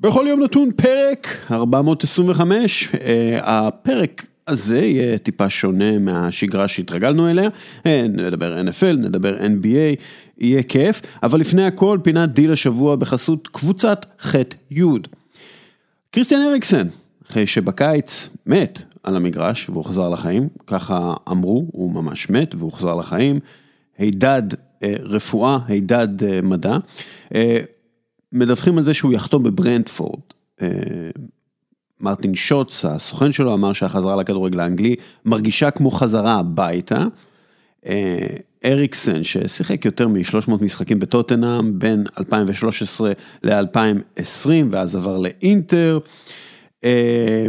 בכל יום נתון פרק 425, אה, הפרק הזה יהיה טיפה שונה מהשגרה שהתרגלנו אליה, אה, נדבר NFL, נדבר NBA, יהיה כיף, אבל לפני הכל פינת דיל השבוע בחסות קבוצת ח'-י'. קריסטיאן אריקסן, אחרי שבקיץ מת על המגרש והוא חזר לחיים, ככה אמרו, הוא ממש מת והוא חזר לחיים, הידד אה, רפואה, הידד מדע. מדווחים על זה שהוא יחתום בברנדפורד. אה, מרטין שוטס, הסוכן שלו, אמר שהחזרה לכדורגל האנגלי מרגישה כמו חזרה הביתה. אה, אריקסן, ששיחק יותר מ-300 משחקים בטוטנאם בין 2013 ל-2020 ואז עבר לאינטר, אה,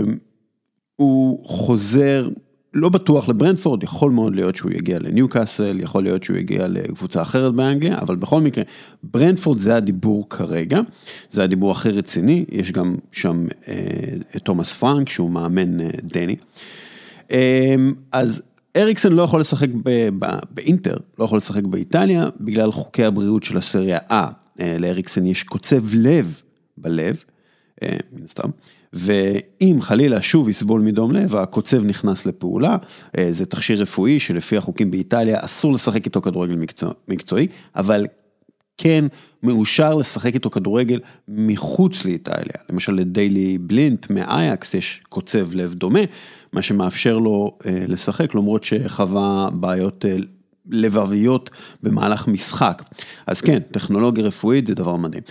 הוא חוזר לא בטוח לברנדפורד, יכול מאוד להיות שהוא יגיע לניוקאסל, יכול להיות שהוא יגיע לקבוצה אחרת באנגליה, אבל בכל מקרה, ברנדפורד זה הדיבור כרגע, זה הדיבור הכי רציני, יש גם שם אה, את תומאס פרנק שהוא מאמן אה, דני. אה, אז אריקסן לא יכול לשחק ב, ב, באינטר, לא יכול לשחק באיטליה, בגלל חוקי הבריאות של הסריה A. אה, לאריקסן יש קוצב לב בלב, אה, מן הסתם. ואם חלילה שוב יסבול מדום לב, הקוצב נכנס לפעולה, אה, זה תכשיר רפואי שלפי החוקים באיטליה אסור לשחק איתו כדורגל מקצוע, מקצועי, אבל כן מאושר לשחק איתו כדורגל מחוץ לאיטליה. למשל לדיילי בלינט מאייקס יש קוצב לב דומה, מה שמאפשר לו אה, לשחק למרות שחווה בעיות אה, לבביות במהלך משחק. אז כן, טכנולוגיה רפואית זה דבר מדהים.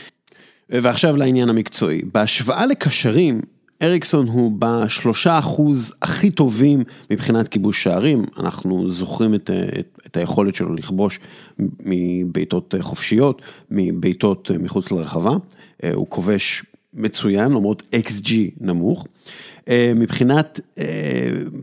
ועכשיו לעניין המקצועי, בהשוואה לקשרים, אריקסון הוא בשלושה אחוז הכי טובים מבחינת כיבוש שערים, אנחנו זוכרים את, את, את היכולת שלו לכבוש מבעיטות חופשיות, מבעיטות מחוץ לרחבה, הוא כובש מצוין למרות XG נמוך. מבחינת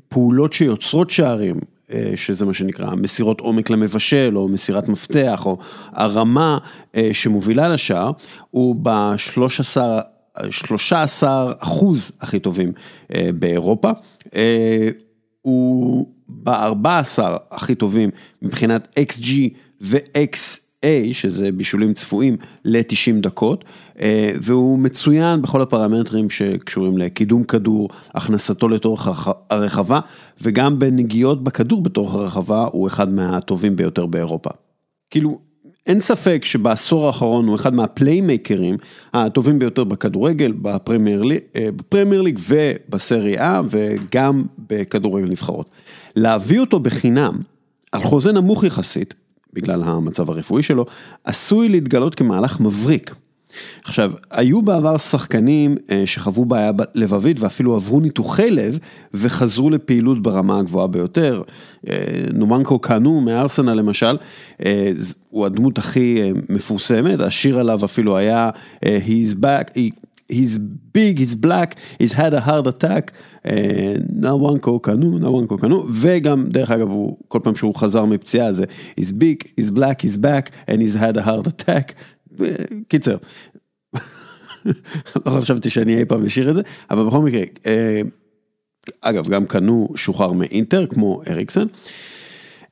פעולות שיוצרות שערים, אה, שזה מה שנקרא מסירות עומק למבשל או מסירת מפתח או הרמה אה, שמובילה לשער, הוא ב-13 אחוז הכי טובים אה, באירופה, הוא ב-14 הכי טובים מבחינת xG ו- xA, שזה בישולים צפויים ל-90 דקות, אה, והוא מצוין בכל הפרמטרים שקשורים לקידום כדור, הכנסתו לתוך הרחבה, וגם בנגיעות בכדור בתוך הרחבה, הוא אחד מהטובים ביותר באירופה. כאילו, אין ספק שבעשור האחרון הוא אחד מהפליימייקרים הטובים ביותר בכדורגל, בפרמייר אה, ליג ובסריה וגם בכדורגל נבחרות. להביא אותו בחינם, על חוזה נמוך יחסית, בגלל המצב הרפואי שלו, עשוי להתגלות כמהלך מבריק. עכשיו, היו בעבר שחקנים אה, שחוו בעיה לבבית ואפילו עברו ניתוחי לב וחזרו לפעילות ברמה הגבוהה ביותר. אה, נומנקו קאנו מארסנל למשל, אה, הוא הדמות הכי מפורסמת, השיר עליו אפילו היה He's back, he's big, he's black, he's had a heart attack, נאוונקו קנו, נאוונקו קנו, וגם דרך אגב הוא כל פעם שהוא חזר מפציעה זה he's big, he's black, he's back and he's had a heart attack, קיצר, לא חשבתי שאני אי פעם אשאיר את זה, אבל בכל מקרה, אה, אגב גם קנו שוחרר מאינטר כמו אריקסן,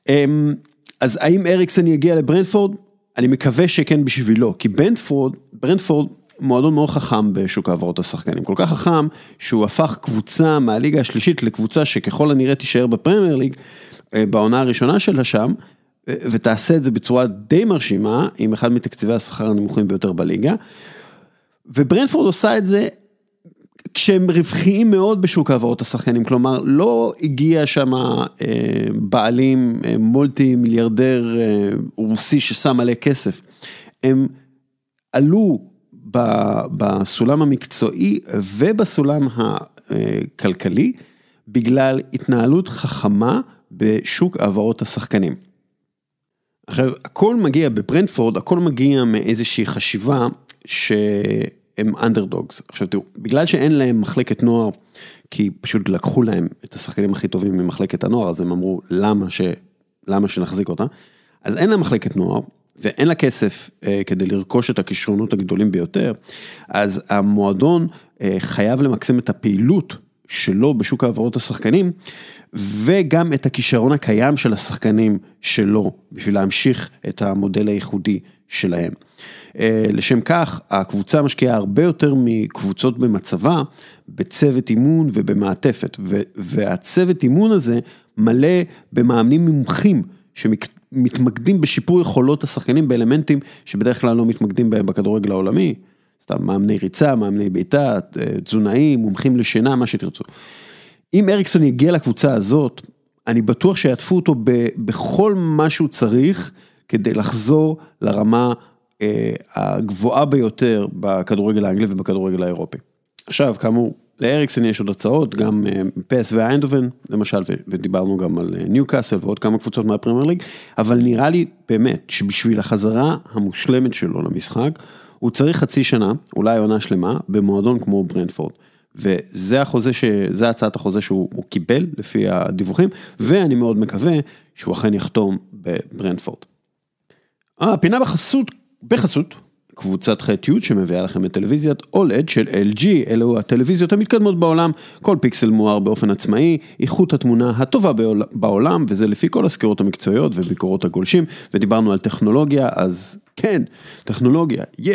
אמ, אז האם אריקסן יגיע לברנדפורד? אני מקווה שכן בשבילו, כי ברנדפורד, ברנדפורד מועדון מאוד חכם בשוק העברות השחקנים, כל כך חכם שהוא הפך קבוצה מהליגה השלישית לקבוצה שככל הנראה תישאר בפרמייר ליג אה, בעונה הראשונה שלה שם, אה, ותעשה את זה בצורה די מרשימה, עם אחד מתקציבי השכר הנמוכים ביותר בליגה. וברנפורד עושה את זה כשהם רווחיים מאוד בשוק העברות השחקנים, כלומר לא הגיע שם אה, בעלים מולטי מיליארדר רוסי ששם מלא כסף, הם עלו בסולם המקצועי ובסולם הכלכלי בגלל התנהלות חכמה בשוק העברות השחקנים. עכשיו, הכל מגיע בברנדפורד, הכל מגיע מאיזושהי חשיבה שהם אנדרדוגס. עכשיו תראו, בגלל שאין להם מחלקת נוער, כי פשוט לקחו להם את השחקנים הכי טובים ממחלקת הנוער, אז הם אמרו, למה, ש... למה שנחזיק אותה? אז אין להם מחלקת נוער, ואין לה כסף אה, כדי לרכוש את הכישרונות הגדולים ביותר, אז המועדון אה, חייב למקסם את הפעילות שלו בשוק העברות השחקנים, וגם את הכישרון הקיים של השחקנים שלו, בשביל להמשיך את המודל הייחודי שלהם. אה, לשם כך, הקבוצה משקיעה הרבה יותר מקבוצות במצבה, בצוות אימון ובמעטפת, והצוות אימון הזה מלא במאמנים מומחים שמתמקדים בשיפור יכולות השחקנים באלמנטים שבדרך כלל לא מתמקדים בהם בכדורגל העולמי, סתם מאמני ריצה, מאמני בעיטה, תזונאים, מומחים לשינה, מה שתרצו. אם אריקסון יגיע לקבוצה הזאת, אני בטוח שיעטפו אותו בכל מה שהוא צריך כדי לחזור לרמה אה, הגבוהה ביותר בכדורגל האנגלי ובכדורגל האירופי. עכשיו, כאמור, לאריקסון יש עוד הצעות, גם אה, פס ואיינדובן למשל, ודיברנו גם על אה, ניו קאסל ועוד כמה קבוצות מהפרמייר ליג, אבל נראה לי באמת שבשביל החזרה המושלמת שלו למשחק, הוא צריך חצי שנה, אולי עונה שלמה, במועדון כמו ברנדפורד. וזה החוזה, ש... זה הצעת החוזה שהוא קיבל לפי הדיווחים, ואני מאוד מקווה שהוא אכן יחתום בברנדפורד. הפינה בחסות, בחסות, קבוצת ח'-י' שמביאה לכם את טלוויזיית אולד של LG, אלו הטלוויזיות המתקדמות בעולם, כל פיקסל מואר באופן עצמאי, איכות התמונה הטובה בעולם, וזה לפי כל הסקירות המקצועיות וביקורות הגולשים, ודיברנו על טכנולוגיה, אז כן, טכנולוגיה, yeah.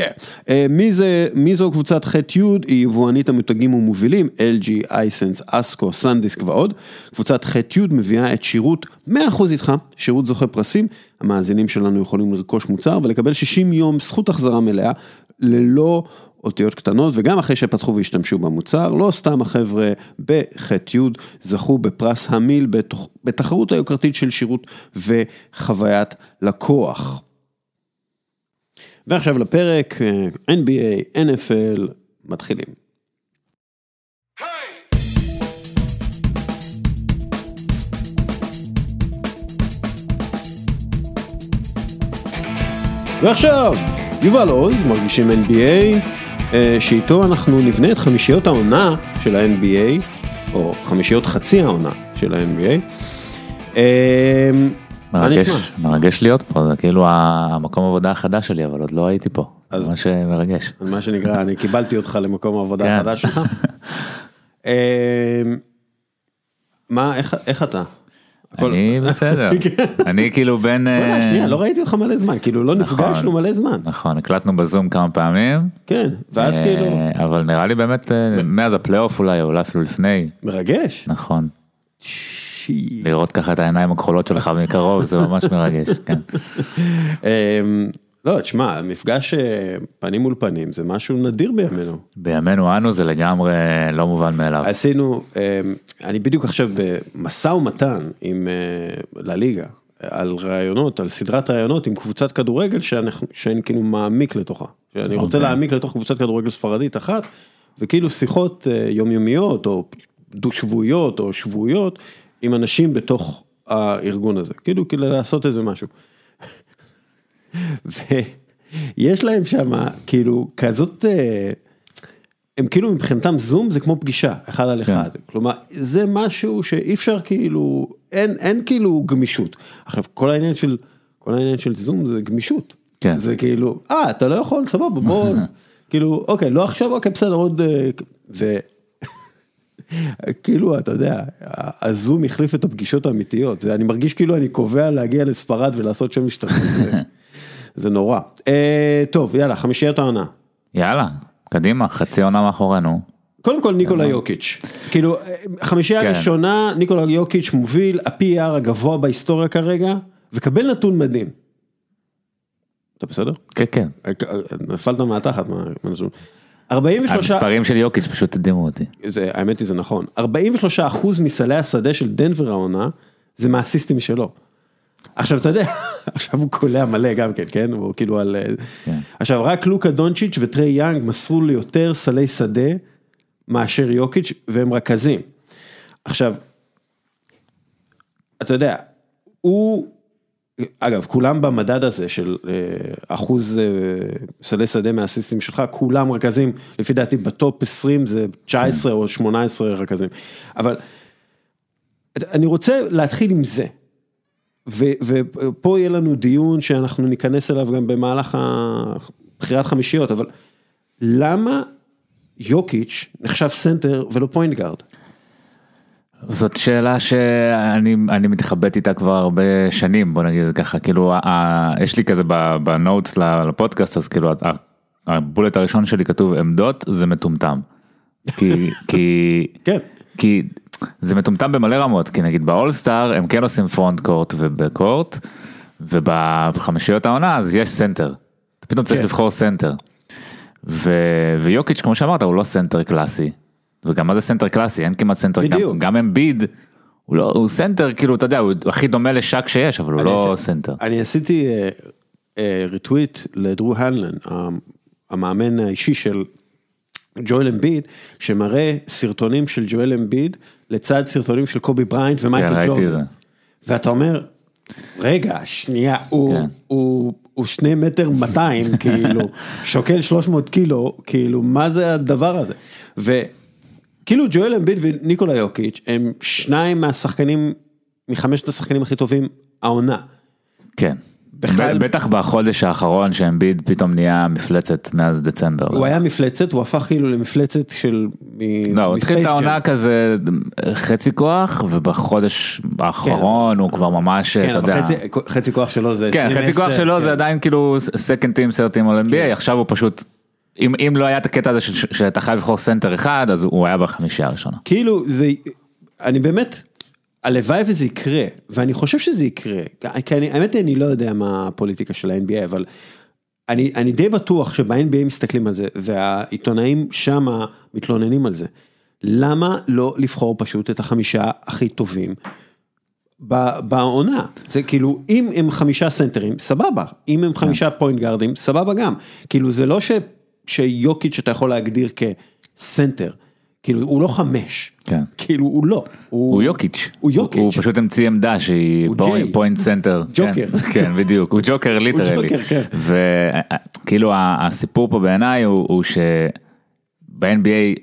Uh, מי זה, מי זו קבוצת ח'-י' היא יבואנית המותגים ומובילים, LG, אייסנס, אסקו, סנדיסק ועוד. קבוצת ח'-י' מביאה את שירות 100% איתך, שירות זוכה פרסים, המאזינים שלנו יכולים לרכוש מוצר ולקבל 60 יום זכות החזרה מלאה, ללא אותיות קטנות, וגם אחרי שפתחו והשתמשו במוצר, לא סתם החבר'ה בח'-י' זכו בפרס המיל בתחרות היוקרתית של שירות וחוויית לקוח. ועכשיו לפרק, אה, NBA, NFL, מתחילים. ועכשיו, יובל עוז, מרגישים NBA, אה, שאיתו אנחנו נבנה את חמישיות העונה של ה-NBA, או חמישיות חצי העונה של ה-NBA. מרגש, מרגש להיות פה, זה כאילו המקום עבודה החדש שלי, אבל עוד לא הייתי פה, זה ממש מרגש. מה שנקרא, אני קיבלתי אותך למקום העבודה כן. החדש שלך. אמ, מה, איך אתה? אני בסדר, כן. אני כאילו בין... אה, שנייה, לא ראיתי אותך מלא זמן, כאילו לא נכון. נפגשנו מלא זמן. נכון, הקלטנו בזום כמה פעמים. כן, ואז אה, כאילו... אבל נראה לי באמת, אה, מאז הפלייאוף אולי, אולי אפילו לפני. מרגש. נכון. לראות ככה את העיניים הכחולות שלך מקרוב זה ממש מרגש, כן. אמ, לא, תשמע, מפגש אה, פנים מול פנים זה משהו נדיר בימינו. בימינו אנו זה לגמרי לא מובן מאליו. עשינו, אמ, אני בדיוק עכשיו במשא ומתן עם אה, לליגה, על רעיונות, על סדרת רעיונות עם קבוצת כדורגל שאני כאילו מעמיק לתוכה. שאני רוצה אוקיי. להעמיק לתוך קבוצת כדורגל ספרדית אחת, וכאילו שיחות אה, יומיומיות או דו שבועיות או שבועיות עם אנשים בתוך הארגון הזה, כאילו כדי לעשות איזה משהו. ויש להם שם כאילו כזאת, אה, הם כאילו מבחינתם זום זה כמו פגישה, אחד על אחד, כן. כלומר זה משהו שאי אפשר כאילו, אין, אין כאילו גמישות. עכשיו כל העניין של, כל העניין של זום זה גמישות. כן. זה כאילו, אה אתה לא יכול, סבבה בוא, כאילו אוקיי לא עכשיו, אוקיי בסדר עוד, אה, ו... כאילו, אתה יודע, הזום החליף את הפגישות האמיתיות, זה, אני מרגיש כאילו אני קובע להגיע לספרד ולעשות שם השתתפות, זה, זה נורא. אה, טוב, יאללה, חמישיית העונה. יאללה, קדימה, חצי עונה מאחורינו. קודם כל ניקולה יוקיץ', כאילו, חמישייה כן. ראשונה, ניקולה יוקיץ' מוביל, ה-PR הגבוה בהיסטוריה כרגע, וקבל נתון מדהים. אתה בסדר? כן, כן. נפלת מהתחת, מה. 43... המספרים של יוקיץ' פשוט הדהימו אותי. זה, האמת היא זה נכון. 43 אחוז מסלי השדה של דנבר העונה, זה מהאסיסטים שלו. עכשיו אתה יודע, עכשיו הוא קולע מלא גם כן, כן? הוא כאילו על... כן. עכשיו רק לוקה דונצ'יץ' וטרי יאנג מסרו ליותר סלי שדה מאשר יוקיץ' והם רכזים. עכשיו, אתה יודע, הוא אגב, כולם במדד הזה של אה, אחוז אה, סלי שדה מהאסיסטים שלך, כולם רכזים, לפי דעתי בטופ 20 זה 19 כן. או 18 רכזים. אבל אני רוצה להתחיל עם זה. ו, ופה יהיה לנו דיון שאנחנו ניכנס אליו גם במהלך בחירת חמישיות, אבל למה יוקיץ' נחשב סנטר ולא point guard? זאת שאלה שאני אני מתחבט איתה כבר הרבה שנים בוא נגיד ככה כאילו ה, יש לי כזה ב notes לפודקאסט אז כאילו ה bullet הראשון שלי כתוב עמדות זה מטומטם. כי כי כן. כי זה מטומטם במלא רמות כי נגיד באולסטאר הם כן עושים front court ו back court ובחמישיות העונה אז יש סנטר. פתאום צריך כן. לבחור סנטר. ויוקיץ' כמו שאמרת הוא לא סנטר קלאסי. וגם מה זה סנטר קלאסי אין כמעט סנטר בדיוק. גם, גם אמביד. הוא לא הוא סנטר כאילו אתה יודע הוא הכי דומה לשאק שיש אבל הוא לא עשיתי- סנטר. אני עשיתי אה, אה, retweet לדרו הנלן, המאמן האישי של ג'ואל אמביד, שמראה סרטונים של ג'ואל אמביד לצד סרטונים של קובי בריינט כן, ומייקל את ג'ורדן. ואתה אומר, רגע, שנייה, הוא, כן. הוא, הוא שני מטר 200, כאילו, שוקל 300 קילו, כאילו, מה זה הדבר הזה? וכאילו ג'ואל אמביד וניקולה יוקיץ' הם שניים מהשחקנים, מחמשת השחקנים הכי טובים העונה. כן. בכלל- בטח בחודש האחרון שאמביד פתאום נהיה מפלצת מאז דצמבר. הוא היה מפלצת, הוא הפך כאילו למפלצת של... לא, הוא התחיל את העונה. כזה חצי כוח ובחודש האחרון הוא כבר ממש כן, אתה יודע. חצי, חצי כוח שלו זה... כן, 20, חצי כוח 10, שלו כן. זה עדיין כאילו second team third team All NBA עכשיו הוא פשוט אם אם לא היה את הקטע הזה ש- שאתה חייב לבחור סנטר אחד אז הוא היה בחמישייה הראשונה. כאילו זה, אני באמת, הלוואי וזה יקרה, ואני חושב שזה יקרה, כי אני, האמת היא אני לא יודע מה הפוליטיקה של ה-NBA, אבל אני, אני די בטוח שב-NBA מסתכלים על זה, והעיתונאים שמה מתלוננים על זה. למה לא לבחור פשוט את החמישה הכי טובים בעונה? זה כאילו, אם הם חמישה סנטרים, סבבה, אם הם חמישה point גארדים, סבבה גם. כאילו זה לא ש, שיוקיץ' אתה יכול להגדיר כסנטר, כאילו הוא לא חמש, כן. כאילו הוא לא, הוא יוקיץ'. הוא יוקיץ'. הוא פשוט המציא עמדה שהיא הוא. point center. ג'וקר. כן, כן בדיוק הוא ג'וקר literally. כן. וכאילו הסיפור פה בעיניי הוא הוא שב-NBA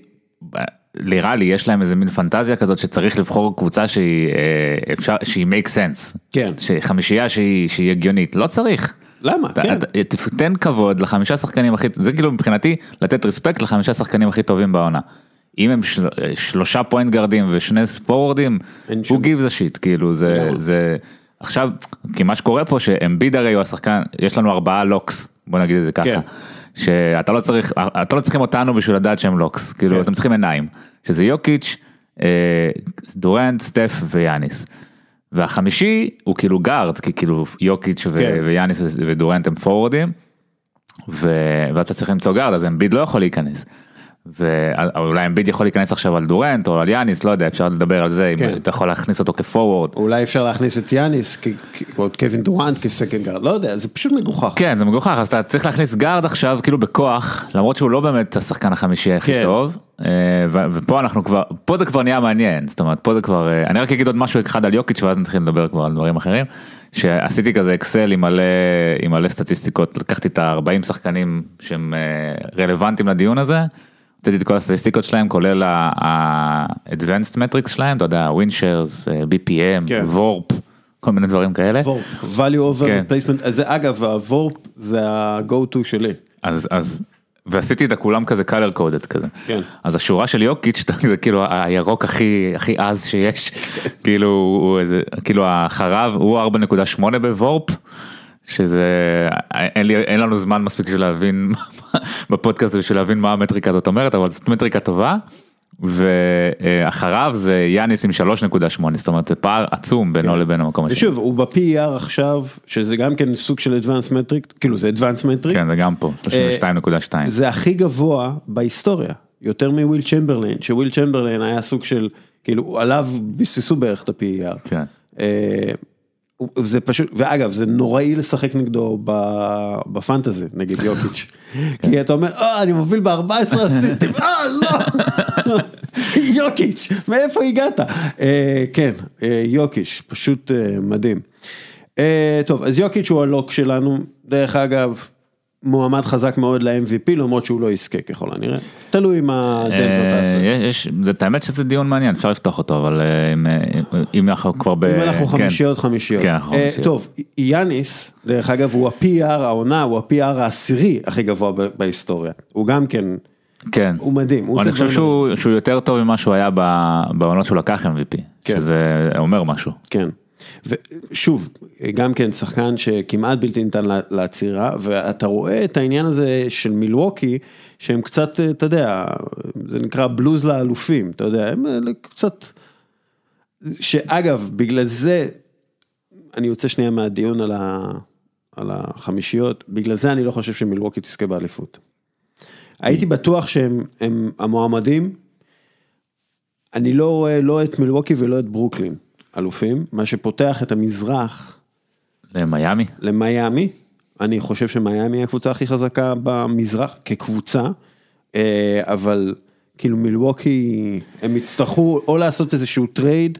נראה לי יש להם איזה מין פנטזיה כזאת שצריך לבחור קבוצה שהיא אה, אפשר שהיא make sense. כן. שחמישייה שהיא שהיא הגיונית לא צריך. למה? כן. תן כבוד לחמישה שחקנים הכי, זה כאילו מבחינתי לתת respect לחמישה שחקנים הכי טובים בעונה. אם הם של, שלושה point גארדים ושני סמול פורוורדים, I don't give a shit, כאילו זה. זה, עכשיו, כי מה שקורה פה שאמביד הרי הוא השחקן, יש לנו ארבעה locks, בוא נגיד את זה ככה, כן. שאתה לא צריך, אתה לא צריכים אותנו בשביל לדעת שהם locks, כאילו כן. אתם צריכים עיניים, שזה יוקיץ', אה, דורנט, סטף ויאניס. והחמישי הוא כאילו גארד, כי כאילו יוקיץ' ו- כן. ויאניס ודורנט הם פורוורדים, ו- ואז אתה צריך למצוא גארד, אז אמביד לא יכול להיכנס. ואולי אמביד יכול להיכנס עכשיו על דורנט או על יאניס, לא יודע, אפשר לדבר על זה, כן. אם אתה יכול להכניס אותו כפורוורד. אולי אפשר להכניס את יאניס, או את קווין דורנט כ second guard, לא יודע, זה פשוט מגוחך. כן, זה מגוחך, אז אתה צריך להכניס גארד עכשיו כאילו בכוח, למרות שהוא לא באמת השחקן החמישי הכי כן. טוב, אה, ופה אנחנו כבר, פה זה כבר נהיה מעניין, זאת אומרת, פה זה כבר, אה, אני רק אגיד עוד משהו אחד על יוקיץ' ואז נתחיל לדבר כבר על דברים אחרים, שעשיתי כזה אקסל עם מלא, עם מלא סטטיסטיקות, לקחתי את ה-40 שחקנים שהם אה, רלוונטיים לדיון הזה, הוצאתי את כל הסטטיסטיקות שלהם, כולל ה-advanced metrics שלהם, אתה יודע, ווינשרס, BPM. וורפ, כל מיני דברים כאלה. וורפ, value over כן. replacement, זה אגב, הוורפ זה ה-go to שלי. אז אז ועשיתי את הכולם כזה color coded כזה. כן. אז השורה של יוקיץ' זה כאילו הירוק הכי הכי עז שיש כאילו הוא כאילו הוא 4.8 ב VORP. שזה אין לי אין לנו זמן מספיק בשביל להבין בפודקאסט בשביל להבין מה המטריקה הזאת אומרת אבל זאת מטריקה טובה. ואחריו זה יאניס עם 3.8 זאת אומרת זה פער עצום בינו לבין המקום השני. ושוב, הוא ב-PER עכשיו, שזה גם כן סוג של advanced metric, כאילו זה advanced metric, כן זה גם פה 32.2. זה הכי גבוה בהיסטוריה, יותר מוויל צ'מברליין, שוויל צ'מברליין היה סוג של, כאילו עליו ביססו בערך את ה-PER. כן. זה פשוט, ואגב זה נוראי לשחק נגדו בפנטזי נגד יוקיץ', כי אתה אומר, אה אני מוביל ב-14 אסיסטים, אה לא, יוקיץ', מאיפה הגעת? אה, כן, אה, יוקיץ', פשוט אה, מדהים. טוב, אז יוקיץ' הוא הלוק שלנו, דרך אגב, מועמד חזק מאוד ל-MVP למרות שהוא לא יזכה ככל הנראה, תלוי מה דנבר תעשה. אה, יש, זה- את האמת שזה דיון מעניין, אפשר לפתוח אותו, אבל אה, אם, אה, אם אנחנו כבר ב... אם אנחנו כן. חמישיות חמישיות. כן, חמישיות. טוב, יאניס, דרך אגב, הוא ה-PR העונה, הוא ה-PR העשירי הכי גבוה בהיסטוריה. הוא גם כן, כן. הוא מדהים. הוא אני חושב שהוא שהוא יותר טוב ממה שהוא היה בעונות שהוא לקח MVP, כן. שזה אומר משהו. כן. ושוב, גם כן שחקן שכמעט בלתי ניתן לעצירה, ואתה רואה את העניין הזה של מילווקי, שהם קצת, אתה יודע, זה נקרא בלוז לאלופים, אתה יודע, הם אה, קצת, שאגב, בגלל זה, אני יוצא שנייה מהדיון על, ה, על החמישיות, בגלל זה אני לא חושב שמילווקי תזכה באליפות. הייתי בטוח שהם הם המועמדים, אני לא רואה לא את מילווקי ולא את ברוקלין אלופים, מה שפותח את המזרח למיאמי. למיאמי, אני חושב שמיאמי היא הקבוצה הכי חזקה במזרח כקבוצה, אה, אבל כאילו מילווקי, הם יצטרכו או לעשות איזשהו trade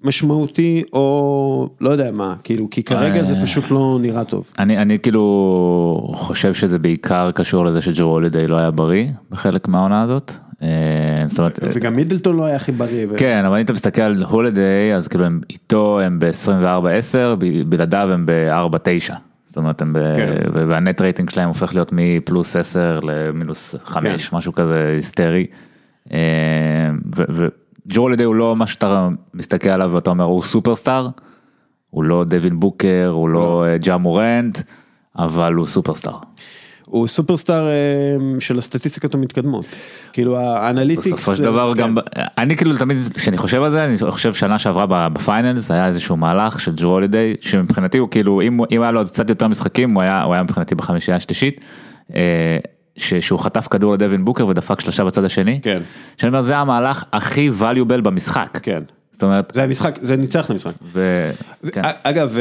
משמעותי, או לא יודע מה, כאילו, כי כרגע זה פשוט לא נראה טוב. אני, אני כאילו חושב שזה בעיקר קשור לזה שג'רו הולידיי לא היה בריא בחלק מהעונה הזאת. אה, זאת אומרת, וגם מידלטון לא היה הכי בריא. כן, אבל אם אתה מסתכל על הולידיי, אז כאילו הם איתו הם ב-24-10, בלעדיו הם ב-4-9. זאת אומרת, הם ב... כן. וה net rating שלהם הופך להיות מפלוס 10 למינוס 5, כן. משהו כזה היסטרי. אה, ו- וג'רו הולידיי הוא לא מה שאתה מסתכל עליו ואתה אומר, הוא superstar, הוא לא דווין בוקר, הוא לא אה, ג'ה מורנט, אבל הוא superstar. הוא superstar אה, של הסטטיסטיקות המתקדמות. כאילו ה analytics... בסופו של אה, דבר כן. גם, אני כאילו תמיד כשאני חושב על זה, אני חושב שנה שעברה ב finals היה איזשהו מהלך של ג'רו הולידיי, שמבחינתי הוא כאילו, אם היה לו קצת יותר משחקים, הוא היה הוא היה מבחינתי בחמישייה השלישית, אה, ש- שהוא חטף כדור לדווין בוקר ודפק שלושה בצד השני, כן, שאני אומר זה המהלך הכי valuable במשחק, כן. זאת אומרת, זה המשחק, זה ניצח את המשחק. ו- כן. אגב,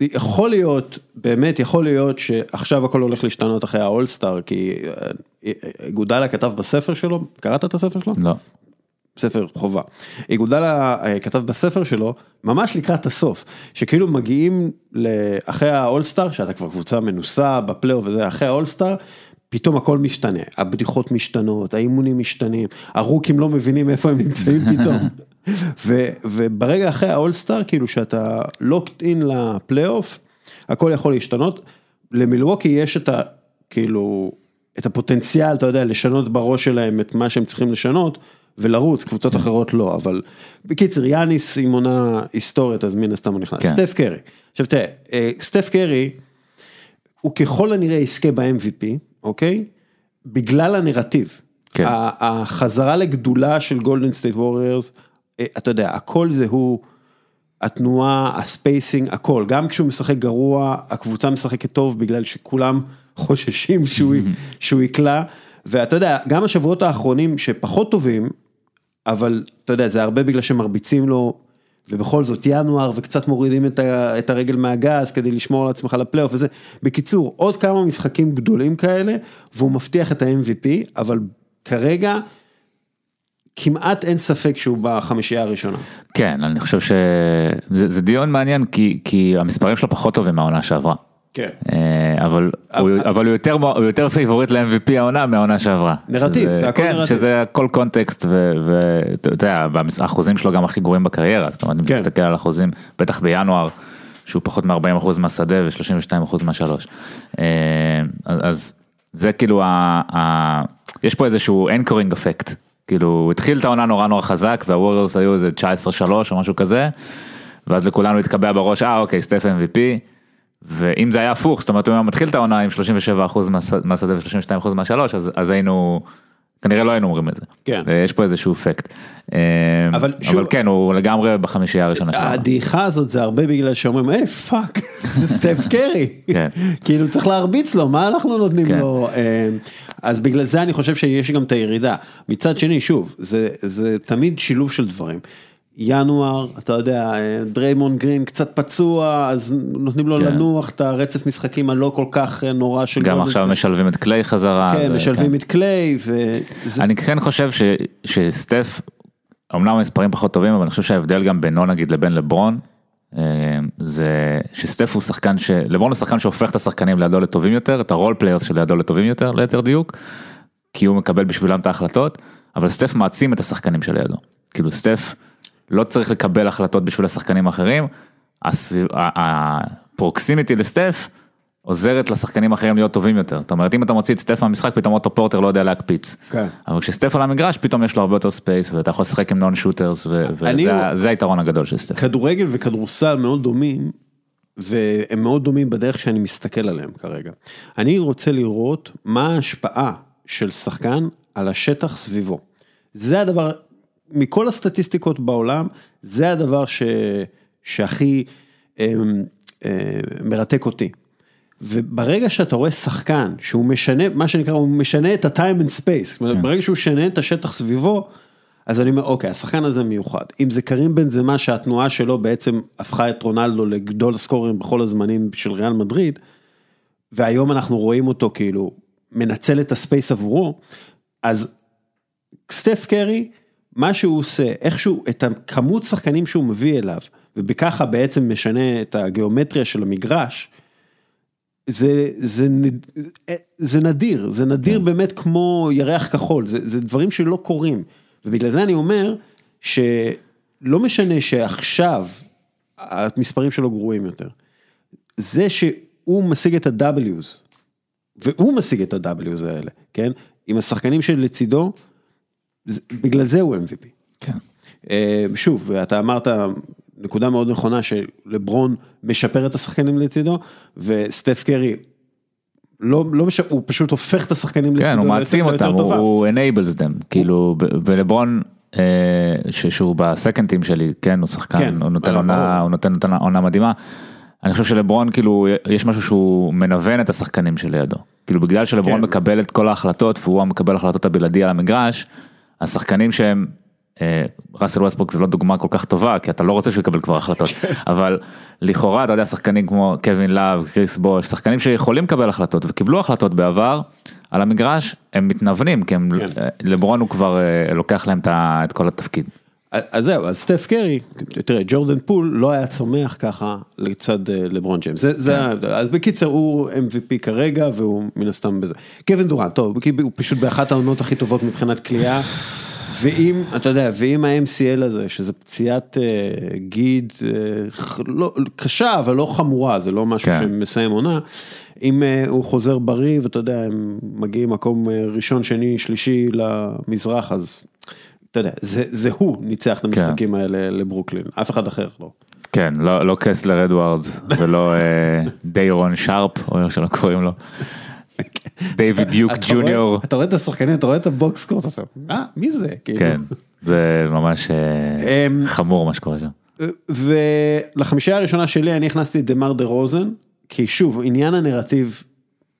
יכול להיות, באמת יכול להיות שעכשיו הכל הולך להשתנות אחרי האולסטאר, כי אה, אה, גודלה כתב בספר שלו, קראת את הספר שלו? לא, ספר חובה. גודלה אה, כתב בספר שלו, ממש לקראת הסוף, שכאילו מגיעים אחרי האולסטאר, שאתה כבר קבוצה מנוסה בפלייאוף וזה, אחרי האולסטאר, פתאום הכל משתנה, הבדיחות משתנות, האימונים משתנים, הרוקים לא מבינים איפה הם נמצאים פתאום. ו, וברגע אחרי האולסטאר, כאילו שאתה לוקט אין לפלייאוף, הכל יכול להשתנות. למילווקי יש את ה... כאילו, את הפוטנציאל, אתה יודע, לשנות בראש שלהם את מה שהם צריכים לשנות, ולרוץ, קבוצות אחרות לא, אבל בקיצר, יאניס עם עונה היסטורית, אז מן הסתם הוא נכנס. כן. סטף קרי, עכשיו תראה, אה, סטף קרי, הוא ככל הנראה יזכה ב-MVP, אוקיי? בגלל הנרטיב. כן. החזרה לגדולה של גולדן סטייט ווריורס, אתה יודע, הכל זה הוא, התנועה, ה spacing, הכל, גם כשהוא משחק גרוע, הקבוצה משחקת טוב בגלל שכולם חוששים שהוא, שהוא יקלע, ואתה יודע, גם השבועות האחרונים שפחות טובים, אבל אתה יודע, זה הרבה בגלל שמרביצים לו, ובכל זאת ינואר וקצת מורידים את, ה, את הרגל מהגז כדי לשמור על עצמך לפלייאוף וזה. בקיצור, עוד כמה משחקים גדולים כאלה, והוא מבטיח את ה-MVP, אבל כרגע כמעט אין ספק שהוא בחמישייה הראשונה. כן, אני חושב שזה זה דיון מעניין כי, כי המספרים שלו פחות טובים מהעונה שעברה. כן. אה, אבל, הוא, אבל הוא יותר, הוא יותר favorite ל-MVP העונה מהעונה שעברה. נרטיב, שזה, זה הכל כן, נרטיב. שזה הכל context ואתה יודע, האחוזים שלו גם הכי גרועים בקריירה, זאת אומרת, אם כן. תסתכל על אחוזים, בטח בינואר, שהוא פחות מ-40% מהשדה ו-32% מהשלוש. אה, אז זה כאילו, ה, ה, יש פה איזשהו anchoring אפקט. כאילו, הוא התחיל את העונה נורא נורא חזק והווריורס היו איזה 19-3 או משהו כזה, ואז לכולנו התקבע בראש, אה אוקיי, סטף MVP. ואם זה היה הפוך, זאת אומרת, אם הוא היה מתחיל את העונה עם 37% מהש- מהשדה ו-32% מהשלוש, אז, אז היינו, כנראה לא היינו אומרים את זה. כן. יש פה איזשהו אפקט. אה, אבל אבל שוב- כן, הוא לגמרי בחמישייה הראשונה שלנו. הדעיכה הזאת זה הרבה בגלל שאומרים, היי fuck, זה סטף קרי. כן. כאילו צריך להרביץ לו, מה אנחנו נותנים כן. לו? אה, אז בגלל זה אני חושב שיש גם את הירידה. מצד שני, שוב, זה, זה תמיד שילוב של דברים. ינואר, אתה יודע, אה, דריימון גרין קצת פצוע, אז נותנים לו כן. לנוח את הרצף משחקים הלא כל כך אה, נורא של גולדן סטייט. משלבים את קליי חזרה. כן, ו- משלבים את קליי, וזה... אני כן חושב ש, שסטף, אמנם המספרים פחות טובים, אבל אני חושב שההבדל גם בינו נגיד לבין לברון, אה, זה שסטף הוא שחקן ש... לברון הוא שחקן שהופך את השחקנים לידו לטובים יותר, את ה role players שלידו לטובים יותר, ליתר דיוק, כי הוא מקבל בשבילם את ההחלטות, אבל סטף מעצים את השחקנים שלידו. כאילו סטף לא צריך לקבל החלטות בשביל השחקנים האחרים, הסביב- ה proximity לסטף עוזרת לשחקנים אחרים להיות טובים יותר. זאת אומרת, אם אתה מוציא את סטף מהמשחק, פתאום אוטו פורטר לא יודע להקפיץ. כן. אבל כשסטף על המגרש, פתאום יש לו הרבה יותר space, ואתה יכול לשחק עם non shooters, וזה היתרון הגדול של סטף. כדורגל וכדורסל מאוד דומים, והם מאוד דומים בדרך שאני מסתכל עליהם כרגע. אני רוצה לראות מה ההשפעה של שחקן על השטח סביבו. זה הדבר, מכל הסטטיסטיקות בעולם, זה הדבר ש, שהכי אה, אה, מרתק אותי. וברגע שאתה רואה שחקן שהוא משנה, מה שנקרא, הוא משנה את ה-time and space, אומרת, ברגע שהוא משנה את השטח סביבו, אז אני אומר, אוקיי, השחקן הזה מיוחד. אם זה קרים בן זמה שהתנועה שלו בעצם הפכה את רונלדו לגדול הסקוררים בכל הזמנים של ריאל מדריד, והיום אנחנו רואים אותו כאילו מנצל את הספייס עבורו, אז סטף קרי, מה שהוא עושה, איכשהו, את הכמות שחקנים שהוא מביא אליו, ובככה בעצם משנה את הגיאומטריה של המגרש, זה, זה, זה נדיר, זה נדיר באמת כמו ירח כחול, זה, זה דברים שלא קורים. ובגלל זה אני אומר שלא משנה שעכשיו המספרים שלו גרועים יותר, זה שהוא משיג את ה-W's, והוא משיג את ה-W's האלה, כן? עם השחקנים שלצידו, זה- בגלל זה הוא MVP. כן. אה, שוב, אתה אמרת נקודה מאוד נכונה שלברון משפר את השחקנים לצידו, וסטף קרי לא, לא משפר, הוא פשוט הופך את השחקנים לצידו. כן, הוא מעצים אותם, הוא-. הוא enables them, כאילו, ולברון, אה, ש- שהוא בסקנטים שלי, כן, הוא שחקן, כן, הוא נותן. עונה, הוא נותן נותן עונה מדהימה. אני חושב שלברון, כאילו, יש משהו שהוא מנוון את השחקנים שלידו. כאילו, בגלל שלברון כן. מקבל את כל ההחלטות, והוא המקבל החלטות הבלעדי על המגרש, השחקנים שהם... אה, ראסל ווסטברוק זה לא דוגמה כל כך טובה כי אתה לא רוצה שהוא יקבל כבר החלטות כן. אבל לכאורה אתה יודע שחקנים כמו קווין לאב קריס בוש שחקנים שיכולים לקבל החלטות וקיבלו החלטות בעבר על המגרש הם מתנוונים כי הם כן. אה, לברון הוא כבר אה, לוקח להם את כל התפקיד. אז זהו, אז סטף קרי, תראה, ג'ורדן פול לא היה צומח ככה לצד אה, לברון ג'יימס. זה, זה, ה- אז בקיצר, הוא MVP כרגע, והוא מן הסתם בזה. קווין דורנט, טוב, הוא פשוט באחת העונות הכי טובות מבחינת כליאה. ואם, אתה יודע, ואם ה-MCL הזה, שזה פציעת אה, גיד, ח- לא, קשה, אבל לא חמורה, זה לא משהו כן. שמסיים עונה, אם אה, הוא חוזר בריא, ואתה יודע, הם מגיעים מקום אה, ראשון, שני, שלישי למזרח, אז אתה יודע, זה, זה הוא ניצח את המשחקים האלה לברוקלין, אף אחד אחר לא. כן לא לא קסלר אדוארדס ולא אה, דיירון שרפ או איך שלא קוראים לו. דיוויד דיוק ג'וניור. אתה רואה את השחקנים, אתה רואה את הבוקסקורט, אתה אומר, אה, מי זה? כאילו. כן זה ממש אה, אמ, חמור מה שקורה שם. ולחמישייה הראשונה שלי אני הכנסתי את דמר דה רוזן, כי שוב, עניין הנרטיב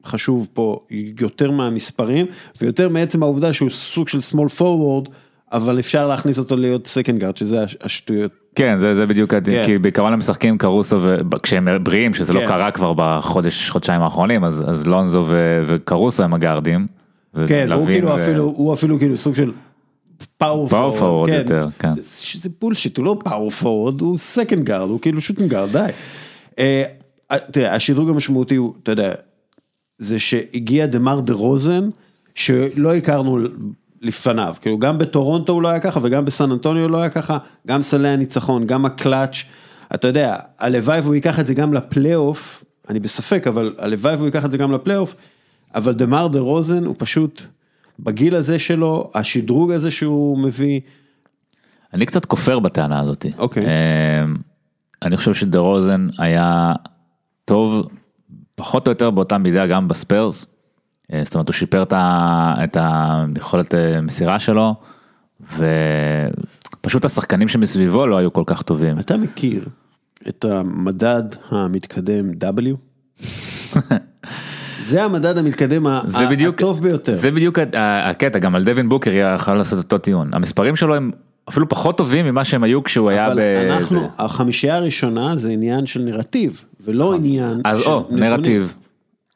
חשוב פה יותר מהמספרים, ויותר מעצם העובדה שהוא סוג של small forward, אבל אפשר להכניס אותו להיות second guard, שזה הש- השטויות. כן זה זה בדיוק כן. כי בעיקרון הם משחקים קרוסו וכשהם בריאים שזה לא כן. קרה כבר בחודש חודשיים האחרונים אז אז לונזו ו- וקרוסו הם הגארדים. כן, והוא ולוין כאילו ו- אפילו, הוא אפילו כאילו סוג של power, power forward יותר, כן. שזה bullshit, הוא לא power forward, הוא second guard, הוא כאילו shooting guard, די. אה, תראה, השדרוג המשמעותי הוא, אתה יודע, זה שהגיע דמאר דה רוזן, שלא הכרנו לפניו, כאילו גם בטורונטו הוא לא היה ככה וגם בסן אנטוניו לא היה ככה, גם סלי ניצחון, גם הקלאץ', אתה יודע, הלוואי והוא ייקח את זה גם לפלייאוף, אני בספק, אבל הלוואי והוא ייקח את זה גם לפלייאוף, אבל דמאר דה רוזן הוא פשוט, בגיל הזה שלו, השדרוג הזה שהוא מביא, אני קצת כופר בטענה הזאת. אוקיי. אמ, אני חושב שדה רוזן היה טוב פחות או יותר באותה מידה גם בספיירס. אה, זאת אומרת הוא שיפר את היכולת אה, מסירה שלו ופשוט השחקנים שמסביבו לא היו כל כך טובים. אתה מכיר את המדד המתקדם W? זה המדד המתקדם זה בדיוק, הטוב ביותר. זה בדיוק הקטע, גם על דווין בוקר יכול לעשות אותו טיעון. המספרים שלו הם אפילו פחות טובים ממה שהם היו כשהוא היה אבל בזה. אנחנו, החמישייה הראשונה זה עניין של נרטיב, ולא עניין אז של או. נרטיב.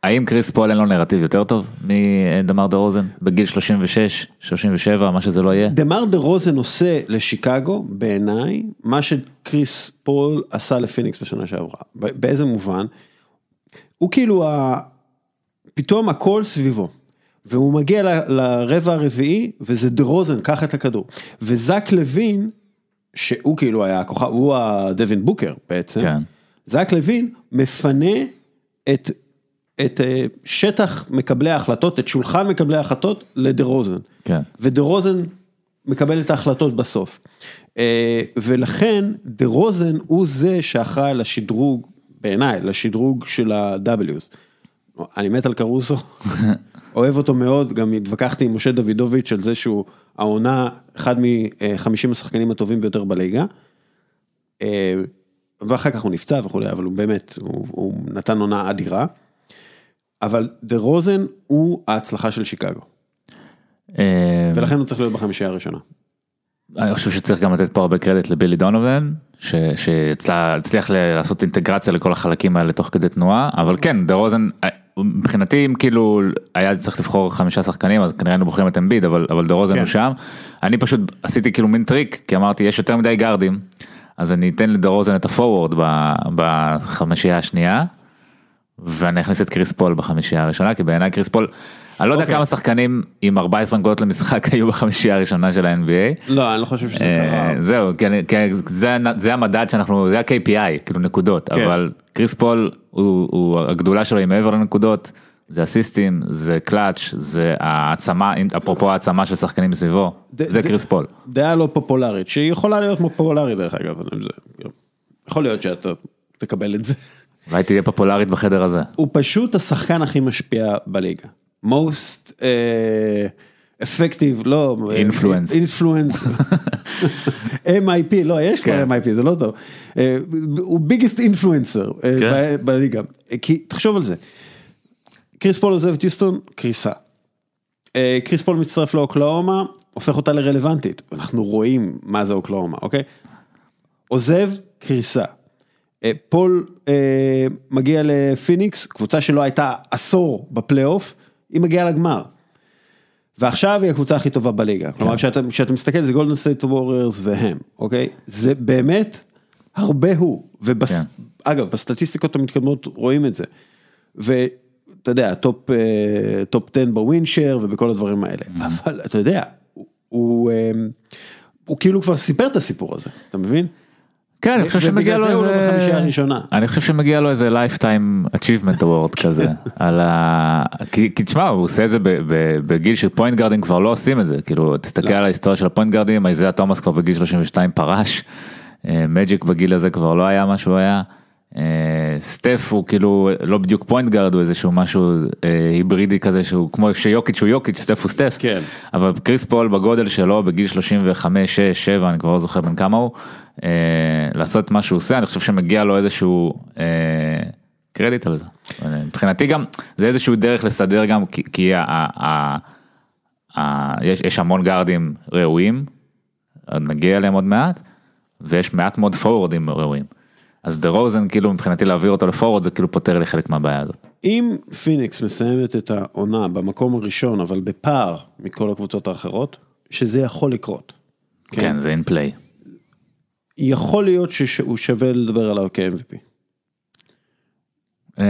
האם קריס פול אין לו נרטיב יותר טוב מדמאר דה רוזן בגיל 36, 37, מה שזה לא יהיה? דמאר דה רוזן עושה לשיקגו, בעיניי, מה שקריס פול עשה לפיניקס בשנה שעברה. באיזה מובן? הוא כאילו, ה... פתאום הכל סביבו. והוא מגיע ל- לרבע הרביעי, וזה דה רוזן, קח את הכדור. וזק לוין, שהוא כאילו היה הכוכב, הוא הדווין בוקר בעצם. כן. זק לוין מפנה את את אה, שטח מקבלי ההחלטות, את שולחן מקבלי ההחלטות לדה רוזן. כן. ודה רוזן מקבל את ההחלטות בסוף. אה, ולכן דה רוזן הוא זה שאחראי לשדרוג, בעיניי, לשדרוג של ה-W's. אני מת על קרוסו, אוהב אותו מאוד, גם התווכחתי עם משה דוידוביץ' על זה שהוא העונה, אחד מ-50 השחקנים הטובים ביותר בליגה. אה, ואחר כך הוא נפצע וכולי, אבל הוא באמת, הוא, הוא נתן עונה אדירה. אבל דה רוזן הוא ההצלחה של שיקגו, אה, ולכן הוא צריך להיות בחמישייה הראשונה. אני חושב שצריך גם לתת פה הרבה קרדיט לבילי דונובן, שהצליח לעשות אינטגרציה לכל החלקים האלה תוך כדי תנועה, אבל כן, דה רוזן, אה, מבחינתי אם כאילו היה צריך לבחור חמישה שחקנים אז כנראה היינו בוחרים את אמביד, אבל, אבל דה רוזן כן. הוא שם. אני פשוט עשיתי כאילו מין טריק, כי אמרתי יש יותר מדי guardים, אז אני אתן לדה רוזן את ה forward בחמישייה השנייה, ואני אכניס את קריס פול בחמישייה הראשונה, כי בעיניי קריס פול, אני לא יודע אוקיי. כמה שחקנים עם 14 נקודות למשחק היו בחמישייה הראשונה של ה-NBA. לא, אני לא חושב שזה אה, קרה. זהו, זה, זה המדד שאנחנו, זה ה-KPI, כאילו נקודות, כן. אבל קריס פול, הגדולה שלו היא מעבר לנקודות, זה assistים, זה קלאץ', זה העצמה, אפרופו העצמה של שחקנים מסביבו, זה קריס פול. דעה לא פופולרית, שהיא יכולה להיות פופולרית דרך אגב, יכול להיות שאתה תקבל את זה. אולי תהיה פופולרית בחדר הזה. הוא פשוט השחקן הכי משפיע בליגה. most uh, effective, לא, Influence. influence, MIP, לא, יש כבר כן. MIP, זה לא טוב. אה, הוא biggest influencer כן. בליגה. כי תחשוב על זה, קריס פול עוזב את יוסטון, קריסה. אה, קריס פול מצטרף לאוקלהומה, הופך אותה לרלוונטית. אנחנו רואים מה זה אוקלהומה, אוקיי? עוזב, קריסה. אה, פול אה, מגיע לפיניקס, קבוצה שלא הייתה עשור בפלייאוף, היא מגיעה לגמר. ועכשיו היא הקבוצה הכי טובה בליגה. כלומר, כשאתה, כשאתה מסתכל, זה גולדן סטייט ווריירס והם, אוקיי? זה באמת הרבה הוא. ובס... כן. אגב, בסטטיסטיקות המתקדמות רואים את זה. ואתה יודע, top, אה, top 10 ב win share ובכל הדברים האלה. אבל אתה יודע, הוא, הוא, אה, הוא כאילו כבר סיפר את הסיפור הזה, אתה מבין? כן, אני חושב שמגיע לו ובגלל זה הוא לא איזה... בחמישייה הראשונה. אני חושב שמגיע לו איזה lifetime achievement award כזה, על ה... כי, כי תשמע, הוא עושה את זה ב- ב- בגיל שפוינט גארדים כבר לא עושים את זה, כאילו, תסתכל על ההיסטוריה של הפוינט גארדים, איזיה תומאס כבר בגיל 32 פרש, אה, מג'יק בגיל הזה כבר לא היה מה שהוא היה, אה, סטף הוא כאילו לא בדיוק פוינט גארד, הוא איזשהו משהו אה, היברידי כזה שהוא כמו שיוקיץ' הוא יוקיץ', סטף הוא סטף, כן. אבל קריס פול בגודל שלו בגיל 35, 6, 7, אני כבר לא זוכר בן כמה הוא, אה, לעשות את מה שהוא עושה, אני חושב שמגיע לו איזשהו אה, קרדיט על זה. אה, מבחינתי גם, זה איזשהו דרך לסדר גם, כי, כי ה, ה, ה, ה, יש, יש המון גארדים ראויים, נגיע אליהם עוד מעט, ויש מעט מאוד פורורדים ראויים. אז דה רוזן כאילו מבחינתי להעביר אותו לפורוורד זה כאילו פותר לי חלק מהבעיה הזאת. אם פיניקס מסיימת את העונה במקום הראשון, אבל בפער מכל הקבוצות האחרות, שזה יכול לקרות. כן, כן זה in play. יכול להיות שהוא שווה לדבר עליו כ-MVP. אמ,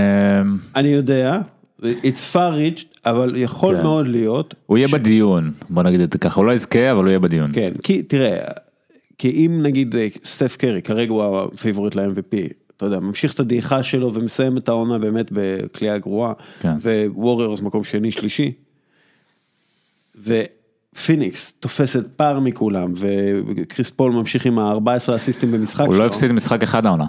אני יודע, it's far-fetched, אבל יכול כן. מאוד להיות, הוא יהיה בדיון, בוא נגיד את זה ככה, הוא לא יזכה אבל הוא יהיה בדיון. כן, כי תראה, כי אם נגיד אה, סטף קרי, כרגע הוא הפייבוריט ל-MVP, אתה יודע, ממשיך את הדעיכה שלו ומסיים את העונה באמת בקליעה גרועה, כן. ווריורס מקום שני שלישי, ופיניקס תופסת פער מכולם, וקריס פול ממשיך עם ה-14 אסיסטים במשחק הוא שלו, לא הפסיד משחק אחד העונה,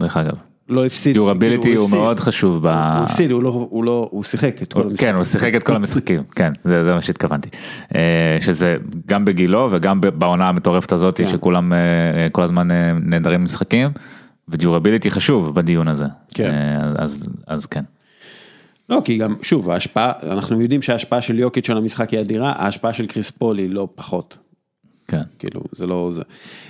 דרך אגב. לא הפסיד, דיורביליטי כאילו, הוא. מאוד חשוב ב... הוא הפסיד, הוא לא, הוא לא, הוא שיחק את כל המשחק. כן, הוא שיחק את כל המשחקים, כן, זה מה שהתכוונתי. אה, שזה גם בגילו וגם בעונה המטורפת הזאת כן. שכולם אה, אה, כל הזמן נהדרים משחקים, ודיורביליטי חשוב בדיון הזה. כן. אז כן. לא, כי גם, שוב, ההשפעה, אנחנו יודעים שההשפעה של יוקיץ' על המשחק היא אדירה, ההשפעה של קריס פול היא לא פחות. כן. כאילו, זה לא זה.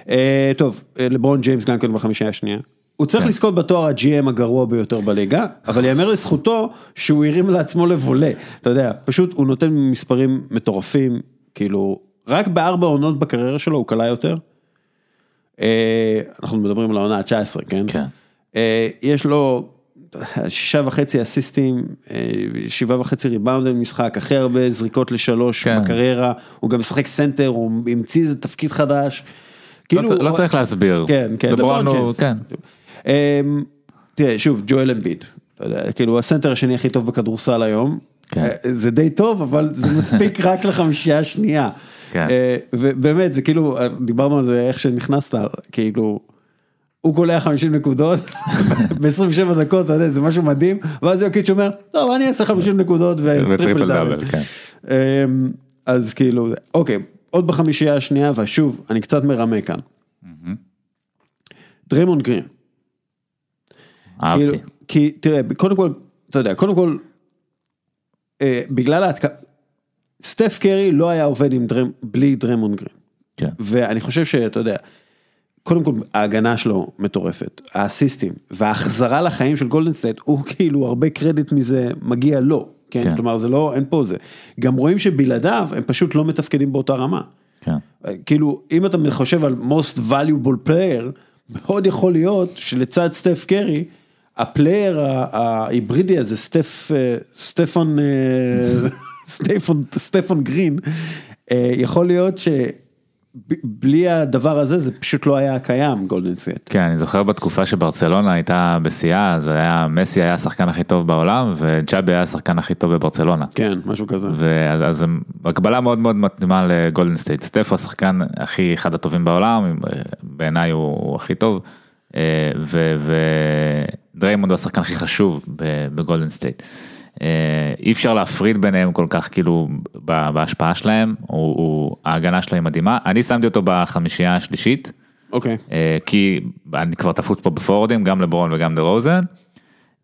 אה, טוב, לברון ג'יימס גם כן בחמישייה השנייה. הוא צריך לזכות בתואר ה-GM הגרוע ביותר בליגה, אבל יאמר לזכותו שהוא הרים לעצמו לבולה. אתה יודע, פשוט הוא נותן מספרים מטורפים, כאילו, רק בארבע עונות בקריירה שלו הוא קלע יותר. אה, אנחנו מדברים על העונה ה-19, כן? כן. אה, יש לו שישה וחצי אסיסטים, אה, שבעה וחצי ריבאונד במשחק, הכי הרבה זריקות לשלוש כן. בקריירה, הוא גם משחק סנטר, הוא המציא איזה תפקיד חדש. לא צ- לא צריך להסביר. כן, כן, לברון ג'יימס. כן. אמ, תראה, שוב, ג'ואל אמביד, יודע, כאילו הסנטר השני הכי טוב בכדורסל היום, כן. אה, זה די טוב, אבל זה מספיק רק לחמישייה השנייה. כן. אה, ובאמת, זה כאילו, דיברנו על זה איך שנכנסת, כאילו, הוא קולע 50 נקודות, ב-27 דקות, אתה יודע, זה משהו מדהים, ואז יוקיץ' אומר, טוב, אני אעשה 50 נקודות וטריפל דאבל. כן. אמ, אז כאילו, אוקיי, עוד בחמישייה השנייה, ושוב, אני קצת מרמה כאן. דריימונד גרין. אהבתי. כאילו, כי תראה, קודם כל, אתה יודע, קודם כל, אה, בגלל ההתקפה, סטף קרי לא היה עובד עם דרם, בלי דריימונד גרין. כן. ואני חושב שאתה יודע, קודם כל ההגנה שלו מטורפת, האסיסטים וההחזרה לחיים של גולדן סטייט, הוא כאילו הרבה קרדיט מזה מגיע לו, כן? כן. כלומר זה לא, אין פה זה. גם רואים שבלעדיו הם פשוט לא מתפקדים באותה רמה. כן. כאילו, אם אתה חושב על most valuable player, מאוד יכול להיות שלצד סטף קרי, ה player ההיברידי הזה, סטף, אה, סטפון, אה, סטפון, סטפון גרין, אה, יכול להיות שבלי הדבר הזה זה פשוט לא היה קיים גולדן סטייט. כן, אני זוכר בתקופה שברצלונה הייתה בשיאה, אז היה, מסי היה השחקן הכי טוב בעולם, וצ'אבי היה השחקן הכי טוב בברצלונה. כן, משהו כזה. ואז אז ההקבלה מאוד מאוד מתאימה לגולדן סטייט. סטף הוא השחקן הכי אחד הטובים בעולם, בעיניי הוא, הוא הכי טוב, אה, ו- ודריימונד הוא השחקן הכי חשוב בגולדן סטייט. אה, אי אפשר להפריד ביניהם כל כך כאילו בהשפעה שלהם, הוא, הוא, ההגנה שלו היא מדהימה. אני שמתי אותו בחמישייה השלישית. אוקיי. אה, כי אני כבר תפוס פה בפורוורדים, גם לברון וגם דה רוזן.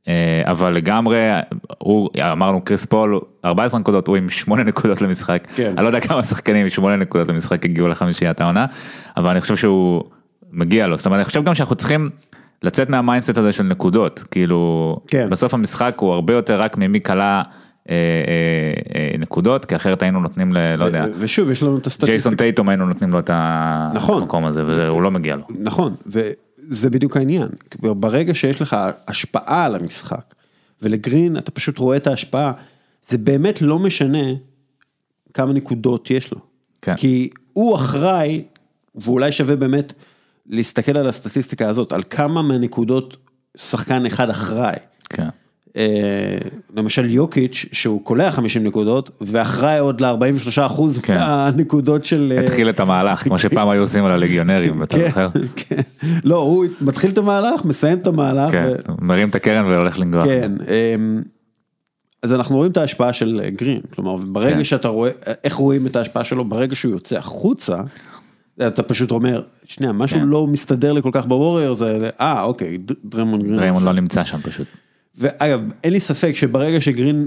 אה, אבל לגמרי, הוא, אמרנו קריס פול, 14 נקודות, הוא עם 8 נקודות למשחק. כן. אני לא יודע כמה שחקנים עם 8 נקודות למשחק הגיעו לחמישיית העונה, אבל אני חושב שהוא מגיע לו. זאת אומרת, אני חושב גם שאנחנו צריכים לצאת מה mindset הזה של נקודות. כאילו, כן. בסוף המשחק הוא הרבה יותר רק ממי קלה אה, אה, אה, נקודות, כי אחרת היינו נותנים ל... לא יודע. ושוב, יש לנו את ג'ייסון הסטטיסטיקה. טייטום היינו נותנים לו את נכון. המקום הזה, והוא לא מגיע לו. נכון, וזה בדיוק העניין. ברגע שיש לך השפעה על המשחק, ולגרין אתה פשוט רואה את ההשפעה, זה באמת לא משנה כמה נקודות יש לו. כן. כי הוא אחראי, ואולי שווה באמת להסתכל על הסטטיסטיקה הזאת, על כמה מהנקודות שחקן אחד אחראי. כן. אה, למשל יוקיץ' שהוא קולע 50 נקודות ואחראי עוד ל-43 אחוז כן. מהנקודות של... אה, התחיל את המהלך, כמו שפעם היו עושים על הלגיונרים, אתה כן, זוכר? כן. לא, הוא מתחיל את המהלך, מסיים את המהלך. כן, ו- מרים את הקרן והולך לנגוח. כן. אמ, אז אנחנו רואים את ההשפעה של גרין, כלומר ברגע כן. שאתה רואה, איך רואים את ההשפעה שלו, ברגע שהוא יוצא החוצה, אתה פשוט אומר, שנייה, משהו כן. לא מסתדר לי כל כך בווריורס האלה, אה אוקיי, דרמון גרין. עכשיו. לא נמצא שם פשוט. ואגב, אין לי ספק שברגע שגרין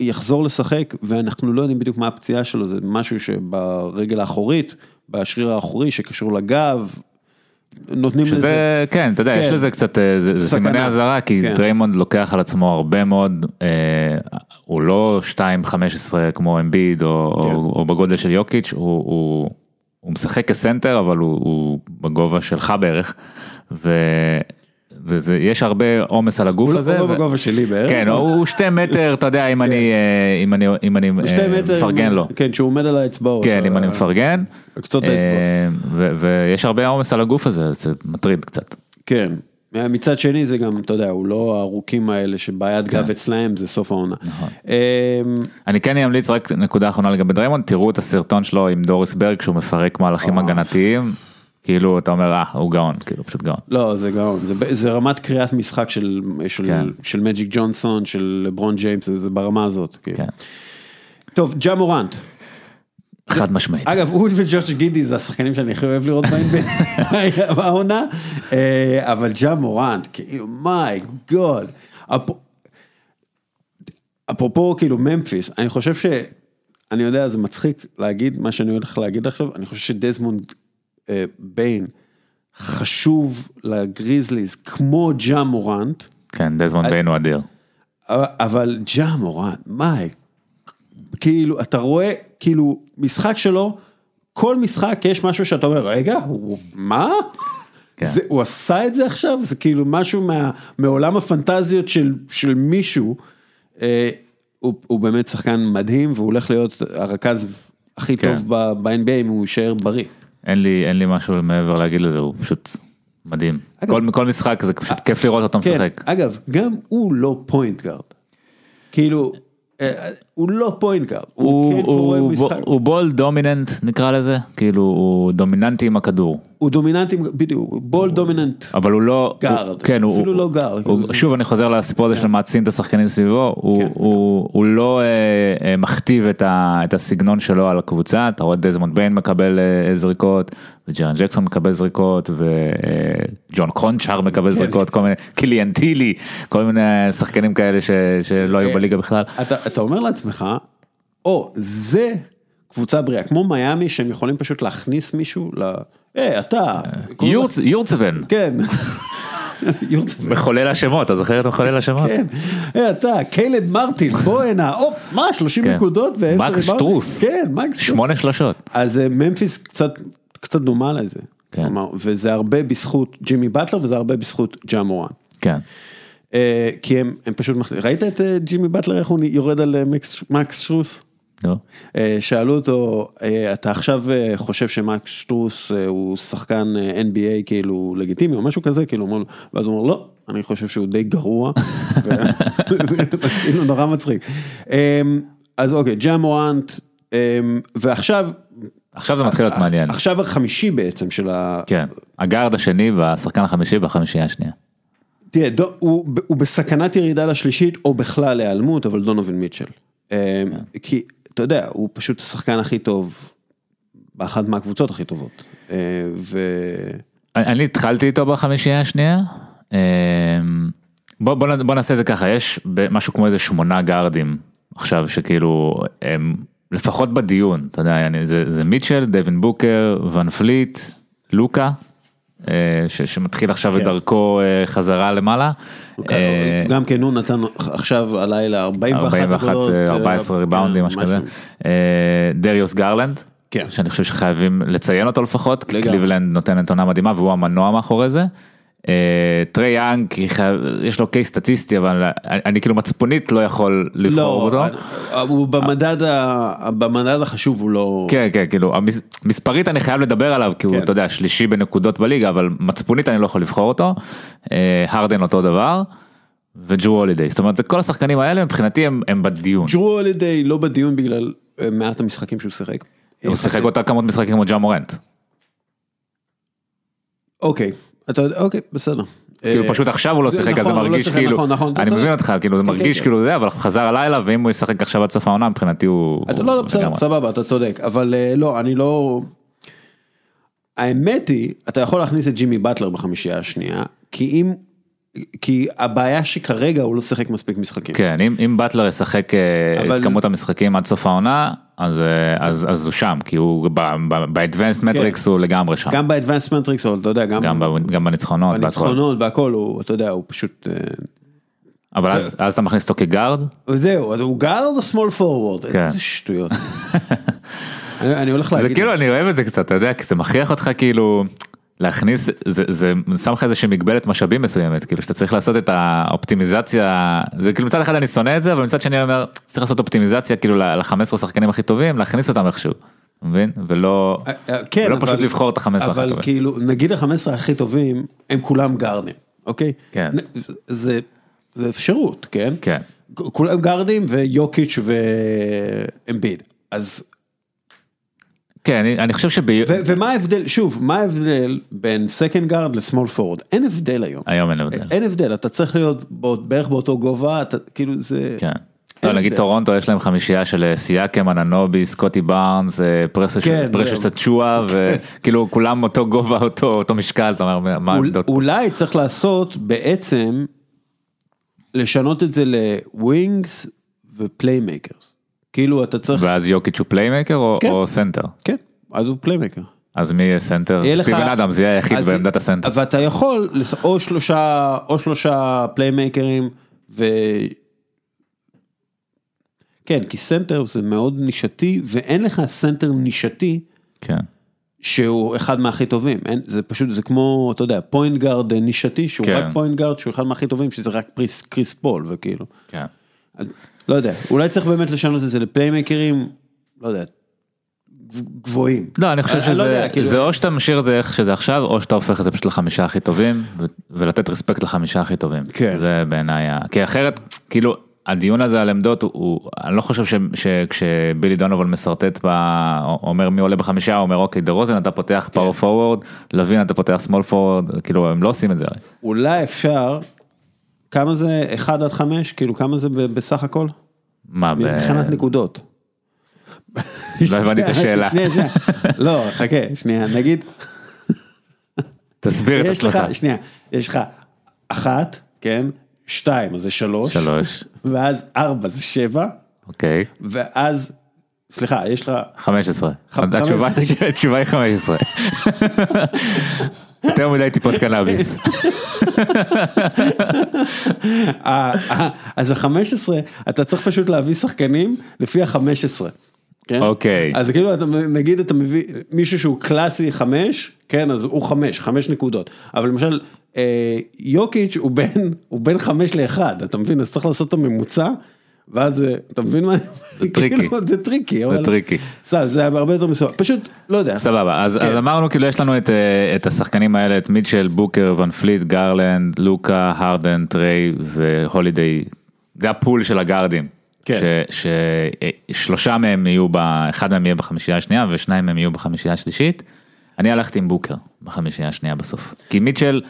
יחזור לשחק, ואנחנו לא יודעים בדיוק מה הפציעה שלו, זה משהו שברגל האחורית, בשריר האחורי שקשור לגב, נותנים לזה. שזה, כן, אתה יודע, יש כן. לזה קצת, אה, זה זה. סימני אזהרה, כי כן. דריימונד לוקח על עצמו הרבה מאוד, אה, הוא לא 2.15 כמו אמביד או כן. או- או בגודל של יוקיץ', הוא- הוא הוא משחק כסנטר, אבל הוא- הוא בגובה שלך בערך, ו- וזה, יש הרבה עומס על הגוף הוא לא- הזה. הוא לא ו- בגובה שלי בערך. כן, הוא שתי מטר, אתה יודע, אם אני, אה, אם אני, אם אני אה, מפרגן לו. כן, שהוא עומד על האצבעות. כן, אם אני מפרגן. קצות אה, האצבעות. ו- ויש הרבה עומס על הגוף הזה, זה מטריד קצת. כן. מצד שני זה גם, אתה יודע, הוא לא הארוכים האלה שבעיית כן. גב אצלהם זה סוף העונה. נכון. אמ, אני כן אמליץ רק נקודה אחרונה לגבי דריימונד, תראו את הסרטון שלו עם דוריס ברק שהוא מפרק מהלכים. הגנתיים, כאילו אתה אומר אה הוא גאון, כאילו פשוט גאון. לא, זה גאון, זה, זה רמת קריאת משחק של, של, כן. של מג'יק ג'ונסון, של לברון ג'יימס, זה ברמה הזאת. כאילו. כן. טוב, ג'ה מורנט. חד משמעית. אגב, הוא וג'וש גידי זה השחקנים שאני הכי אוהב לראות בהם בעונה, אה, אבל ג'ה מורנט, כאילו, my God. אפרופו כאילו ממפיס, אני חושב ש... אני יודע, זה מצחיק להגיד מה שאני הולך להגיד עכשיו, אני חושב שדזמונד אה, ביין חשוב לגריזליז כמו ג'ה מורנט, כן, דזמונד ביין הוא אדיר. אבל ג'ה מורנט, מיי, כאילו, אתה רואה, כאילו, משחק שלו, כל משחק יש משהו שאתה אומר, רגע, הוא, מה? כן. זה, הוא עשה את זה עכשיו? זה כאילו משהו מה, מעולם הפנטזיות של, של מישהו. אה, הוא, הוא באמת שחקן מדהים, והוא הולך להיות הרכז הכי כן. טוב ב-NBA אם הוא יישאר בריא. אין לי אין לי משהו מעבר להגיד לזה, הוא פשוט מדהים. אגב- כל, כל משחק זה פשוט כיף לראות אותו כן, משחק. אגב, גם הוא לא פוינט גארד. כאילו, אה, הוא לא פוינט גארד, הוא כן קורא הוא, משחק, הוא ball dominant נקרא לזה, כאילו הוא דומיננטי עם הכדור. הוא דומיננטי, בדיוק, הוא ball dominant. אבל הוא לא, גארד, הוא, כן, הוא, אפילו הוא, לא גארד, הוא. שוב אני חוזר לסיפור הזה של מעצים את השחקנים סביבו, הוא, כן. הוא, הוא לא אה, אה, מכתיב את, ה, את הסגנון שלו על הקבוצה, אתה רואה דזמונד ביין מקבל אה, זריקות, וג'רן ג'קסון מקבל זריקות, וג'ון קרונצ'אר מקבל זריקות, כל מיני, קיליאן טילי, כל מיני שחקנים כאלה שלא היו אה, בליגה בכלל. אתה אומר לעצמך, או, זה קבוצה בריאה, כמו מיאמי שהם יכולים פשוט להכניס מישהו ל... היי, אתה. לך- יורצ- יורצבן, כן. מחולל השמות, אתה זוכר את מחולל השמות? כן, היי אתה, קיילד מרטין, בוא הנה, הופ, מה, 30 כן. נקודות ועשר מקס ריבאונדים? שטרוס. כן, מקס שטרוס. שמונה שלושות. אז אה, ממפיס קצת, קצת דומה לזה. כן. כלומר, וזה הרבה בזכות ג'ימי באטלר וזה הרבה בזכות ג'ה מורן. כן. אה, כי הם, הם פשוט. ראית את אה, ג'ימי באטלר איך הוא יורד על אה, מקס, מקס שטרוס? נו. אה, שאלו אותו, אתה עכשיו חושב שמקס שטרוס הוא שחקן NBA כאילו לגיטימי או משהו כזה, כאילו, ואז הוא אומר, לא, אני חושב שהוא די גרוע, זה כאילו נורא מצחיק. אה, אז אוקיי, ג'ה מורנט, אה, ועכשיו, עכשיו זה מתחיל להיות מעניין. עכשיו החמישי בעצם של ה... כן. הגארד השני והשחקן החמישי והחמישייה השנייה. תראה, דו, הוא, הוא בסכנת ירידה לשלישית או בכלל להיעלמות, אבל דונובין מיטשל. אה, כי, אתה יודע, הוא פשוט השחקן הכי טוב באחת מהקבוצות הכי טובות. אה, ו... אני התחלתי איתו בחמישייה השנייה. אמ, בוא, בוא, בוא נעשה את זה ככה, יש משהו כמו איזה שמונה גארדים עכשיו שכאילו הם לפחות בדיון, אתה יודע, אני, זה, זה מיטשל, דווין בוקר, ון פליט, לוקה, ש, שמתחיל עכשיו את כן. דרכו אה, חזרה למעלה. אה, גם כן הוא נתן עכשיו הלילה 41 41, נקודות. אה, אה, 14 ריבאונדים, כן, משהו כזה. אה, דריוס גרלנד, כן. שאני חושב שחייבים לציין אותו לפחות, כי. קליבלנד נותנת עונה מדהימה והוא המנוע מאחורי זה. אה, טרי יאנג, יש לו case סטטיסטי, אבל אני, אני כאילו מצפונית לא יכול לבחור לא, אותו. אה, הוא במדד, ה- במדד החשוב הוא לא... כן, כן, כאילו, מספרית אני חייב לדבר עליו, כי הוא, כן. אתה יודע, שלישי בנקודות בליגה, אבל מצפונית אני לא יכול לבחור אותו. אה, הרדן אותו דבר, וג'רו הולידיי. זאת אומרת, זה כל השחקנים האלה מבחינתי הם, הם בדיון. ג'רו הולידיי לא בדיון בגלל מעט המשחקים שהוא שיחק. הוא שיחק אותה כמות משחקים כמו ג'ה מורנט. אוקיי, אתה יודע, אוקיי, בסדר. כאילו אה, פשוט עכשיו הוא לא שיחק אז נכון, זה לא מרגיש כאילו, נכון, נכון, אני. מבין אותך, כאילו זה כן, מרגיש כן. כאילו זה, אבל חזר הלילה ואם הוא ישחק עכשיו עד סוף העונה מבחינתי הוא... אתה לא, לא, בסדר. סבבה, אתה צודק, אבל אה, לא, אני לא... האמת היא, אתה יכול להכניס את ג'ימי באטלר בחמישייה השנייה, כי אם... כי הבעיה שכרגע הוא לא שיחק מספיק משחקים. כן, אם, אם באטלר ישחק אה, אבל- את כמות המשחקים עד סוף העונה, אז, אה, אז, אז הוא שם, כי הוא ב-advanced matrix הוא לגמרי שם, כן. גם ב-advanced matrix, אבל אתה יודע, גם גם, ב- גם בניצחונות. בניצחונות, בהכל, הוא, אתה יודע, הוא פשוט... אה, אבל אז, אז אתה מכניס אותו כגארד, וזהו, אז הוא גארד או שמאל פורוורד? כן. איזה שטויות. אני אני הולך זה להגיד... כאילו אני אוהב את זה קצת, אתה יודע, כי זה מכריח אותך כאילו להכניס, זה, זה שם לך איזושהי מגבלת משאבים מסוימת, כאילו שאתה צריך לעשות את האופטימיזציה, זה כאילו מצד אחד אני שונא את זה, אבל מצד שני אני אומר, צריך לעשות אופטימיזציה כאילו ל-15 שחקנים הכי טובים, להכניס אותם איכשהו, מבין? ולא, אה, אה, כן, ולא אבל- פשוט לבחור את ה-15 הכי אבל טובים. כאילו, נגיד ה-15 הכי טובים, הם כולם גארדים, אוקיי? כן. זה, זה אפשרות, כן? כן. כולם גארדים ויוקיץ' ואמביד. אז, כן, אני, אני חושב ו- ומה ההבדל, שוב, מה ההבדל בין סקנד גארד לסמול פורד? אין הבדל היום. אין הבדל. אין הבדל, אתה צריך להיות בערך באותו גובה, אתה כאילו זה... כן. לא, נגיד. טורונטו יש להם חמישייה של אה, סיאקם, אננובי, סקוטי בארנס, אה, פרשס כן, פרשס. אצ'ואה, וכאילו כולם אותו גובה, אותו אותו משקל, אתה אומר, מה- העמדות? אולי צריך לעשות בעצם, לשנות את זה ל wings ו playmakers. כאילו אתה צריך, ואז יוקיץ' הוא playmaker או, כן. או סנטר? כן, אז הוא playmaker. אז מי יהיה סנטר? יהיה לך- סטיבן אדמס יהיה היחיד בעמדת הסנטר. ואתה יכול, או שלושה, או שלושה playmaker ים, ו... כן, כי סנטר זה מאוד נישתי, ואין לך סנטר נישתי כן. שהוא אחד מהכי טובים, אין, זה פשוט, זה כמו, אתה יודע, פוינט גארד נישתי, שהוא כן. רק פוינט גארד, שהוא אחד מהכי טובים, שזה רק פריס, קריס פול, וכאילו. כן. לא יודע, אולי צריך באמת לשנות את זה ל playmaker ים, לא יודע, גבוהים. לא, אני חושב לא יודע, שזה כאילו- זה או שאתה משאיר את זה איך שזה עכשיו, או שאתה הופך את זה פשוט לחמישה הכי טובים, ו- ולתת respect לחמישה הכי טובים. כן. זה בעיניי, ה- כי אחרת, כאילו, הדיון הזה על עמדות, הוא- אני לא חושב ש- שכשבילי דונובן משרטט, ב- אומר מי עולה בחמישה, הוא אומר אוקיי, דה רוזן אתה פותח פאור פורוורד, לאבין אתה פותח סמול פורוורד, כאילו, הם לא עושים את זה. אולי אפשר, כמה זה 1 עד 5? כאילו כמה זה בסך הכל? מה, ב- מבחינת נקודות. לא הבנתי את השאלה. לא, חכה, שנייה, נגיד, תסביר את עצמך. שנייה, יש לך אחת, כן, שתיים, אז זה שלוש, שלוש, ואז ארבע זה שבע, אוקיי, ואז, סליחה, יש לך, 15. ח- התשובה 15. התשובה היא 15. יותר מדי טיפות קנאביס. אה, אה, אז החמש עשרה, אתה צריך פשוט להביא שחקנים לפי החמש עשרה. כן? אוקיי. אז כאילו אתה נגיד אתה מביא מישהו שהוא קלאסי חמש, כן אז הוא חמש, חמש נקודות, אבל למשל אה, יוקיץ' הוא בין, הוא בין חמש לאחד, אתה מבין? אז צריך לעשות את הממוצע, ואז אה, אתה מבין מה? זה tricky. כאילו, זה tricky, אבל... tricky. זה היה הרבה יותר מסוים, פשוט לא יודע. סבבה, אז, כן. אמרנו כאילו יש לנו את, אה, את השחקנים האלה, את מיטשל, בוקר, ון פליט, גרלנד, לוקה, הרדן, טריי והולידיי, זה ה pool של הגארדים. כן. ששלושה מהם יהיו, ב, אחד מהם יהיה בחמישייה השנייה ושניים מהם יהיו בחמישייה השלישית. אני הלכתי עם בוקר בחמישייה השנייה בסוף. כי מיטשל,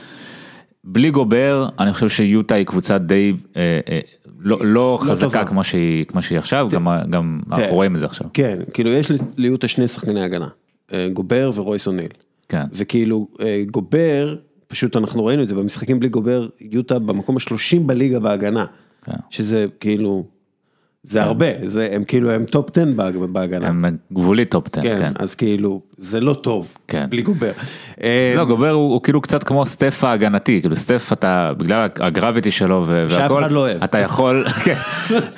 בלי גובר, אני חושב שיוטה היא קבוצה די, אה, אה, לא, לא חזקה טובה. כמו שהיא, כמו שהיא עכשיו, גם, גם אנחנו רואים את זה עכשיו. כן, כאילו יש ליוטה שני שחקני הגנה, אה, גובר ורויס אוניל. כן. וכאילו אה, גובר, פשוט אנחנו ראינו את זה במשחקים בלי גובר, יוטה במקום השלושים בליגה בהגנה. כן. שזה כאילו, זה הרבה, זה, הם כאילו, הם top 10 בהג- בהגנה. הם גבולי top 10, כן, כן. אז כאילו, זה לא טוב, כן. בלי גובר. אה, לא, גובר הוא, הוא כאילו קצת כמו סטף ההגנתי, כאילו סטף אתה, בגלל ה gravity שלו ו- שאף והכל, אחד לא אוהב. אתה יכול, כן,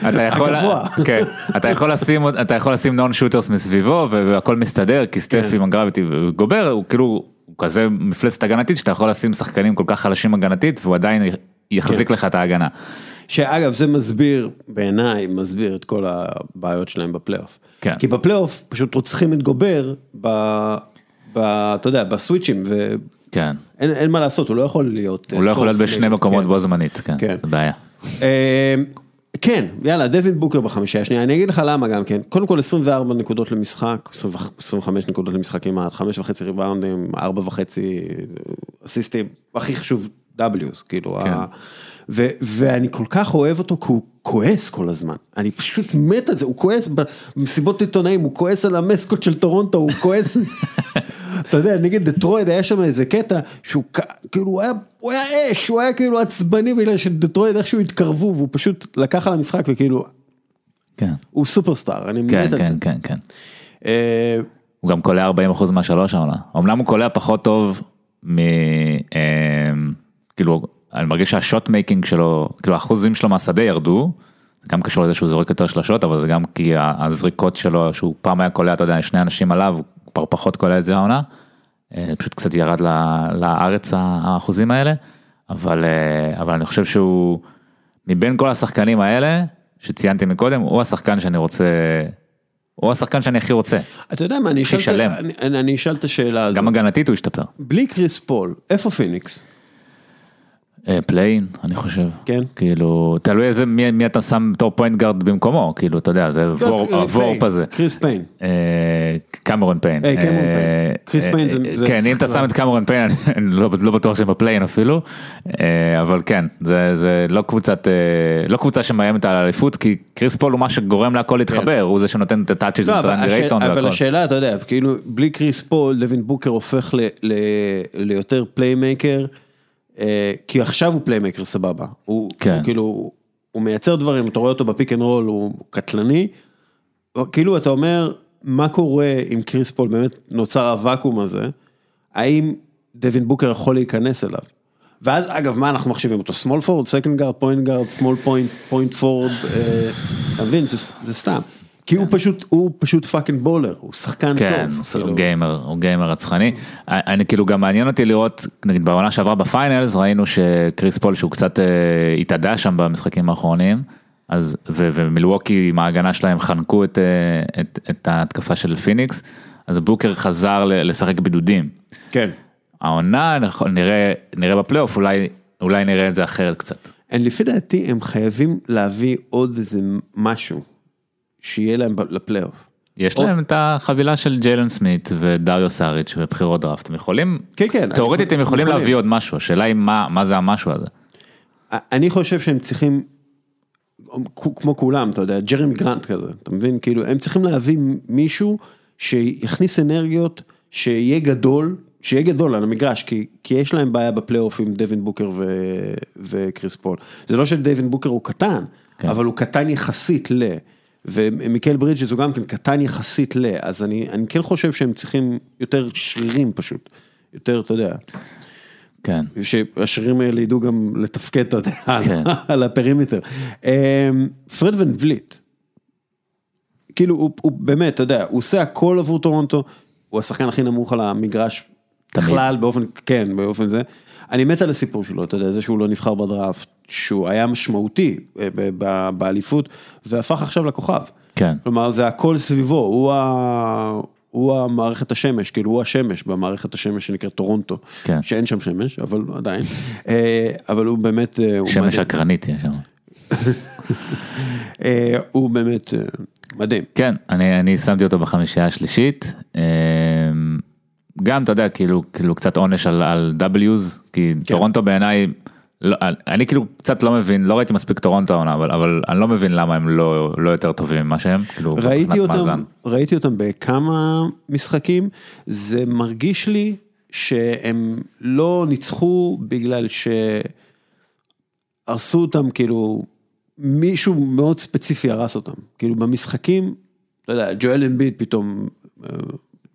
אתה יכול. כן, אתה יכול לשים, אתה יכול לשים נון שוטרס מסביבו והכל מסתדר, כי סטף כן. עם הגרביטי, וגובר הוא כאילו, הוא כזה מפלצת הגנתית שאתה יכול לשים שחקנים כל כך חלשים הגנתית והוא עדיין יחזיק כן. לך את ההגנה. שאגב, זה מסביר, בעיניי, מסביר את כל הבעיות שלהם בפלייאוף. כן. כי בפלייאוף פשוט רוצחים את גובר, ב, ב, אתה יודע, בסוויצ'ים, כן, אין מה לעשות, הוא לא יכול להיות... הוא לא יכול להיות בשני נגד- מקומות כן. בו זמנית, כן, כן. זה בעיה. אה, כן, יאללה, דווין בוקר בחמישייה השנייה, אני אגיד לך למה גם כן, קודם כל 24 נקודות למשחק, 25 נקודות למשחק כמעט, 5 וחצי ריבאונדים, 4 וחצי אסיסטים, הכי חשוב W's, כאילו, כן. ה... ואני כל כך אוהב אותו כי הוא כועס כל הזמן, אני פשוט מת על זה, הוא כועס במסיבות עיתונאים, הוא כועס על המסקוט של טורונטו, הוא כועס, אתה יודע, נגד דטרויד היה שם איזה קטע שהוא כאילו היה, הוא היה אש, הוא היה כאילו עצבני בגלל שדטרויד איכשהו התקרבו והוא פשוט לקח על המשחק וכאילו, כן, הוא סופרסטאר, אני כן, מת על כן, זה. כן, כן. אה, הוא גם קולע 40% מהשלוש העונה. אמנם הוא קולע פחות טוב מ... אה, כאילו, אני מרגיש שה shot making שלו, כאילו האחוזים שלו מהשדה ירדו. זה גם קשור לזה שהוא זורק יותר שלשות, אבל זה גם כי הזריקות שלו, שהוא פעם היה קולע, אתה יודע, שני אנשים עליו, הוא כבר פחות קולע את זה העונה. אה, פשוט קצת ירד לארץ האחוזים האלה. אבל, אה, אבל אני חושב שהוא, מבין כל השחקנים האלה, שציינתי מקודם, הוא השחקן שאני רוצה, הוא השחקן שאני הכי רוצה. אתה יודע מה, אני אשאל את השאלה הזאת, גם הגנתית הוא השתפר. בלי קריס פול, איפה פיניקס? אה, play-in, אני חושב. כן. כאילו, תלוי איזה, מי, מי אתה שם בתור פוינט גארד במקומו, כאילו, אתה יודע, זה VOR- ה VORP הזה. קריס פיין. אה, קמרון פיין. אה. קריס אה, פיין זה- אה, כן, אם אתה. שם את קמרון פיין, אני לא לא בטוח שהם ב play-in אפילו, אה, אבל כן, זה זה לא קבוצת, אה, לא קבוצה שמאיימת על האליפות, כי קריס פול הוא מה שגורם להכל להתחבר, הוא זה שנותן את ה touches כן. לא, אבל, וטרנד השאל, אייטון אבל והכל. השאלה, אתה יודע, כאילו, בלי קריס פול, דווין בוקר הופך ל, ל, ליותר playmaker, אה, כי עכשיו הוא playmaker סבבה. הוא, כן. הוא כאילו, הוא מייצר דברים, אתה רואה אותו בפיק אנד רול, הוא קטלני. כאילו, אתה אומר, מה קורה אם קריס פול באמת נוצר הוואקום הזה, האם דווין בוקר יכול להיכנס אליו? ואז אגב מה אנחנו מחשיבים אותו small forward, shooting guard, point guard, small point, point forward, אה, אתה מבין זה סתם, כי הוא פשוט הוא פשוט fucking baller, הוא שחקן כן, טוב, הוא כאילו. gamer, הוא gamer רצחני. אני כאילו גם מעניין אותי לראות, נגיד בעונה שעברה בפיינלס ראינו שקריס פול שהוא קצת אה, התאדה שם במשחקים האחרונים, אז ו- ומילווקי עם ההגנה שלהם חנקו את, אה, את, את ההתקפה של פיניקס, אז בוקר חזר ל- לשחק בידודים. כן. העונה נכון, נראה, נראה בפלייאוף, אולי, אולי נראה את זה אחרת קצת. לפי דעתי הם חייבים להביא עוד איזה משהו שיהיה להם לפלייאוף. יש או- להם את החבילה של ג'יילן סמית ודריו סאריץ' ובחירות דראפט, הם יכולים, כן, כן. תאורטית הם יכולים. להביא עוד משהו, השאלה היא מה, מה זה המשהו הזה. אני חושב שהם צריכים, כמו כולם, אתה יודע, ג'רמי גרנט כזה, אתה מבין? כאילו, הם צריכים להביא מישהו שיכניס אנרגיות, שיהיה גדול, שיהיה גדול על המגרש, כי, כי יש להם בעיה בפלייאוף עם דווין בוקר ו, וקריס פול. זה לא שדווין בוקר הוא קטן, כן. אבל הוא קטן יחסית ל... ומיקל ברידג'ס הוא גם כן קטן יחסית ל... אז אני, אני כן חושב שהם צריכים יותר שרירים פשוט. יותר, אתה יודע, כן. שהשרירים האלה ידעו גם לתפקד, אתה יודע, כן. על הפרימטר. אמ, פרד ון וליט, כאילו הוא, הוא באמת, אתה יודע, הוא עושה הכל עבור טורונטו, הוא השחקן הכי נמוך על המגרש, תמיד. בכלל, באופן, כן, באופן זה. אני מת על הסיפור שלו, אתה יודע, זה שהוא לא נבחר בדראפט, שהוא היה משמעותי אה, באליפות, והפך עכשיו לכוכב. כן. כלומר, זה הכל סביבו, הוא, ה... הוא המערכת השמש, כאילו הוא השמש במערכת השמש שנקראת טורונטו, כן. שאין שם שמש, אבל עדיין, אה, אבל הוא באמת, אה, שמש. אקרנית יש שם. הוא באמת מדהים. כן, אני, אני שמתי אותו בחמישייה השלישית. גם, אתה יודע, כאילו, כאילו קצת עונש על, על W's, כי כן. טורונטו בעיניי, לא, אני כאילו קצת לא מבין, לא ראיתי מספיק טורונטו העונה, אבל, אבל אני לא מבין למה הם לא, לא יותר טובים ממה שהם, כאילו, ראיתי אותם, מאזן. ראיתי אותם בכמה משחקים, זה מרגיש לי שהם לא ניצחו בגלל שהרסו אותם, כאילו, מישהו מאוד ספציפי הרס אותם, כאילו במשחקים, לא יודע, ג'ואל אמביד פתאום אה,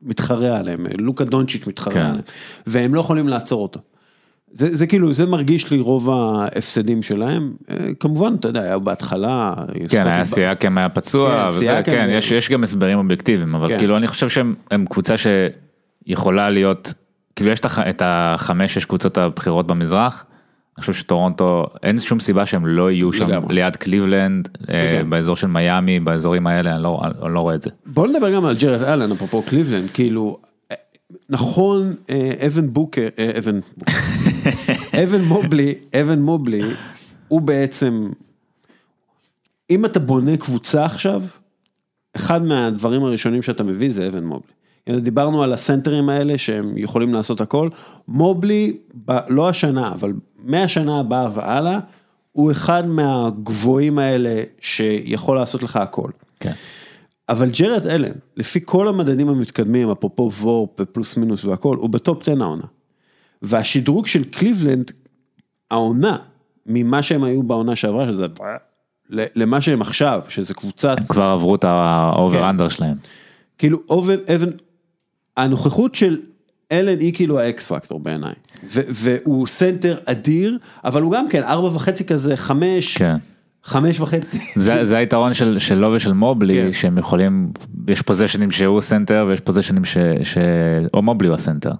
מתחרה עליהם, לוקה דונצ'יץ' מתחרה כן. עליהם, והם לא יכולים לעצור אותו. זה, זה כאילו, זה מרגיש לי רוב ההפסדים שלהם, אה, כמובן, אתה יודע, היה בהתחלה, כן, היה סיאקם היה פצוע, כן, וזה, כן, אה, יש, יש גם הסברים אובייקטיביים, אבל כן. כאילו אני חושב שהם הם קבוצה שיכולה להיות, כאילו יש את הח- את החמש, שש קבוצות הבכירות במזרח, אני חושב שטורונטו, אין שום סיבה שהם לא יהיו שם לגמרי. ליד קליבלנד, אה, כן. באזור של מיאמי, באזורים האלה, אני לא, אני לא רואה את זה. בוא נדבר גם על ג'רד אלן, אפרופו קליבלנד, כאילו, אה, נכון, אה, אוון בוקר, אוון, בוקר. אוון מובלי, אוון מובלי, הוא בעצם, אם אתה בונה קבוצה עכשיו, אחד מהדברים הראשונים שאתה מביא זה אוון מובלי. דיברנו על הסנטרים האלה שהם יכולים לעשות הכל, מובלי, ב, לא השנה, אבל מהשנה הבאה והלאה, הוא אחד מהגבוהים האלה שיכול לעשות לך הכל. כן. אבל ג'רד אלן, לפי כל המדדים המתקדמים, אפרופו VORP ופלוס מינוס והכל, הוא בטופ 10 העונה. והשדרוג של קליבלנד, העונה, ממה שהם היו בעונה שעברה, שזה למה שהם עכשיו, שזה קבוצת, הם כבר עברו את ה over under שלהם. כאילו אוון, אוון, הנוכחות של אלן היא כאילו ה X factor בעיניי. והוא סנטר אדיר, אבל הוא גם כן ארבע וחצי כזה, חמש, כן. חמש וחצי. זה, זה היתרון של, שלו ושל מובלי, כן. שהם יכולים, יש פוזשנים שהוא סנטר ויש פוזיישנים ש... ש... או מובלי הוא הסנטר.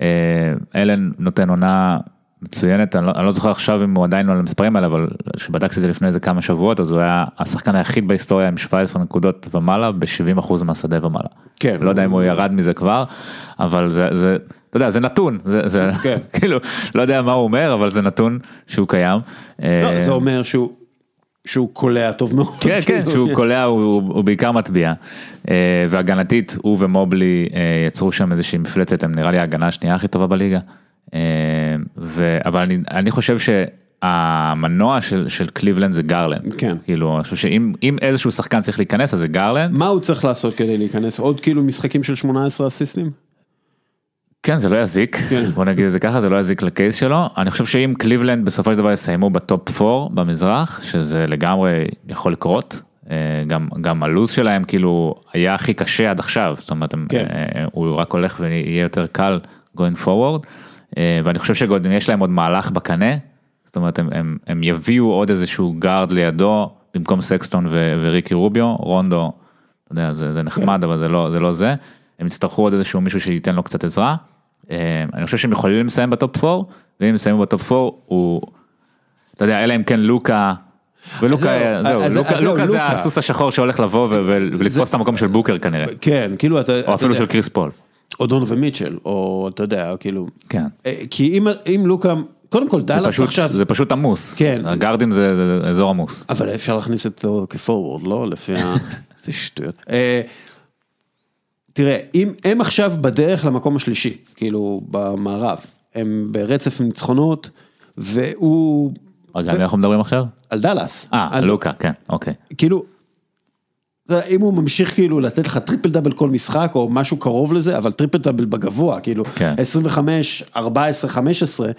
אה, אלן נותן עונה מצוינת, אני לא, אני לא זוכר עכשיו אם הוא עדיין על המספרים האלה, אבל כשבדקתי את זה לפני איזה כמה שבועות, אז הוא היה השחקן היחיד בהיסטוריה עם 17 נקודות ומעלה ב-70% מהשדה ומעלה. כן. לא יודע אם הוא ירד מזה כבר, אבל זה, זה אתה יודע, זה נתון, זה, זה כן. כאילו, לא יודע מה הוא אומר, אבל זה נתון שהוא קיים. לא, אה, זה אומר שהוא, שהוא קולע טוב מאוד. כן, כן, כאילו, שהוא קולע, הוא, הוא, בעיקר מטביע. אה, והגנתית, הוא ומובלי אה, יצרו שם איזושהי מפלצת, הם נראה לי ההגנה השנייה הכי טובה בליגה. אה, ו, אבל אני, אני חושב שהמנוע של, של קליבלנד זה גרלנד. כן. כאילו, אני חושב שאם אם איזשהו שחקן צריך להיכנס, אז זה גרלנד. מה הוא צריך לעשות כדי להיכנס? עוד כאילו משחקים של 18 אסיסטים? כן, זה לא יזיק, כן. בוא נגיד את זה ככה, זה לא יזיק ל case שלו. אני חושב שאם קליבלנד בסופו של דבר יסיימו בטופ 4 במזרח, שזה לגמרי יכול לקרות, אה, גם, גם הלו"ז שלהם כאילו היה הכי קשה עד עכשיו, זאת אומרת, הם, כן. אה, הוא רק הולך ויהיה יותר קל going forward, אה, ואני חושב שגם יש להם עוד מהלך בקנה, זאת אומרת, הם, הם, הם יביאו עוד איזשהו גארד לידו, במקום סקסטון ו- וריקי רוביו, רונדו, אתה יודע, זה, זה נחמד, אבל זה לא, זה לא זה, הם יצטרכו עוד איזשהו מישהו שייתן לו קצת עזרה. אה, אני חושב שהם יכולים לסיים בטופ 4, ואם הם יסיימו בטופ 4, הוא, אתה יודע, אלא אם כן לוקה ולוקה, זהו, זהו, לוקה לוקה זה. הסוס השחור שהולך לבוא ולתפוס את המקום של בוקר כנראה, כן, כאילו אתה, או אתה אפילו יודע, של קריס פול. או דון ומיטשל, או אתה יודע, כאילו, כן. אה, כי אם, אם לוקה, קודם כל דאלאס פשוט- עכשיו, זה פשוט עמוס, כן. הגארדים זה זה אזור עמוס. אבל אפשר להכניס אותו כפורוורד, לא? לפי ה... זה שטויות. אה, תראה, אם הם עכשיו בדרך למקום השלישי, כאילו במערב, הם ברצף ניצחונות, והוא... רגע, על מי אנחנו מדברים עכשיו? על דאלאס. אה, על- לוקה, כן, אוקיי. כאילו, אם הוא ממשיך כאילו לתת לך triple double כל משחק או משהו קרוב לזה, אבל triple double בגבוה, כאילו כן. 25, 14, 15,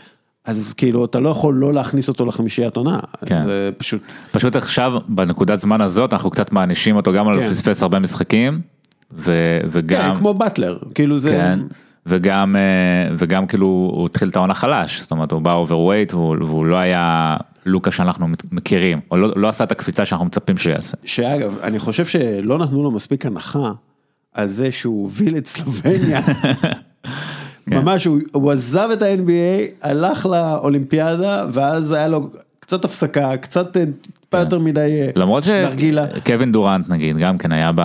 אז כאילו אתה לא יכול לא להכניס אותו לחמישיית עונה, כן. זה פשוט, פשוט עכשיו בנקודת זמן הזאת אנחנו קצת מענישים אותו גם על כן. הוא פספס הרבה משחקים ו- וגם כן, כמו באטלר, כאילו זה, כן וגם אה, וגם כאילו הוא התחיל את העונה חלש זאת אומרת הוא בא overweight והוא, והוא לא היה לוקה שאנחנו מכירים או לא, לא עשה את הקפיצה שאנחנו מצפים שהוא יעשה. שאגב, אני חושב שלא נתנו לו מספיק הנחה על זה שהוא הוביל את סלובניה. כן. ממש, הוא, הוא עזב את ה-NBA, הלך לאולימפיאדה, ואז היה לו קצת הפסקה, קצת אה, טיפה יותר מדי אה, כן. למרות. שקווין דורנט נגיד גם כן היה ב,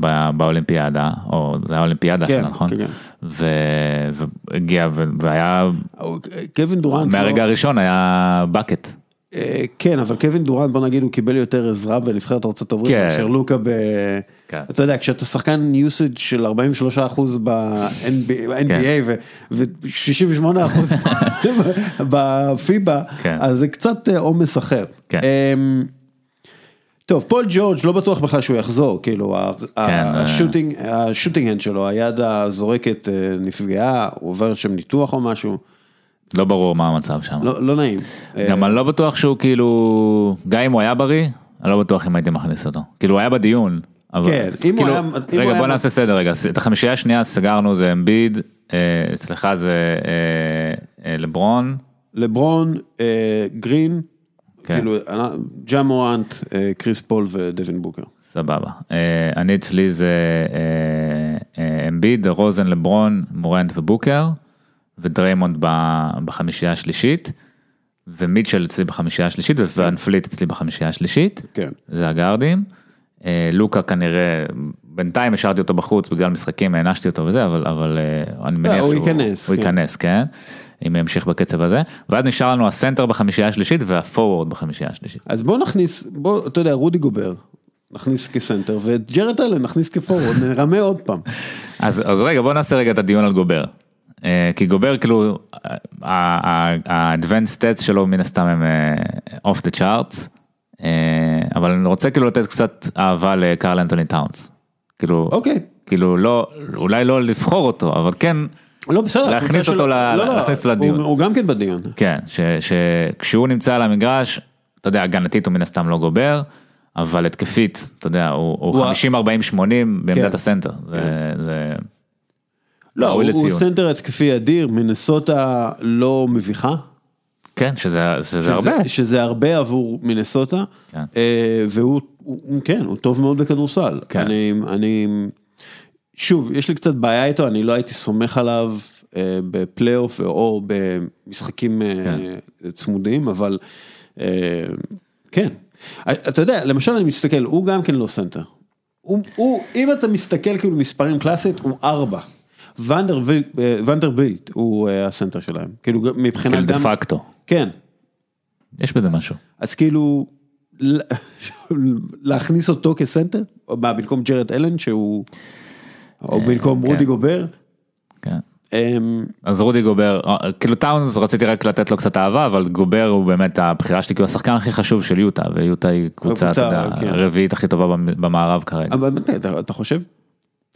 ב, באולימפיאדה או זה היה אולימפיאדה כן, שלה נכון? כן, כן. ו- והגיע ו- והיה הוא- קווין דורנט, מהרגע לא, הראשון היה בקט. אה, כן, אבל קווין דורנט, בוא נגיד, הוא קיבל יותר עזרה בנבחרת ארצות הברית, כן. מאשר לוקה ב... כן. אתה יודע, כשאתה שחקן usage של 43% ב-NBA כן. ו-68% בפיבה, כן. אז זה קצת אה, עומס אחר. אמ, טוב, פול ג'ורג' לא בטוח בכלל שהוא יחזור, כאילו אה. השוטינג, הנד שלו, היד הזורקת אה, נפגעה, הוא עובר שם ניתוח או משהו, לא ברור מה המצב שם. לא לא נעים. גם אני לא בטוח שהוא כאילו, גם אם הוא היה בריא, אני לא בטוח אם הייתי מכניס אותו. כאילו הוא היה בדיון. אבל, כן, אם הוא כאילו, היה- הוא רגע היה- בוא נעשה סדר רגע, את החמישייה השנייה סגרנו זה אמביד, אה, אצלך זה אה, אה, לברון, לברון, אה, גרין, כן. כאילו, אה, ג'ה מורנט, אה, קריס פול ודווין בוקר. סבבה. אה, אני אצלי זה אה, אה, אמביד, רוזן, לברון, מורנט ובוקר, ודריימונד בחמישייה השלישית, ומיטשל אצלי בחמישייה השלישית, ואן פליט אצלי בחמישייה השלישית. כן. זה הגארדים. אה, לוקה כנראה, בינתיים השארתי אותו בחוץ בגלל משחקים, הענשתי אותו וזה, אבל, אבל אה, אני מניח הוא שהוא ייכנס, הוא כן. ייכנס, כן, אם ימשיך בקצב הזה. ואז נשאר לנו הסנטר בחמישייה השלישית והפורוורד בחמישייה השלישית. אז בוא נכניס, בוא, אתה יודע, רודי גובר, נכניס כסנטר, ואת ג'רד אלן נכניס כפורוורד, נרמה עוד פעם. אז, אז רגע, בוא נעשה רגע את הדיון על גובר. אה, כי גובר כאילו, ה-advanced stats שלו מן הסתם הם אה, off the charts, אה, אבל אני רוצה כאילו לתת קצת אהבה לקרל אנטוני טאונס. כאילו, אוקיי. כאילו לא, אולי לא לבחור אותו, אבל כן, לא, בסדר. להכניס אותו הקבוצה שלו- ל- לא, לא, להכניס אותו לדיון. הוא- הוא גם כן בדיון. כן, ש, שכשהוא נמצא על המגרש, אתה יודע, הגנתית הוא מן הסתם לא גובר, אבל התקפית, אתה יודע, הוא, הוא הוא- 50, 40, 80 בעמדת כן. הסנטר. זה, זה, לא, הוא הוא. סנטר התקפי אדיר, מינסוטה לא מביכה. כן, שזה, שזה שזה- הרבה. שזה הרבה עבור מינסוטה, כן. אה, והוא, הוא- כן, הוא טוב מאוד בכדורסל. כן. אני, אני, שוב, יש לי קצת בעיה איתו, אני לא הייתי סומך עליו אה, בפלייאוף או במשחקים אה, כן. צמודים, אבל אה, כן. אתה יודע, למשל אני מסתכל, הוא גם כן לא סנטר. הוא, הוא, אם אתה מסתכל כאילו מספרים קלאסית, הוא ארבע. ונדרבילט, אה, הוא אה, הסנטר שלהם, כאילו מבחינת כאילו דה פקטו. כן, יש בזה משהו. אז כאילו, להכניס אותו כסנטר, או מה, במקום ג'רד אלן שהוא, או במקום כן. רודי גובר, כן. אמ, אז רודי גובר, אה, כאילו טאונס רציתי רק לתת לו קצת אהבה, אבל גובר הוא באמת הבחירה שלי, כי הוא השחקן הכי חשוב של יוטה, ויוטה היא קבוצה, אתה יודע, כן. הרביעית הכי טובה במ- במערב כרגע. אבל אתה חושב?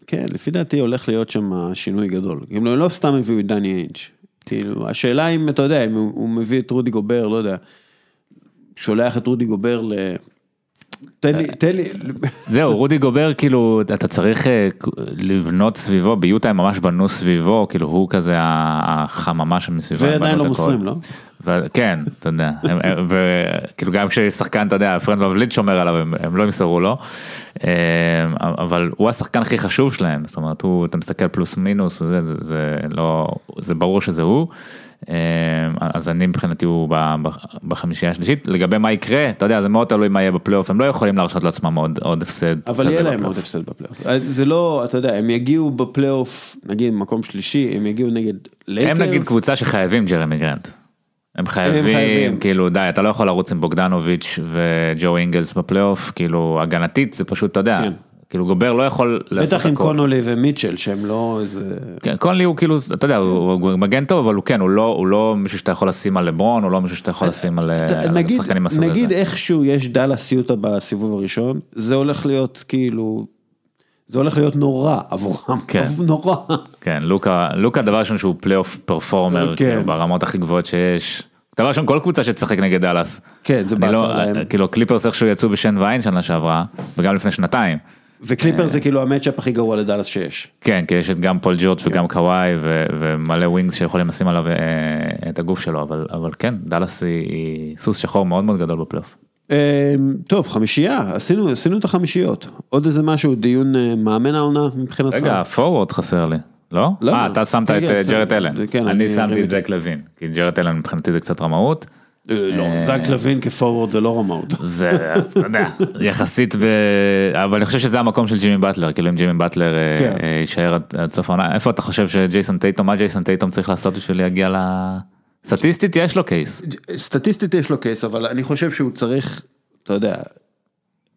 כן, לפי דעתי הולך להיות שם שינוי גדול. הם לא סתם הביאו את דני איינג'. כאילו, השאלה אם, אתה יודע, אם הוא מביא את רודי גובר, לא יודע, שולח את רודי גובר ל... תן לי, תן לי, זהו, רודי גובר, כאילו, אתה צריך אה, לבנות סביבו, ביוטה הם ממש בנו סביבו, כאילו הוא כזה החממה שמסביבו. ועדיין לא. מוסרים, לא? כן, אתה יודע, וכאילו גם כששחקן, אתה יודע, פרד ואן פליט שומר עליו, הם, הם לא ימסרו לו, אה, אבל הוא השחקן הכי חשוב שלהם, זאת אומרת, הוא, אתה מסתכל פלוס מינוס, זה, זה, זה לא, זה ברור שזה הוא, אז אני מבחינתי הוא בחמישייה השלישית, לגבי מה יקרה, אתה יודע, זה מאוד תלוי מה יהיה בפלייאוף, הם לא יכולים להרשות לעצמם עוד, עוד הפסד. אבל יהיה להם. עוד הפסד בפלייאוף. אה, זה לא, אתה יודע, הם יגיעו בפלייאוף, נגיד מקום שלישי, הם יגיעו נגד לייקרס. הם נגיד קבוצה שחייבים ג'רמי גרנט. הם חייבים, חייבים. כאילו די, אתה לא יכול לרוץ עם בוגדנוביץ' וג'ו אינגלס בפלייאוף, כאילו הגנתית זה פשוט, אתה יודע, כן. כאילו גובר לא יכול לעשות בטח עם הכל. קונלי ומיטשל, שהם לא איזה... כן, קונלי הוא כאילו, אתה יודע, הוא הוא מגן טוב, אבל הוא כן, הוא לא, הוא לא מישהו שאתה יכול לשים על לברון, הוא לא מישהו שאתה יכול לשים על אה, נגיד, שחקנים מהסוג הזה. נגיד איכשהו יש דאלאס יוטה בסיבוב הראשון, זה הולך להיות כאילו, זה הולך להיות נורא עבורם, כן. נורא. כן, לוקה, לוקה דבר ראשון שהוא playoff performer, כן. כאילו, ברמות הכי גבוהות שיש. דבר ראשון, כל קבוצה שתשחק נגד דאלאס. כן, זה באסה לא, להם. כאילו קליפרס איכשהו יצאו בשן ועין שנה שעברה, וגם לפני שנתיים. וקליפרס זה כאילו ה-matchup הכי גרוע לדאלאס שיש. כן, כי יש את גם פול ג'ורג' כן. וגם קוואי ו- ומלא wings שיכולים לשים עליו אה, את הגוף שלו, אבל, אבל כן, דאלאס היא, סוס שחור מאוד מאוד גדול בפלייאוף. אה, טוב, חמישייה, עשינו, עשינו את החמישיות. עוד איזה משהו, דיון אה, מאמן העונה מבחינתך? רגע, פורוורד חסר לי, לא? לא. אה, אתה שמת כן, את כן, אה. ג'רד אלן. כן, אני שמתי את זק לוין, כי ג'רד אלן מבחינתי זה קצת רמאות. אה, לא, זק לוין כפורוורד זה לא רמאות. זה, אתה יודע, יחסית, ב... אבל אני חושב שזה המקום של ג'ימי באטלר, כאילו אם ג'ימי באטלר אה, כן. אה, יישאר עד סוף העונה, איפה אתה חושב שג'ייסון טייטום, מה ג'ייסון טייטום צריך לעשות בשביל להגיע ל... סטטיסטית יש לו case. סטטיסטית יש לו case, אבל אני חושב שהוא צריך, אתה יודע,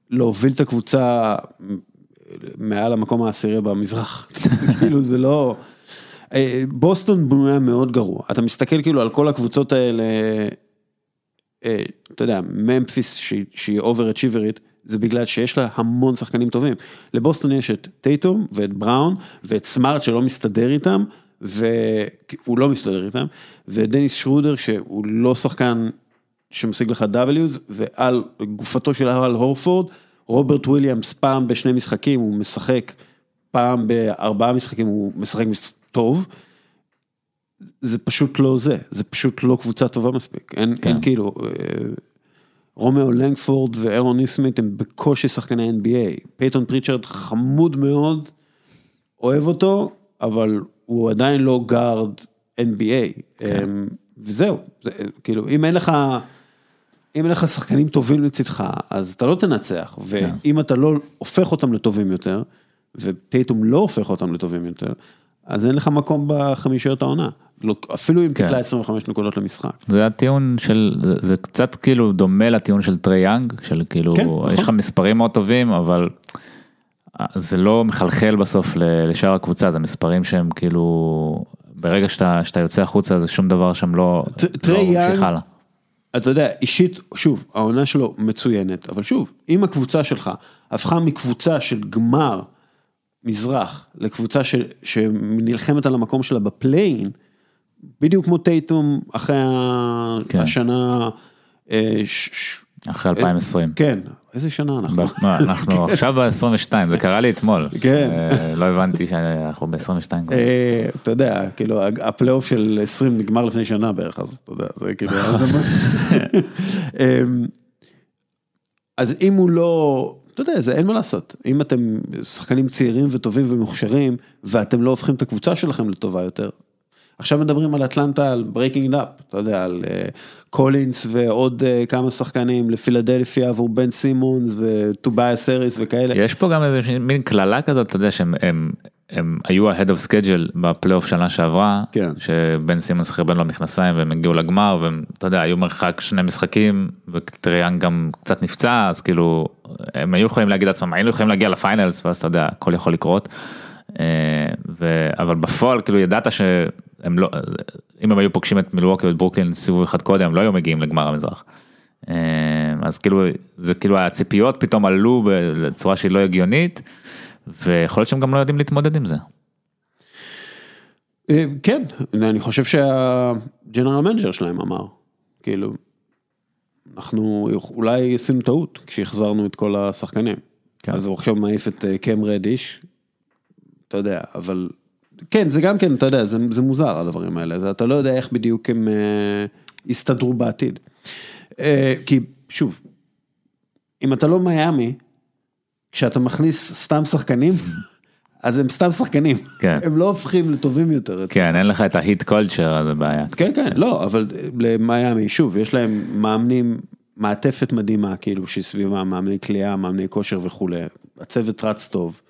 להוביל את הקבוצה מעל המקום העשירי במזרח. כאילו זה לא... אה, בוסטון בנויה מאוד גרוע. אתה מסתכל כאילו על כל הקבוצות האלה, אה, אתה יודע, ממפיס שהיא- אובר-אצ'יברית, זה בגלל שיש לה המון שחקנים טובים. לבוסטון יש את טייטום ואת בראון ואת סמארט שלא מסתדר איתם, והוא לא מסתדר איתם, ודניס שרודר שהוא לא שחקן שמשיג לך W's, ועל גופתו של הרל הורפורד, רוברט וויליאמס פעם בשני משחקים הוא משחק, פעם בארבעה משחקים הוא משחק טוב. זה פשוט לא זה, זה פשוט לא קבוצה טובה מספיק, אין, כן. אין כאילו, אה, רומאו לנגפורד ואהרון ניסמית הם בקושי שחקני NBA, פייתון פריצ'רד חמוד מאוד, אוהב אותו, אבל הוא עדיין לא גארד NBA, כן. וזהו, זה, כאילו אם אין לך, אם אין לך שחקנים טובים לצדך, אז אתה לא תנצח, כן. ואם אתה לא הופך אותם לטובים יותר, ופייתום לא הופך אותם לטובים יותר, אז אין לך מקום בחמישיות העונה, לא, אפילו אם כן. תקלע 25 נקודות למשחק. זה הטיעון של, זה, זה קצת כאילו דומה לטיעון של טרי יאנג, של כאילו, כן, נכון. יש לך מספרים מאוד טובים, אבל אה, זה לא מחלחל בסוף לשאר הקבוצה, זה מספרים שהם כאילו, ברגע שאתה, שאתה יוצא החוצה, זה שום דבר שם לא, ט- לא ממשיך הלאה. אתה יודע, אישית, שוב, העונה שלו מצוינת, אבל שוב, אם הקבוצה שלך הפכה מקבוצה של גמר מזרח לקבוצה ש, שנלחמת על המקום שלה ב-play-in, בדיוק כמו טייטום אחרי כן. השנה, אה, ש, אחרי 2020. כן, איזה שנה אנחנו? אנחנו עכשיו ב-22, זה קרה לי אתמול. כן. אה, לא הבנתי שאנחנו ב-22. אה, אתה יודע, כאילו הפלייאוף של 20 נגמר לפני שנה בערך, אז אתה יודע, זה כאילו... מה- אמ, אז אם הוא לא, אתה יודע, זה אין מה לעשות. אם אתם שחקנים צעירים וטובים ומוכשרים, ואתם לא הופכים את הקבוצה שלכם לטובה יותר. עכשיו מדברים על אטלנטה, על breaking up, אתה יודע, על אה, קולינס ועוד אה, כמה שחקנים לפילדלפיה עבור בן סימונס וטוביאס האריס וכאלה. יש פה גם איזה מין קללה כזאת, אתה יודע שהם הם, הם היו ahead of schedule בפלייאוף שנה שעברה, כן. שבן סימונס חרבן במכנסיים והם הגיעו לגמר, והם, אתה יודע, היו מרחק שני משחקים, וטריאן גם קצת נפצע, אז כאילו, הם היו יכולים להגיד לעצמם, היינו יכולים להגיע ל finals, ואז אתה יודע, הכל יכול לקרות. אה, ו... אבל בפועל, כאילו, ידעת שהם לא, אם הם היו פוגשים את מילווקי ואת ברוקלין סיבוב אחד קודם, הם לא היו מגיעים לגמר המזרח. אה, אז כאילו, זה כאילו הציפיות פתאום עלו בצורה שהיא לא הגיונית, ויכול להיות שהם גם לא יודעים להתמודד עם זה. אה, כן, אני חושב שה general manager שלהם אמר, כאילו, אנחנו אולי עשינו טעות כשהחזרנו את כל השחקנים. כן. אז הוא עכשיו מעיף את אה, קם רדיש, אתה יודע, אבל כן, זה גם כן, אתה יודע, זה, זה מוזר הדברים האלה, זה, אתה לא יודע איך בדיוק הם אה, יסתדרו בעתיד. אה, כי שוב, אם אתה לא מיאמי, כשאתה מכניס סתם שחקנים, אז הם סתם שחקנים, כן. הם לא הופכים לטובים יותר. כן, אין לך את ההיט קולצ'ר, זה בעיה. כן, כן, לא, אבל למיאמי, שוב, יש להם מאמנים, מעטפת מדהימה, כאילו, שסביבה, מאמני כליאה, מאמני כושר וכולי, הצוות רץ טוב,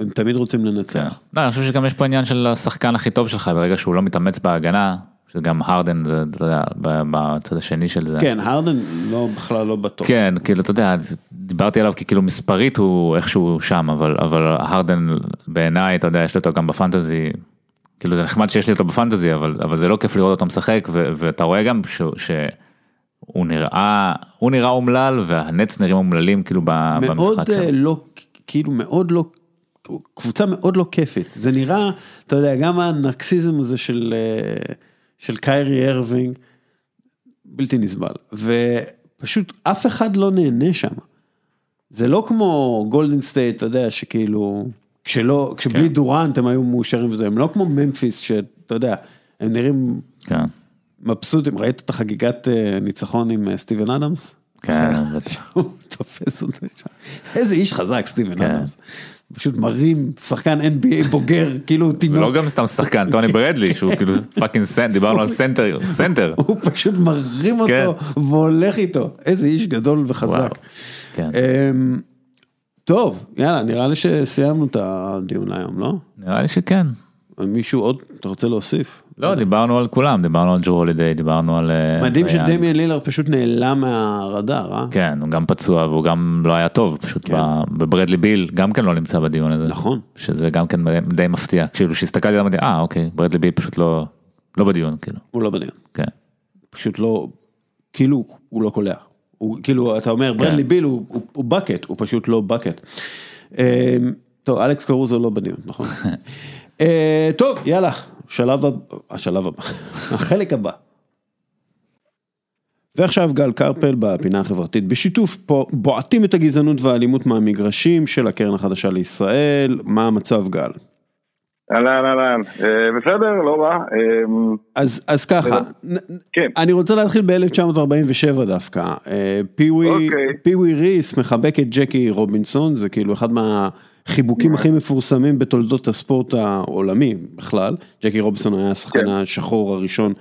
הם תמיד רוצים כן. לנצח. לא, אני חושב שגם יש פה עניין של השחקן הכי טוב שלך, ברגע שהוא לא מתאמץ בהגנה, שגם הרדן, זה, אתה יודע, בצד השני של זה. כן, הרדן לא, בכלל לא בטוח. כן, כאילו, אתה יודע, דיברתי עליו כי כאילו מספרית הוא איכשהו שם, אבל, אבל הרדן בעיניי, אתה יודע, יש לי אותו גם בפנטזי, כאילו זה נחמד שיש לי אותו בפנטזי, אבל, אבל זה לא כיף לראות אותו משחק, ו, ואתה רואה גם ש, שהוא נראה, הוא נראה אומלל, והנץ נראים אומללים כאילו מאוד במשחק. אה, שם. לא, כאילו מאוד לא, קבוצה מאוד לא כיפית. זה נראה, אתה יודע, גם הנרקסיזם הזה של, אה, של קיירי הרווינג, בלתי נסבל. ופשוט אף אחד לא נהנה שם. זה לא כמו גולדן סטייט, אתה יודע, שכאילו, כשלא, כשבלי כן. דורנט הם היו מאושרים וזה, הם לא כמו ממפיס, שאתה יודע, הם נראים כן, מבסוטים. ראית את החגיגת אה, ניצחון עם אה, סטיבן אדמס? כן. הוא תופס אותו שם. איזה איש חזק סטיבן כן. פשוט מרים שחקן NBA בוגר, כאילו תינוק. לא גם סתם שחקן, טוני ברדלי, שהוא כאילו fucking סנטר, דיברנו על סנטר, סנטר. הוא פשוט מרים כן. אותו והולך איתו. איזה איש גדול וחזק. כן. אמ, טוב, יאללה, נראה לי שסיימנו את הדיון היום, לא? נראה לי שכן. מישהו עוד, אתה רוצה להוסיף? לא, דיברנו על כולם, דיברנו על ג'ו הולידיי, דיברנו על... אה, מדהים. שדמיאן לילר פשוט נעלם מהרדאר, אה? כן, הוא גם פצוע והוא גם לא היה טוב, פשוט ב- בברדלי ביל גם כן לא נמצא בדיון הזה. נכון. שזה גם כן די מפתיע, כאילו שהסתכלתי עליו, אמרתי, אה אוקיי, ברדלי ביל פשוט לא, לא בדיון, כאילו, הוא לא בדיון. כן. פשוט לא, כאילו הוא לא קולע. הוא כאילו, אתה אומר, ברדלי ביל הוא, בקט, הוא פשוט לא בקט. אה, טוב, אלכס קרוזו לא בדיון, נכון? אה, טוב, יאללה, שלב הבא, השלב הבא, החלק הבא. ועכשיו גל קרפל בפינה החברתית בשיתוף פה בועטים את הגזענות והאלימות מהמגרשים של הקרן החדשה לישראל, מה המצב גל? אהלן אהלן, אה, בסדר, לא רע. אה, אז, אז ככה, כן. אני רוצה להתחיל ב-1947 דווקא. אה, פיווי אוקיי. פיווי ריס מחבק את ג'קי רובינסון, זה כאילו אחד מהחיבוקים הכי מפורסמים בתולדות הספורט העולמי בכלל. ג'קי רובינסון היה השחקן כן. השחור הראשון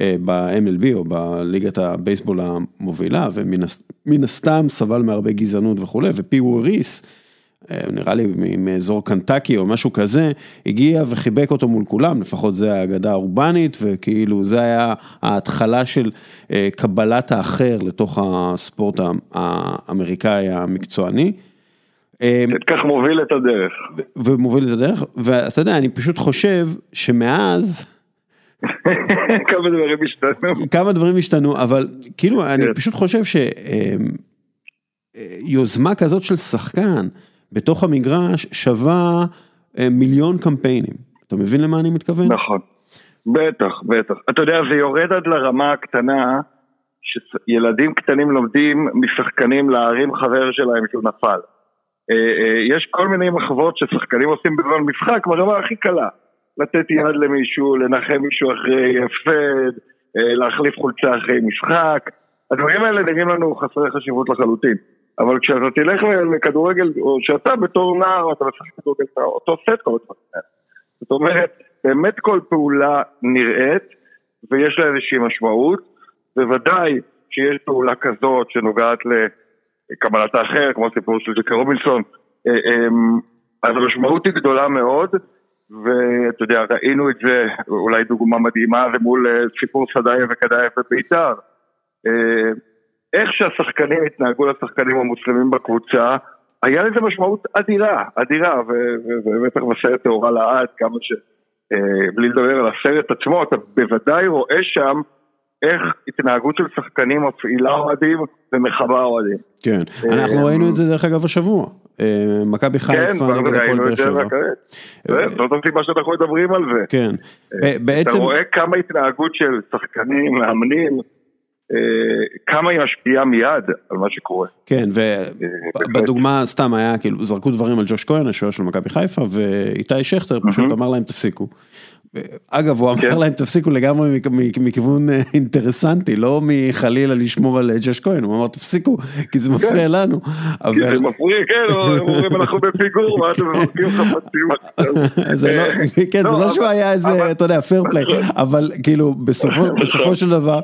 אה, ב-MLB או בליגת הבייסבול המובילה, ומן הס- מן הסתם סבל מהרבה גזענות וכולי, ופיווי ריס. אה, נראה לי מאזור קנטקי או משהו כזה, הגיע וחיבק אותו מול כולם, לפחות זה האגדה האורבנית, וכאילו זה היה ההתחלה של אה, קבלת האחר לתוך הספורט האמריקאי המקצועני. אה, כך מוביל את הדרך. ומוביל את הדרך, ואתה יודע, אני פשוט חושב שמאז כמה דברים השתנו. כמה דברים השתנו, אבל כאילו אני כן. פשוט חושב שיוזמה כזאת של שחקן בתוך המגרש שווה אה, מיליון קמפיינים. אתה מבין למה אני מתכוון? נכון. בטח, בטח. אתה יודע, זה יורד עד לרמה הקטנה, שילדים קטנים לומדים משחקנים להרים חבר שלהם שהוא נפל. אה, אה, יש כל מיני מחוות ששחקנים עושים בזמן משחק ברמה הכי קלה. לתת יד למישהו, לנחם מישהו אחרי הפסד, אה, להחליף חולצה אחרי משחק. הדברים האלה נראים לנו חסרי חשיבות לחלוטין. אבל כשאתה תלך לכדורגל, או שאתה בתור נער, אתה משחק כדורגל, אתה עושה את כל האלה. זאת אומרת, באמת כל פעולה נראית, ויש לה איזושהי משמעות, בוודאי שיש פעולה כזאת שנוגעת לקבלת האחר, כמו הסיפור של ג'קי רובינסון, אה, אמ, אז המשמעות היא גדולה מאוד, ואתה יודע, ראינו את זה, אולי דוגמה מדהימה, זה מול אה, סיפור סדאיה וקדאיה בבית"ר. אה, איך שהשחקנים התנהגו לשחקנים המוסלמים בקבוצה, היה לזה משמעות אדירה, אדירה, ובטח בסרט טהורה לעד, כמה ש... אה, בלי לדבר על הסרט עצמו, אתה בוודאי רואה שם איך התנהגות של שחקנים מפעילה אוהדים ומכבה אוהדים. כן, אנחנו אה, ראינו את זה דרך אגב השבוע. אה, מכבי כן, חיפה נגד הפועל באר שבע. זאת הסיבה שאנחנו מדברים על זה. כן, ב- אתה בעצם, רואה כמה התנהגות של שחקנים, מאמנים, אה, כמה היא משפיעה מיד על מה שקורה. כן. ובדוגמה סתם היה כאילו זרקו דברים על ג'וש כהן השוער של מכבי חיפה ואיתי שכטר פשוט. אמר להם תפסיקו. אגב, הוא אמר כן. להם, תפסיקו לגמרי מכ- מכ- מכיוון אה, אינטרסנטי, לא מחלילה לשמור על אה, ג'ש כהן, הוא אמר, תפסיקו, כי זה מפריע לנו. כי זה מפריע, כן, הם אומרים אנחנו בפיגור, מה אתם זורקים חפצים לא, כן, זה לא שהוא היה איזה, אתה יודע, פייר פליי, אבל כאילו, בסופו- של דבר,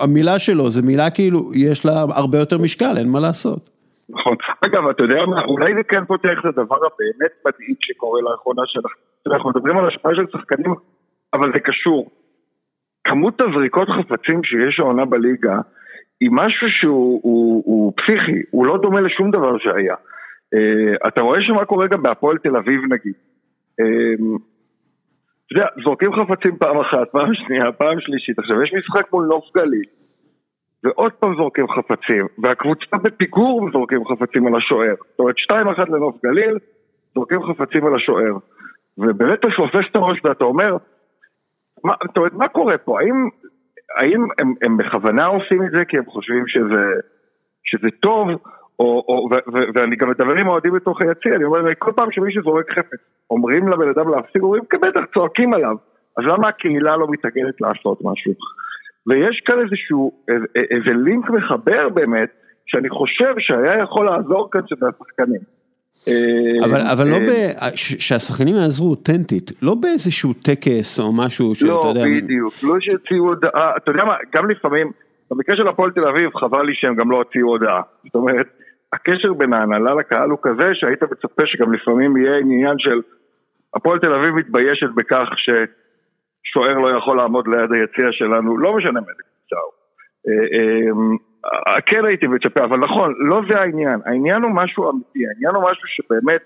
המילה שלו זה מילה כאילו, יש לה הרבה יותר משקל, אין מה לעשות. נכון. אגב, אתה יודע מה, אולי זה כן פותח את הדבר הבאמת מדאיג שקורה לאחרונה, שאנחנו אנחנו מדברים על השפעה של שחקנים, אבל זה קשור. כמות הזריקות חפצים שיש העונה בליגה, היא משהו שהוא הוא, הוא פסיכי, הוא לא דומה לשום דבר שהיה. Uh, אתה רואה שמה קורה גם בהפועל תל אביב נגיד. Uh, אתה יודע, זורקים חפצים פעם אחת, פעם שנייה, פעם שלישית, עכשיו יש משחק מול נוף גליל. ועוד פעם זורקים חפצים, והקבוצה בפיגור זורקים חפצים על השוער. זאת אומרת, שתיים אחת לנוף גליל, זורקים חפצים על השוער. ובאמת אתה שופס את הראש ואתה אומר, מה, זאת אומרת, מה קורה פה? האם, האם הם, הם בכוונה עושים את זה כי הם חושבים שזה, שזה טוב, או, או, ו, ו, ואני גם מדבר עם האוהדים בתוך היציע, אני אומר, כל פעם שמישהו זורק חפץ, אומרים לבן אדם להפסיק, אומרים, "כן, בטח, צועקים עליו. אז למה הקהילה לא מתאגדת לעשות משהו? ויש כאן איזשהו, איזה, איזה לינק מחבר באמת, שאני חושב שהיה יכול לעזור כאן שזה השחקנים. אבל, אה, אבל לא אה, ב... ש- שהשחקנים יעזרו אותנטית, לא באיזשהו טקס או משהו שאתה לא, יודע... בדיוק, לא שהוציאו הודעה, אתה יודע מה, גם לפעמים, במקרה של הפועל תל אביב, חבל לי שהם גם לא הוציאו הודעה. זאת אומרת, הקשר בין ההנהלה לקהל הוא כזה שהיית מצפה שגם לפעמים יהיה עניין של הפועל תל אביב מתביישת בכך ששוער לא יכול לעמוד ליד היציע שלנו, לא משנה מאיזה קבוצה הוא. אה, אה, כן הייתי מצפה, אבל נכון, לא זה העניין, העניין הוא משהו אמיתי, העניין הוא משהו שבאמת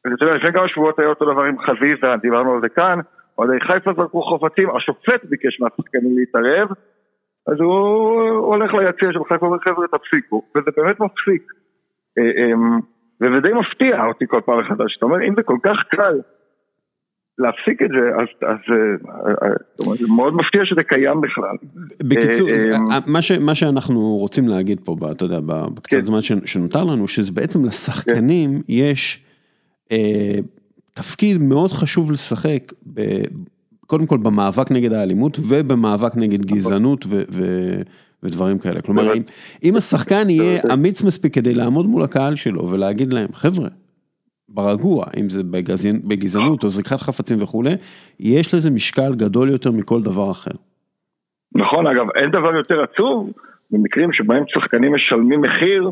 אתה יודע, לפני כמה שבועות היה אותו דבר עם חזיזה, דיברנו על זה כאן, אוהדי חיפה זרקו חפצים, השופט ביקש מהשחקנים להתערב, אז הוא הולך ליציע של חיפה ואומר חבר'ה תפסיקו, וזה באמת מפסיק. אה, וזה די מפתיע אותי כל פעם מחדש, אתה אומר, אם זה כל כך קל להפסיק את זה, אז, אז אה, אה, זה מאוד מפתיע שזה קיים בכלל. בקיצור, אה, מה, ש, מה שאנחנו רוצים להגיד פה, אתה יודע, בקצת כן. זמן שנותר לנו, שזה בעצם לשחקנים יש אה, תפקיד מאוד חשוב לשחק, ב, קודם כל במאבק נגד האלימות ובמאבק נגד גזענות ו, ו, ודברים כאלה. כלומר. אם, אם השחקן יהיה. אמיץ מספיק כדי לעמוד מול הקהל שלו ולהגיד להם, חבר'ה, ברגוע, אם זה בגזענ- בגזענות או זריקת חפצים וכולי, יש לזה משקל גדול יותר מכל דבר אחר. נכון, אגב, אין דבר יותר עצוב במקרים שבהם שחקנים משלמים מחיר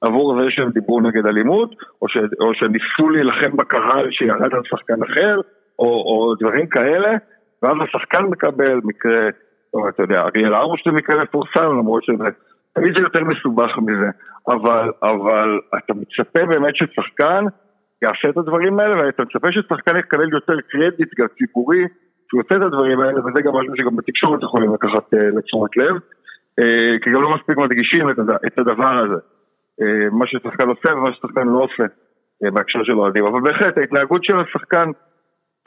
עבור זה שהם דיברו נגד אלימות, או, ש, או שניסו להילחם בקהל שירד על שחקן אחר, או, או דברים כאלה, ואז השחקן מקבל מקרה, או אתה יודע, אריאל הרוש זה מקרה מפורסם, למרות שזה, תמיד זה יותר מסובך מזה, אבל, אבל אתה מצפה באמת ששחקן יעשה את הדברים האלה, ואתה מצפה ששחקן יקבל יותר קרדיט גם ציבורי, שהוא עושה את הדברים האלה, וזה גם משהו שגם בתקשורת יכולים לקחת אה, לתשומת לב, אה, כי גם לא מספיק מדגישים את, את הדבר הזה, אה, מה ששחקן עושה ומה ששחקן לא עושה אה, בהקשר של אוהדים, אבל בהחלט ההתנהגות של השחקן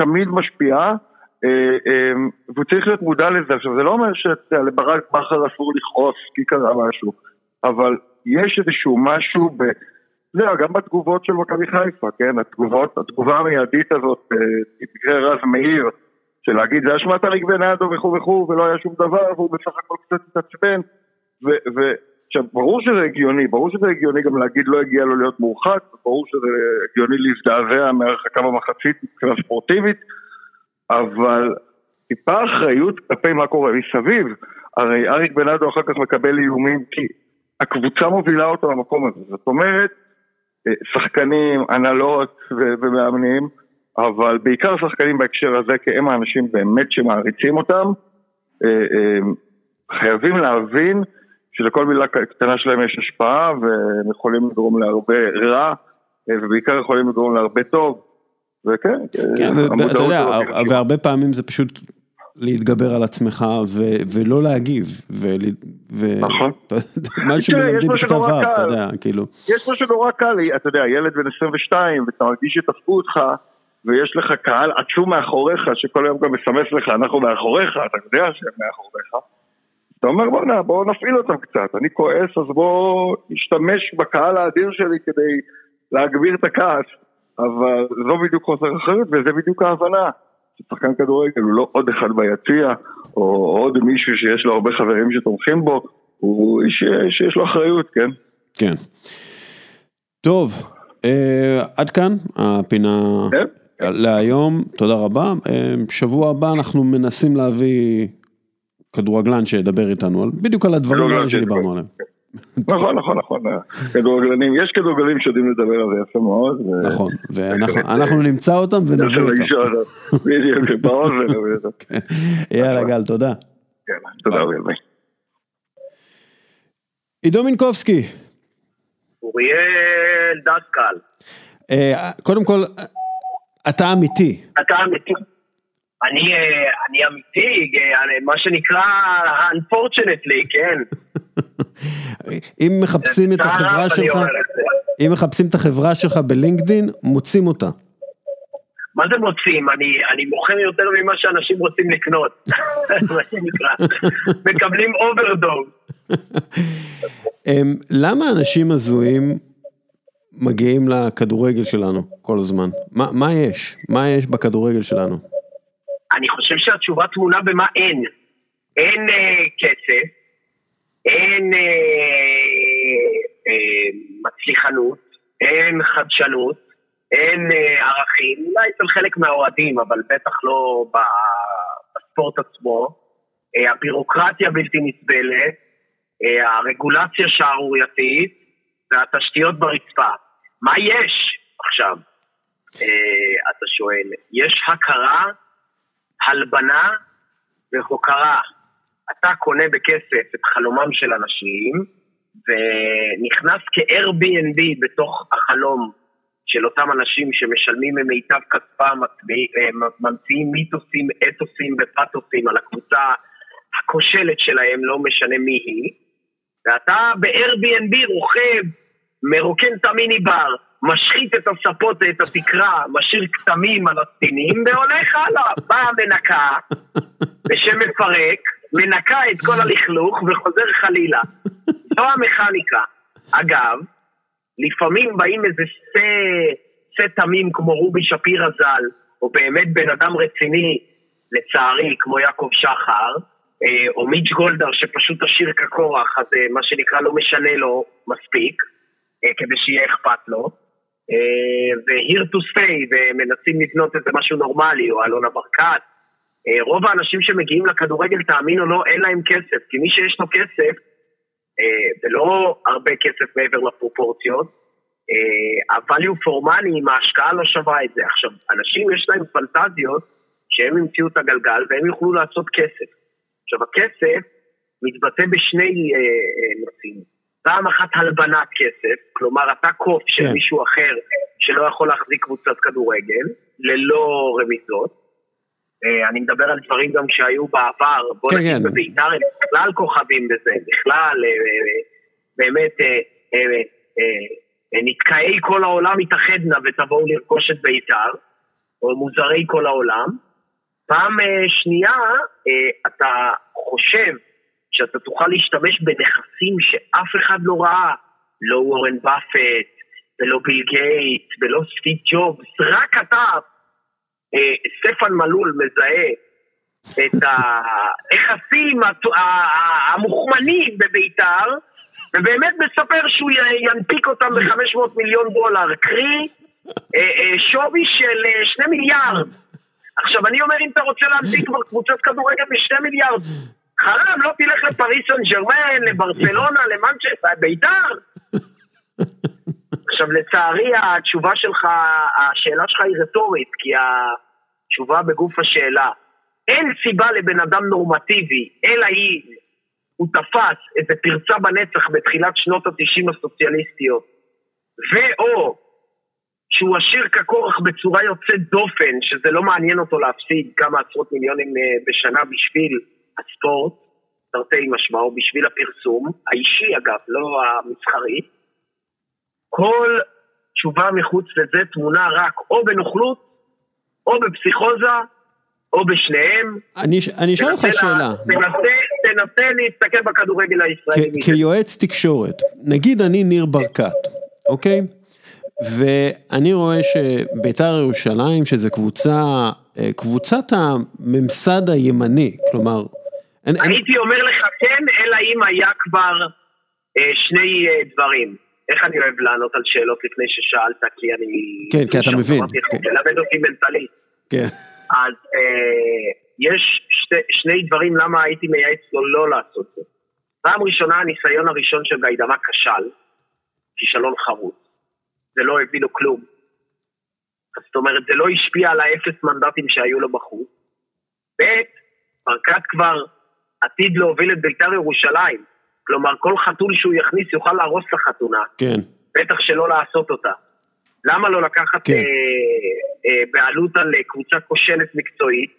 תמיד משפיעה, אה, אה, והוא צריך להיות מודע לזה, עכשיו זה לא אומר שלברק בכר אסור לכעוס כי קרה משהו, אבל יש איזשהו משהו ב... זה גם בתגובות של מכבי חיפה, כן? התגובות, התגובה המיידית הזאת, אה, במקרה רז מאיר, של להגיד זה אשמת אריק בנאדו וכו' וכו' ולא היה שום דבר והוא בסך הכל קצת התעצבן. ו- ו- עכשיו ברור שזה הגיוני, ברור שזה הגיוני גם להגיד לא הגיע לו להיות מורחק, ברור שזה הגיוני להזדעזע מהרחקה במחצית מבחינה ספורטיבית אבל טיפה אחריות כלפי מה קורה מסביב, הרי אריק בנאדו אחר כך מקבל איומים כי הקבוצה מובילה אותו למקום הזה, זאת אומרת שחקנים, הנהלות ומאמנים, אבל בעיקר שחקנים בהקשר הזה, כי הם האנשים באמת שמעריצים אותם, אה, אה, חייבים להבין שלכל מילה קטנה שלהם יש השפעה והם יכולים לגרום להרבה רע אה, ובעיקר יכולים לגרום להרבה טוב. וכן, כן, המודעות אתה יודע. והרבה פעמים זה פשוט להתגבר על עצמך ו- ולא להגיב. ו- ו- נכון. מה שמלמדים בכתב ו', אתה. יודע, כאילו. יש משהו נורא קל, אתה יודע, ילד בן 22 ואתה מרגיש שתפקו אותך ויש לך קהל עצום מאחוריך שכל היום גם מסמס לך, אנחנו מאחוריך, אתה יודע שהם מאחוריך. אתה אומר בוא'נה, בואו נפעיל אותם קצת, אני כועס אז בואו נשתמש בקהל האדיר שלי כדי להגביר את הכעס, אבל זו בדיוק חוסר אחריות וזה בדיוק ההבנה ששחקן כדורגל הוא לא עוד אחד ביציע, או עוד מישהו שיש לו הרבה חברים שתומכים בו, הוא איש שיש לו אחריות, כן? כן. טוב, אה, עד כאן הפינה כן. להיום, תודה רבה. אה, שבוע הבא אנחנו מנסים להביא כדורגלן שידבר איתנו בדיוק על הדברים האלה שדיברנו. עליהם. נכון, נכון, נכון, כדורגלנים, יש כדורגלנים שיודעים לדבר על זה יפה מאוד. נכון, ואנחנו אנחנו נמצא אותם ונביא אותם. בדיוק, בראש ונביא אותם. יאללה גל, תודה. כן, תודה רבה. ביי. עידו מינקובסקי, אוריאל דסקל, אה, קודם כל, אתה אמיתי. אתה אמיתי. אני, אה, אני אמיתי, אה, מה שנקרא unfortunately, כן. אם מחפשים את החברה שלך. אם מחפשים את החברה שלך בלינקדין, מוצאים אותה. מה זה מוצאים? אני, אני מוכר יותר ממה שאנשים רוצים לקנות. מקבלים אוברדוב. אמ, למה אנשים הזויים מגיעים לכדורגל שלנו כל הזמן? מה, מה יש? מה יש בכדורגל שלנו? אני חושב שהתשובה טמונה במה אין. אין אה, כסף, אין אה, אה, מצליחנות, אין חדשנות, אין אה, ערכים, אולי אצל חלק מהאוהדים, אבל בטח לא בספורט עצמו. אה, הבירוקרטיה בלתי נסבלת, אה, הרגולציה שערורייתית והתשתיות ברצפה. מה יש עכשיו? אה, אתה שואל. יש הכרה, הלבנה והוקרה. אתה קונה בכסף את חלומם של אנשים, ונכנס כ-Airbnb בתוך החלום של אותם אנשים שמשלמים ממיטב כספם, אה, ממציאים מיתוסים, אתוסים ופתוסים על הקבוצה הכושלת שלהם, לא משנה מי היא, ואתה ב-Airbnb רוכב, מרוקן את המיני בר, משחית את הספות ואת התקרה, משאיר כתמים על הספינים, והולך הלאה. באה מנקה, בשם מפרק, מנקה את כל הלכלוך וחוזר חלילה. זו המכניקה. אגב, לפעמים באים איזה שא תמים כמו רובי שפירא ז"ל, או באמת בן אדם רציני, לצערי, כמו יעקב שחר, אה, או מיץ' גולדהר שפשוט עשיר כקורח, אז אה, מה שנקרא לא משנה לו מספיק, אה, כדי שיהיה אכפת לו. ו-here to stay, ומנסים לבנות איזה משהו נורמלי, או אלונה ברקת. אה, רוב האנשים שמגיעים לכדורגל, תאמין או לא, אין להם כסף, כי מי שיש לו כסף, אה, ולא הרבה כסף מעבר לפרופורציות, אה, ה-value for money, אם ההשקעה לא שווה את זה. עכשיו, אנשים יש להם פנטזיות שהם המציאו את הגלגל והם יוכלו לעשות כסף. עכשיו, הכסף מתבטא בשני אה, אה, נושאים. פעם אחת הלבנת כסף, כלומר אתה קוף של כן. מישהו אחר שלא יכול להחזיק קבוצת כדורגל, ללא רמיזות. אה, אני מדבר על דברים גם שהיו בעבר, בוא כן, נגיד כן. בבית"ר הם בכלל כוכבים בזה, בכלל אה, אה, באמת נתקעי כל העולם יתאחדנה ותבואו לרכוש את בית"ר, או מוזרי כל העולם. פעם שנייה, אתה חושב שאתה תוכל להשתמש בנכסים שאף אחד לא ראה, לא וורן באפט, ולא ביל גייטס, ולא סטיב ג'ובס, רק אתה, אה, סטפן מלול מזהה את הנכסים המוכמנים בבית"ר, ובאמת מספר שהוא ינפיק אותם ב-500 מיליון דולר, קרי אה, אה, שווי של אה, שני מיליארד. עכשיו, אני אומר, אם אתה רוצה להמציא כבר קבוצת כדורגל בשני מיליארד, חרם, לא תלך לפריס סן ג'רמן, לברצלונה, למנצ'סטר, בית"ר. עכשיו, לצערי, התשובה שלך, השאלה שלך היא רטורית, כי התשובה בגוף השאלה. אין סיבה לבן אדם נורמטיבי, אלא היא, הוא תפס איזה פרצה בנצח בתחילת שנות התשעים הסוציאליסטיות, ואו שהוא עשיר כקורח בצורה יוצאת דופן, שזה לא מעניין אותו להפסיד כמה עשרות מיליונים אה, בשנה בשביל הספורט, תרתי משמע, או בשביל הפרסום, האישי אגב, לא המסחרי. כל תשובה מחוץ לזה טמונה רק או בנוכלות, או בפסיכוזה, או בשניהם. אני אני אשאל אותך שאלה. לה- תנסה, תנסה להסתכל בכדורגל הישראלי. כיועץ תקשורת, נגיד אני ניר ברקת, אוקיי? ואני רואה שביתר ירושלים, שזו קבוצה אה, קבוצת הממסד הימני, כלומר, אין, אין, הייתי אומר לך כן, אלא אם היה כבר אה, שני אה, דברים. איך אני אוהב לענות על שאלות לפני ששאלת, כי אני... כן, כי אתה שם מבין, כן. תלמד אותי מנטלית. כן, אז אה, יש שתי, שני דברים למה הייתי מייעץ לו לא לעשות זה. פעם ראשונה, הניסיון הראשון של גיידמה כשל, כישלון חרוץ. זה לא הביא לו כלום. זאת אומרת, זה לא השפיע על האפס מנדטים שהיו לו בחוץ. ב', ברקת כבר עתיד להוביל את בית"ר ירושלים. כלומר, כל חתול שהוא יכניס יוכל להרוס את החתונה. כן, בטח שלא לעשות אותה. למה לא לקחת כן. אה, אה, בעלות על אה, קבוצה כושלת מקצועית,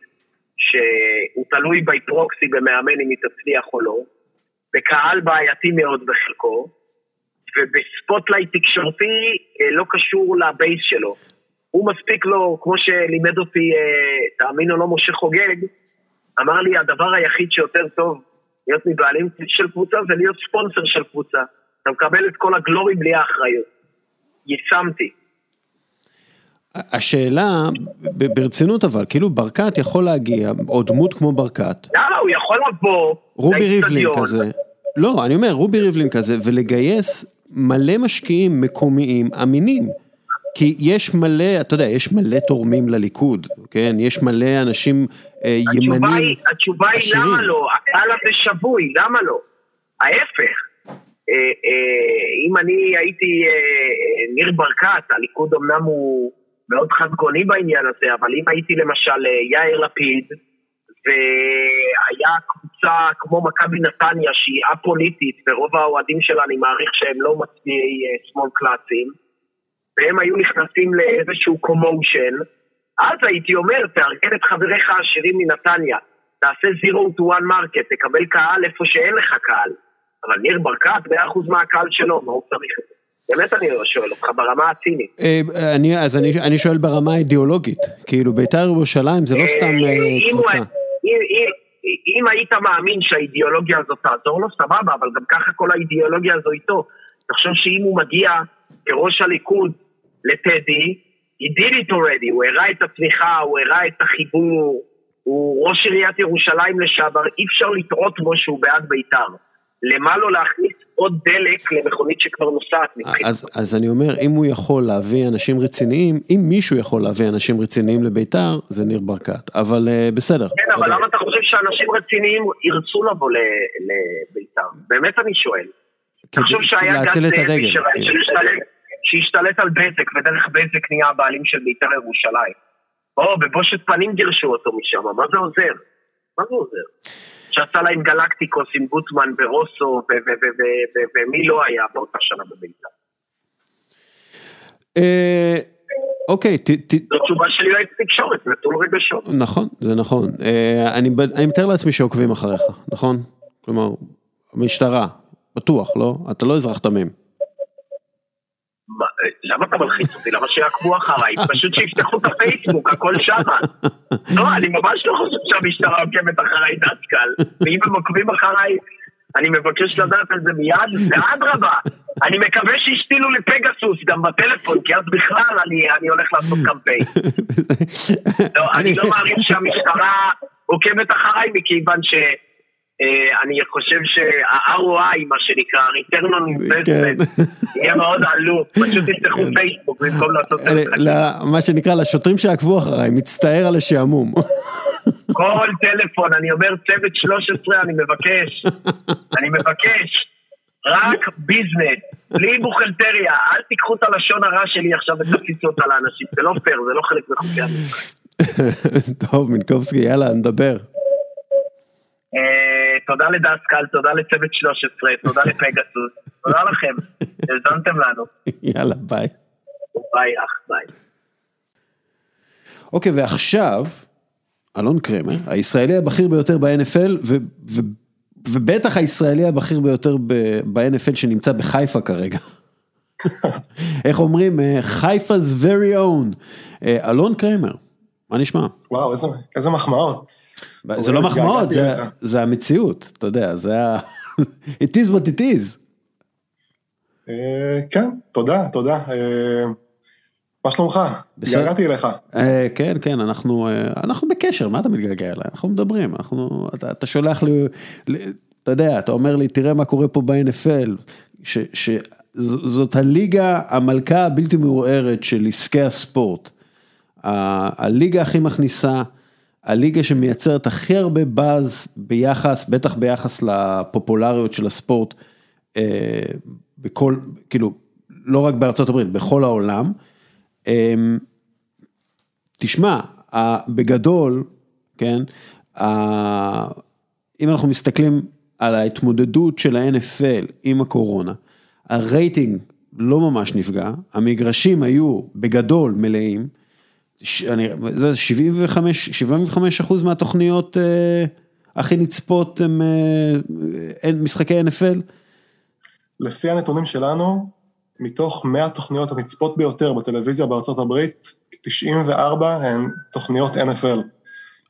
שהוא תלוי by proxy במאמן אם היא תצליח או לא, בקהל בעייתי מאוד בחלקו, וב spotlight תקשורתי אה, לא קשור ל base שלו. הוא מספיק לו, כמו שלימד אותי, אה, תאמין או לא, משה חוגג, אמר לי, הדבר היחיד שיותר טוב להיות מבעלים של קבוצה זה להיות ספונסר של קבוצה. אתה מקבל את כל הגלורי בלי האחריות. יישמתי. השאלה, ברצינות אבל, כאילו ברקת יכול להגיע, או דמות כמו ברקת, למה? הוא יכול לבוא רובי ריבלין כזה, לא, אני אומר, רובי ריבלין כזה, ולגייס מלא משקיעים מקומיים אמינים. כי יש מלא, אתה יודע, יש מלא תורמים לליכוד, כן? יש מלא אנשים אה, התשובה ימנים היא, התשובה היא עשירים. למה לא? הקהל הזה שבוי, למה לא? ההפך. אה, אה, אם אני הייתי אה, ניר ברקת, הליכוד אמנם הוא מאוד חדגוני בעניין הזה, אבל אם הייתי למשל אה, יאיר לפיד, והיה קבוצה כמו מכבי נתניה שהיא א-פוליטית, ורוב האוהדים שלה אני מעריך שהם לא מצביעי אה, שמאל קלאסיים, והם היו נכנסים לאיזשהו קומושן, אז הייתי אומר, תארגן את חבריך העשירים מנתניה, תעשה zero to one market, תקבל קהל איפה שאין לך קהל. אבל ניר ברקת, 100% מהקהל שלו, מה הוא צריך את זה? באמת אני שואל אותך ברמה הצינית. אה, אני, אז אני, אני שואל ברמה האידיאולוגית, כאילו בית"ר ירושלים זה לא סתם אה, אם הוא- קבוצה. אם היית מאמין שהאידיאולוגיה הזאת תעזור לו, סבבה, אבל גם ככה כל האידיאולוגיה הזו איתו. תחשוב שאם הוא מגיע כראש הליכוד לטדי, he did it already, הוא הראה את התמיכה, הוא הראה את החיבור, הוא ראש עיריית ירושלים לשעבר, אי אפשר לטעות בו שהוא בעד בית"ר. למה לא להכניס עוד דלק למכונית שכבר נוסעת מבחינתו? אז, אז אני אומר, אם הוא יכול להביא אנשים רציניים, אם מישהו יכול להביא אנשים רציניים לבית"ר, זה ניר ברקת. אבל אה, בסדר. כן, אבל למה אתה חושב שאנשים רציניים ירצו לבוא לבית"ר? באמת אני שואל. כדי- תחשוב שהיה את זאבי הדגל. שהשתלט- על בזק, ודרך בזק נהיה הבעלים של בית"ר ירושלים. או, בבושת פנים גירשו אותו משם, מה זה עוזר? מה זה עוזר? שעשה להם גלקטיקוס עם גוטמן ורוסו, ומי לא היה באותה שנה בבית"ר? אה, אוקיי, ת, זו תשובה של יועץ תקשורת, נטול רגשות. נכון, זה נכון. אה, אני, מתאר לעצמי שעוקבים אחריך, נכון? כלומר, המשטרה, בטוח, לא? אתה לא אזרח תמים. מה, למה אתה מלחיץ אותי? למה שיעקבו אחריי? פשוט שיפתחו את הפייסבוק, הכל שמה. לא, אני ממש לא חושב שהמשטרה עוקבת אחריי דסקל. ואם הם עוקבים אחריי, אני מבקש לדעת על זה מיד, ואדרבה, אני מקווה שהשתילו לי פגסוס גם בטלפון, כי אז בכלל אני, אני הולך לעשות קמפיין. לא, אני לא מעריך שהמשטרה עוקבת אחריי, מכיוון ש... אה, אני חושב שה-ROI, מה שנקרא, return on investment, יהיה מאוד עלוב, פשוט תפתחו פייסבוק במקום לעשות את אלה- זה. מה שנקרא, לשוטרים שעקבו אחריי, מצטער על השעמום. כל טלפון, אני אומר צוות 13, אני מבקש, אני מבקש, רק ביזנס, בלי בוכלטריה, אל תיקחו את הלשון הרע שלי עכשיו ותפיסו אותה לאנשים, זה לא פייר, זה לא חלק מחוקי המשחק. טוב, מינקובסקי, יאללה, נדבר. תודה לדסקל, תודה לצוות 13, תודה לפגסוס, תודה לכם, האזנתם לנו. יאללה, ביי. ביי אח, ביי. אוקיי, ועכשיו, אלון קרמר, הישראלי הבכיר ביותר ב-NFL, ו- ו- ובטח הישראלי הבכיר ביותר ב- ב-NFL שנמצא בחיפה כרגע. איך אומרים? אה, חיפה's very own. אה, אלון קרמר, מה נשמע? וואו, איזה, איזה מחמאות. זה לא מחמאות, זה-. זה המציאות, אתה יודע, זה ה... it is what it is. אה, כן, תודה, תודה. אה, מה שלומך? התגעגעתי אליך. אה, כן, כן, אנחנו, אנחנו בקשר, מה אתה מתגעגע אליי? אנחנו מדברים, אנחנו, אתה, אתה שולח לי, ל- אתה יודע, אתה אומר לי, תראה מה קורה פה ב-NFL, שזאת הליגה, המלכה הבלתי מעורערת של עסקי הספורט. ה- הליגה הכי מכניסה, הליגה שמייצרת הכי הרבה באז ביחס, בטח ביחס לפופולריות של הספורט, אה, בכל, כאילו, לא רק בארצות הברית, בכל העולם. אמ, תשמע, ה- בגדול, כן, ה- אם אנחנו מסתכלים על ההתמודדות של ה-NFL עם הקורונה, הרייטינג לא ממש נפגע, המגרשים היו בגדול מלאים, אני, זה 75, 75 אחוז מהתוכניות אה, הכי נצפות הם אה, משחקי NFL, לפי הנתונים שלנו, מתוך 100 תוכניות הנצפות ביותר בטלוויזיה בארצות הברית, 94 הן תוכניות NFL.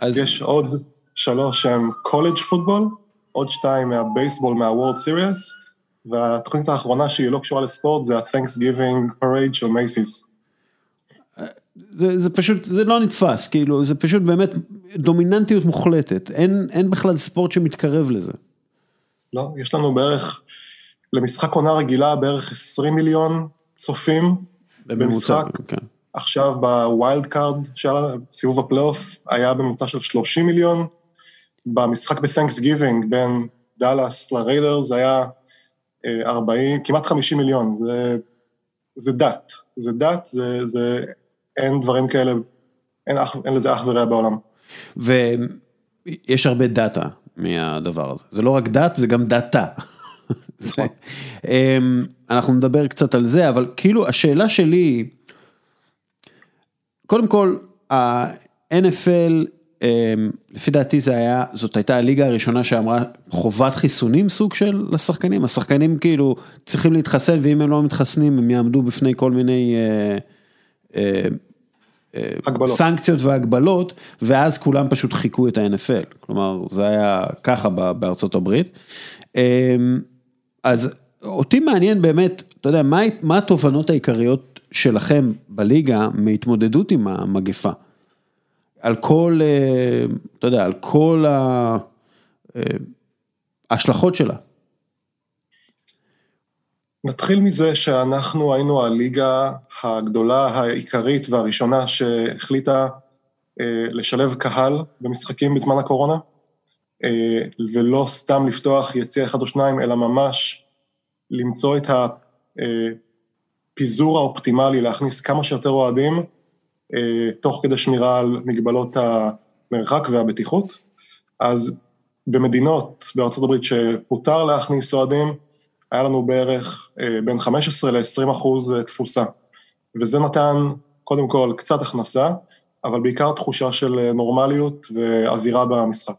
אז יש עוד שלוש שהן קולג' פוטבול, עוד שתיים מהבייסבול מה World Series, והתוכנית האחרונה שהיא לא קשורה לספורט זה ה-Thanksgiving Parade של מייסיס. זה, זה פשוט, זה לא נתפס, כאילו, זה פשוט באמת דומיננטיות מוחלטת, אין, אין בכלל ספורט שמתקרב לזה. לא, יש לנו בערך, למשחק עונה רגילה בערך 20 מיליון צופים במשחק. כן. עכשיו ב wild card של סיבוב הפלייאוף היה בממוצע של 30 מיליון, במשחק ב- Thanksgiving בין דאלאס לריידרס היה אה, 40, כמעט 50 מיליון, זה, זה דת, זה דת, זה, זה, אין דברים כאלה, אין, אח, אין לזה אח ורע בעולם. ויש הרבה דאטה מהדבר הזה, זה לא רק דת, זה גם דאטה. זה- אמ, אנחנו נדבר קצת על זה, אבל כאילו השאלה שלי, קודם כל, ה-NFL, אמ, לפי דעתי זה היה, זאת הייתה הליגה הראשונה שאמרה חובת חיסונים סוג של לשחקנים, השחקנים כאילו צריכים להתחסן ואם הם לא מתחסנים הם יעמדו בפני כל מיני אה, אה, הגבלות. סנקציות והגבלות, ואז כולם פשוט חיכו את ה-NFL, כלומר זה היה ככה בארצות הברית. אמ, אז אותי מעניין באמת, אתה יודע, מה, מה התובנות העיקריות שלכם בליגה מהתמודדות עם המגפה? על כל, אה, אתה יודע, על כל אה, ההשלכות שלה. נתחיל מזה שאנחנו היינו הליגה הגדולה, העיקרית והראשונה שהחליטה אה, לשלב קהל במשחקים בזמן הקורונה, אה, ולא סתם לפתוח יציע אחד או שניים, אלא ממש למצוא את הפיזור האופטימלי, להכניס כמה שיותר אוהדים, אה, תוך כדי שמירה על מגבלות המרחק והבטיחות. אז במדינות בארצות הברית שהותר להכניס אוהדים, היה לנו בערך אה, בין 15 ל-20 אחוז אה, תפוסה. וזה נתן, קודם כל, קצת הכנסה, אבל בעיקר תחושה של אה, נורמליות ואווירה במשחק.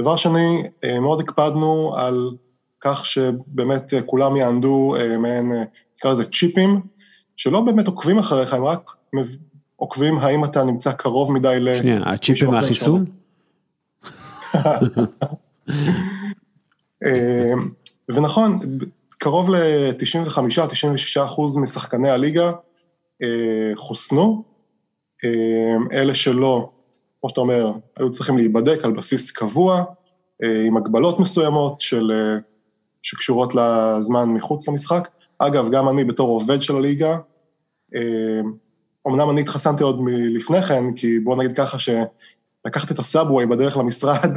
דבר שני, מאוד הקפדנו על כך שבאמת כולם יענדו מעין, נקרא לזה צ'יפים, שלא באמת עוקבים אחריך, הם רק עוקבים האם אתה נמצא קרוב מדי ל... שנייה, הצ'יפים מהחיסון? ונכון, קרוב ל-95-96 אחוז משחקני הליגה אה, חוסנו, אה, אלה שלא, כמו שאתה אומר, היו צריכים להיבדק על בסיס קבוע, אה, עם הגבלות מסוימות של, שקשורות לזמן מחוץ למשחק. אגב, גם אני בתור עובד של הליגה, אמנם אני התחסנתי עוד מלפני כן, כי בוא נגיד ככה שלקחת את הסאבווי בדרך למשרד,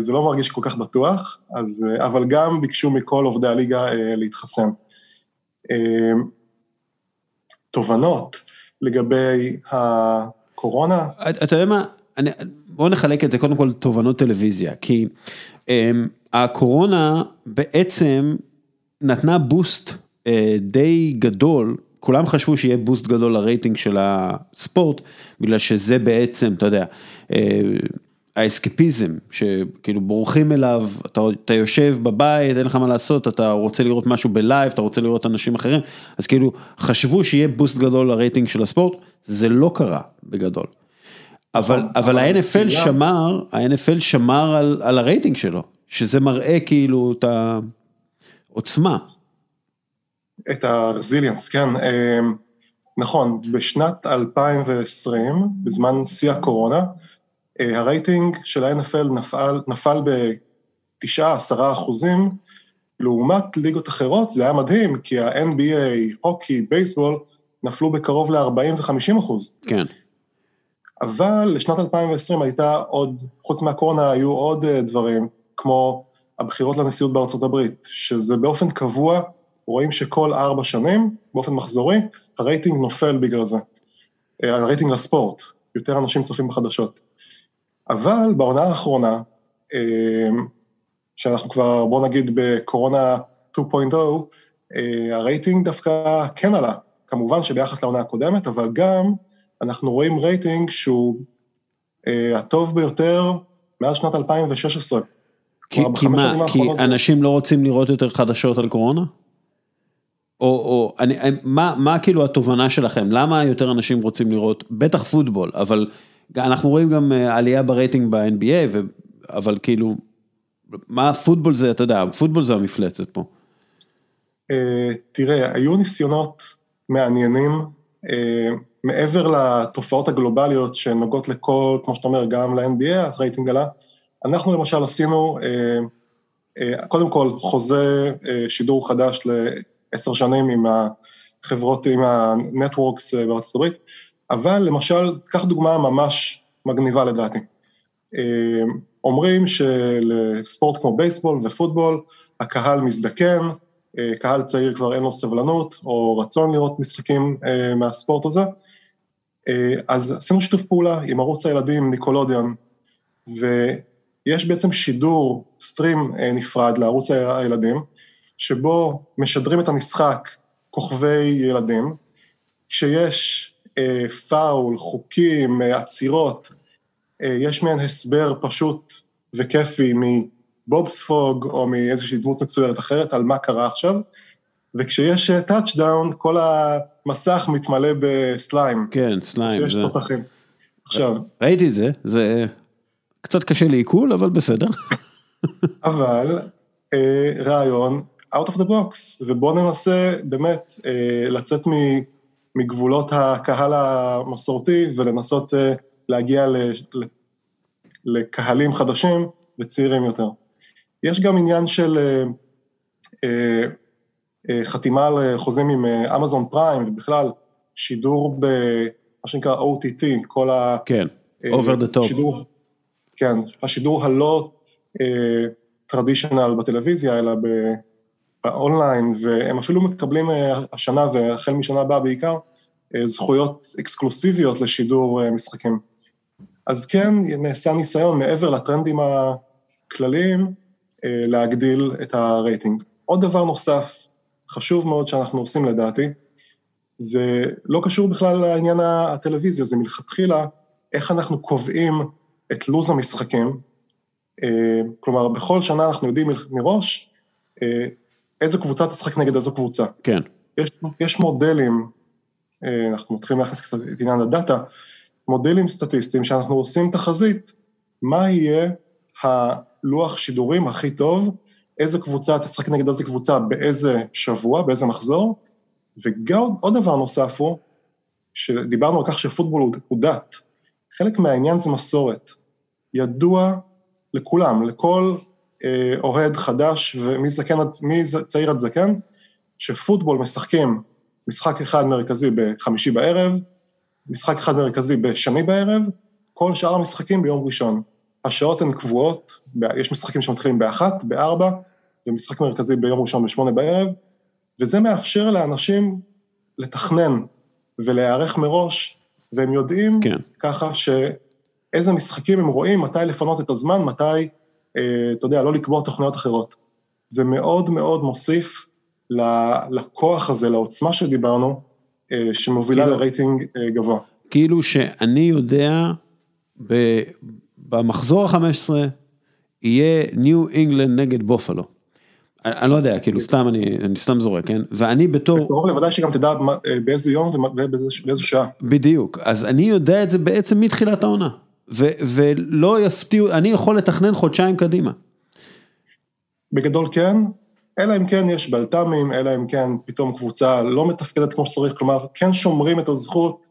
זה לא מרגיש כל כך בטוח, אז, אה, אבל גם ביקשו מכל עובדי הליגה אה, להתחסן. אה, תובנות לגבי הקורונה, אתה יודע מה, אני, בוא נחלק את זה קודם כל לתובנות טלוויזיה, כי אמ, הקורונה בעצם נתנה boost די גדול, כולם חשבו שיהיה boost גדול לרייטינג של הספורט, בגלל שזה בעצם, אתה יודע, האסקפיזם, שכאילו בורחים אליו, אתה, אתה יושב בבית, אין לך מה לעשות, אתה רוצה לראות משהו ב live, אתה רוצה לראות אנשים אחרים, אז כאילו חשבו שיהיה boost גדול לרייטינג של הספורט, זה לא קרה בגדול. אבל, נכון, אבל ה-NFL. שמר, ה-NFL שמר על, על הרייטינג שלו, שזה מראה כאילו את העוצמה. את הרזיליאנס, כן. אה, נכון, בשנת 2020, בזמן שיא הקורונה, הרייטינג של ה-NFL נפל, נפל ב-9-10 אחוזים, לעומת ליגות אחרות זה היה מדהים, כי ה-NBA, הוקי, בייסבול, נפלו בקרוב ל-40 ו-50 אחוז. כן. אבל לשנת 2020 הייתה עוד, חוץ מהקורונה היו עוד אה, דברים, כמו הבחירות לנשיאות בארצות הברית, שזה באופן קבוע, רואים שכל ארבע שנים, באופן מחזורי, הרייטינג נופל בגלל זה. אה, הרייטינג לספורט, יותר אנשים צופים בחדשות. אבל בעונה האחרונה, אה, שאנחנו כבר, בוא נגיד בקורונה 2.0, הרייטינג דווקא כן עלה, כמובן שביחס לעונה הקודמת, אבל גם אנחנו רואים רייטינג שהוא אה, הטוב ביותר מאז שנת 2016. כי, כי מה, כי אנשים זה... לא רוצים לראות יותר חדשות על קורונה? או, או אני, מה, מה כאילו התובנה שלכם, למה יותר אנשים רוצים לראות, בטח פוטבול, אבל אנחנו רואים גם אה, עלייה ברייטינג ב-NBA, ו, אבל כאילו, מה פוטבול זה, אתה יודע, פוטבול זה המפלצת פה. אה, תראה, היו ניסיונות מעניינים, אה, מעבר לתופעות הגלובליות שנוגעות לכל, כמו שאתה אומר, גם ל-NBA, הרייטינג עלה, אנחנו למשל עשינו, קודם כל, חוזה שידור חדש עשר שנים עם החברות, עם הנטוורקס בארצות הברית, אבל למשל, קח דוגמה ממש מגניבה לדעתי. אה, אומרים שלספורט כמו בייסבול ופוטבול, הקהל מזדקן, אה, קהל צעיר כבר אין לו סבלנות או רצון לראות משחקים מהספורט הזה, אז עשינו שיתוף פעולה עם ערוץ הילדים ניקולודיון, ויש בעצם שידור, סטרים נפרד לערוץ הילדים, שבו משדרים את המשחק כוכבי ילדים, שיש אה, פאול, חוקים, אה, עצירות, אה, יש מהן הסבר פשוט וכיפי מבובספוג או מאיזושהי דמות מצוירת אחרת על מה קרה עכשיו, וכשיש טאצ'דאון, כל המסך מתמלא בסליים. כן, סליים. שיש זה... תותחים. עכשיו... ראיתי את זה, זה קצת קשה לעיכול, אבל בסדר. אבל אה, רעיון out of the box, ובואו ננסה באמת אה, לצאת מגבולות הקהל המסורתי ולנסות אה, להגיע לקהלים חדשים וצעירים יותר. יש גם עניין של אה, חתימה על חוזים עם אמזון פריים ובכלל שידור במה שנקרא OTT, כל ה... כן, over the top. שידור, כן, השידור הלא טרדישיונל בטלוויזיה, אלא באונליין, והם אפילו מקבלים אה, השנה והחל משנה הבאה בעיקר, אה, זכויות אקסקלוסיביות לשידור אה, משחקים. אז כן, נעשה ניסיון מעבר לטרנדים הכלליים להגדיל את הרייטינג. עוד דבר נוסף, חשוב מאוד שאנחנו עושים לדעתי, זה לא קשור בכלל לעניין הטלוויזיה, זה מלכתחילה איך אנחנו קובעים את לו"ז המשחקים. כלומר, בכל שנה אנחנו יודעים מראש איזה קבוצה תשחק נגד איזו קבוצה. כן. יש, יש מודלים, אה, אנחנו מתחילים להכניס קצת את עניין הדאטה, מודלים סטטיסטיים שאנחנו עושים תחזית, מה יהיה הלוח שידורים הכי טוב, איזה קבוצה תשחק נגד איזה קבוצה באיזה שבוע, באיזה מחזור, וגם עוד דבר נוסף הוא, שדיברנו על כך שפוטבול הוא דת, חלק מהעניין זה מסורת. ידוע לכולם, לכל אוהד חדש ומזקן, צעיר עד זקן, שפוטבול משחקים משחק אחד מרכזי בחמישי בערב, משחק אחד מרכזי בשני בערב, כל שאר המשחקים ביום ראשון. השעות הן קבועות, יש משחקים שמתחילים באחת, בארבע, ומשחק מרכזי ביום ראשון בשמונה בערב, וזה מאפשר לאנשים לתכנן ולהיערך מראש, והם יודעים כן. ככה שאיזה משחקים הם רואים, מתי לפנות את הזמן, מתי אה, אתה יודע, לא לקבוע תוכניות אחרות. זה מאוד מאוד מוסיף לכוח הזה, לעוצמה שדיברנו, אה, שמובילה כאילו, לרייטינג אה, גבוה. כאילו שאני יודע, במחזור ה-15 יהיה ניו אינגלנד נגד בופלו. אני לא יודע, כאילו סתם אני, אני סתם זורק, כן? ואני בתור... קרוב לוודאי שגם תדע באיזה יום ובאיזה שעה. בדיוק, אז אני יודע את זה בעצם מתחילת העונה. ו- ולא יפתיעו, אני יכול לתכנן חודשיים קדימה. בגדול כן, אלא אם כן יש בלת"מים, אלא אם כן פתאום קבוצה לא מתפקדת כמו שצריך, כלומר, כן שומרים את הזכות,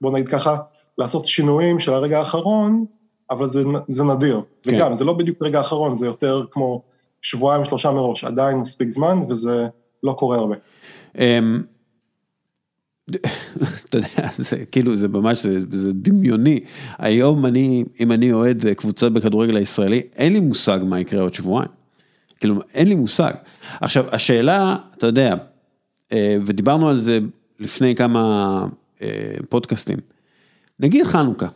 בוא נגיד ככה, לעשות שינויים של הרגע האחרון, אבל זה, זה נדיר. כן. וגם, זה לא בדיוק רגע האחרון, זה יותר כמו שבועיים, שלושה מראש, עדיין מספיק זמן, וזה לא קורה הרבה. אתה יודע, זה כאילו, זה ממש, זה, זה דמיוני. היום אני, אם אני אוהד קבוצות בכדורגל הישראלי, אין לי מושג מה יקרה עוד שבועיים. כאילו, אין לי מושג. עכשיו, השאלה, אתה יודע, אה, ודיברנו על זה לפני כמה אה, פודקאסטים, נגיד חנוכה,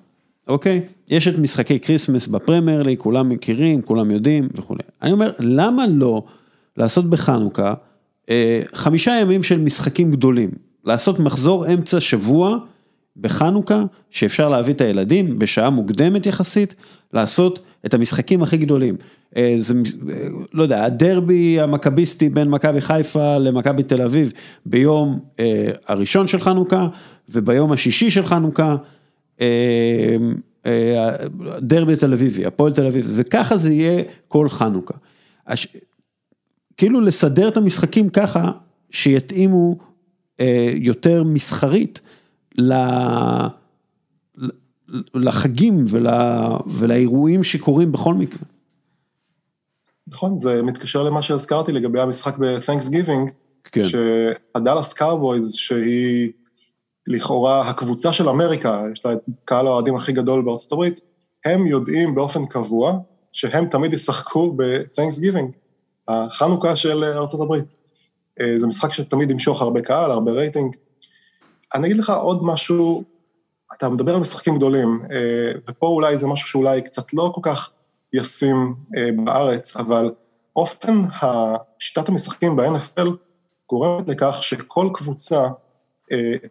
אוקיי? יש את משחקי כריסמס בפרמייר ליג, כולם מכירים, כולם יודעים וכולי. אני אומר, למה לא לעשות בחנוכה אה, חמישה ימים של משחקים גדולים? לעשות מחזור אמצע שבוע בחנוכה, שאפשר להביא את הילדים בשעה מוקדמת יחסית, לעשות את המשחקים הכי גדולים. אה, זה, אה, לא יודע, הדרבי המכביסטי בין מכבי חיפה למכבי תל אביב ביום אה, הראשון של חנוכה וביום השישי של חנוכה. דרבי תל אביבי, הפועל תל אביב, וככה זה יהיה כל חנוכה. הש... כאילו לסדר את המשחקים ככה שיתאימו יותר מסחרית לחגים ולאירועים שקורים בכל מקרה. נכון, זה מתקשר למה שהזכרתי לגבי המשחק ב-Thanksgiving, כן. שהדאלאס קאובויז, שהיא לכאורה הקבוצה של אמריקה, יש לה את קהל האוהדים הכי גדול בארצות הברית, הם יודעים באופן קבוע שהם תמיד ישחקו ב-Thanksgiving, החנוכה של ארצות הברית. אה, זה משחק שתמיד ימשוך הרבה קהל, הרבה רייטינג. אני אגיד לך עוד משהו, אתה מדבר על משחקים גדולים, אה, ופה אולי זה משהו שאולי קצת לא כל כך ישים אה, בארץ, אבל אופן שיטת המשחקים ב-NFL גורמת לכך שכל קבוצה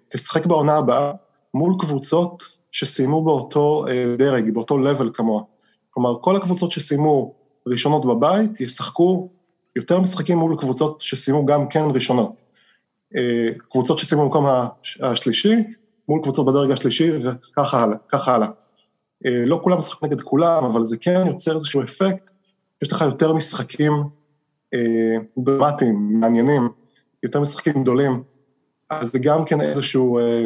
תשחק בעונה הבאה מול קבוצות שסיימו באותו דרג, באותו level כמוה. כלומר, כל הקבוצות שסיימו ראשונות בבית ישחקו יותר משחקים מול קבוצות שסיימו גם כן ראשונות. קבוצות שסיימו במקום השלישי מול קבוצות בדרג השלישי וככה הלאה, ככה הלאה. אה, לא כולם משחקים נגד כולם, אבל זה כן יוצר איזשהו אפקט, יש לך יותר משחקים אה, דרמטיים, מעניינים, יותר משחקים גדולים, אז זה גם כן איזשהו אה,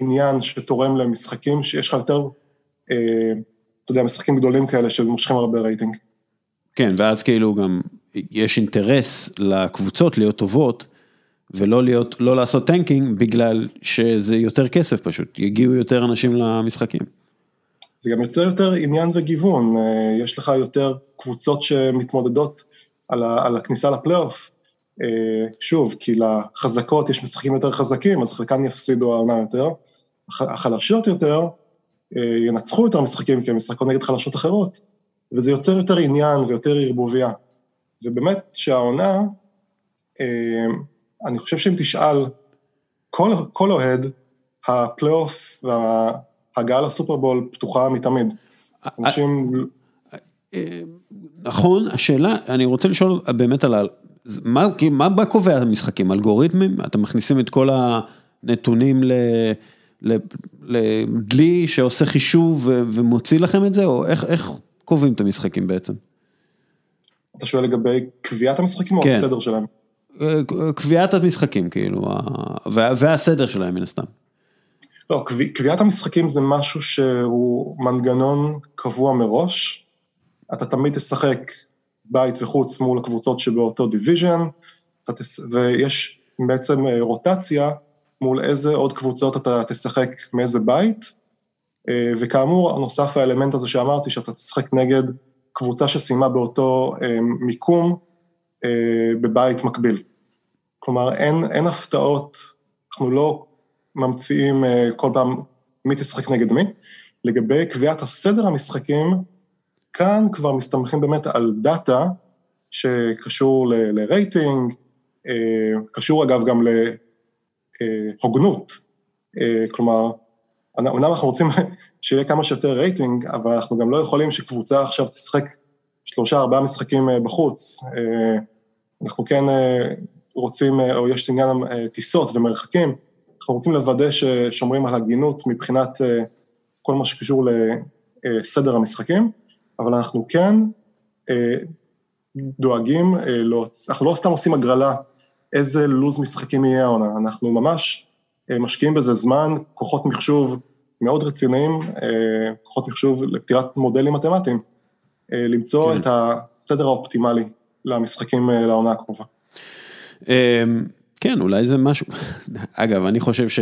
עניין שתורם למשחקים שיש לך יותר, אה, אתה יודע, משחקים גדולים כאלה שמושכים הרבה רייטינג. כן, ואז כאילו גם יש אינטרס לקבוצות להיות טובות, ולא להיות, לא לעשות tanking בגלל שזה יותר כסף פשוט, יגיעו יותר אנשים למשחקים. זה גם יוצר יותר עניין וגיוון, אה, יש לך יותר קבוצות שמתמודדות על, ה, על הכניסה לפלייאוף. אה, שוב, כי לחזקות יש משחקים יותר חזקים, אז חלקן יפסידו העונה יותר. החלשות יותר אה, ינצחו יותר משחקים, כי הם משחקות נגד חלשות אחרות, וזה יוצר יותר עניין ויותר ערבוביה. ובאמת שהעונה, אני חושב שאם תשאל כל, כל אוהד, הפלייאוף וה... הגעה לסופרבול פתוחה מתמיד. אנשים... נכון, השאלה, אני רוצה לשאול באמת על, מה, מה קובע המשחקים, אלגוריתמים? אתם מכניסים את כל הנתונים לדלי שעושה חישוב ומוציא לכם את זה, או איך, איך קובעים את המשחקים בעצם? אתה שואל לגבי קביעת המשחקים כן. או הסדר שלהם? קביעת המשחקים כאילו, והסדר שלהם מן הסתם. לא, קביעת המשחקים זה משהו שהוא מנגנון קבוע מראש. אתה תמיד תשחק בית וחוץ מול הקבוצות שבאותו division, ויש בעצם אה, רוטציה מול איזה עוד קבוצות אתה תשחק מאיזה בית, אה, וכאמור, נוסף האלמנט הזה שאמרתי, שאתה תשחק נגד קבוצה שסיימה באותו אה, מיקום בבית מקביל. כלומר, אין, אין הפתעות, אנחנו לא ממציאים אה, כל פעם מי תשחק נגד מי. לגבי קביעת הסדר המשחקים, כאן כבר מסתמכים באמת על דאטה שקשור ל- לרייטינג, אה, קשור אגב גם להוגנות, אה, כלומר, אמנם אנחנו רוצים שיהיה כמה שיותר רייטינג, אבל אנחנו גם לא יכולים שקבוצה עכשיו תשחק שלושה, ארבעה משחקים בחוץ. אנחנו כן רוצים, או יש עניין טיסות ומרחקים, אנחנו רוצים לוודא ששומרים על הגינות מבחינת אה, כל מה שקשור לסדר המשחקים, אבל אנחנו כן אה, דואגים, לא, אנחנו לא סתם עושים הגרלה איזה לו"ז משחקים יהיה העונה, אנחנו ממש משקיעים בזה זמן, כוחות מחשוב מאוד רציניים, כוחות מחשוב לפתירת מודלים מתמטיים, למצוא כן. את הסדר האופטימלי למשחקים לעונה הקרובה. אמ, כן, אולי זה משהו, אגב, אני חושב ש...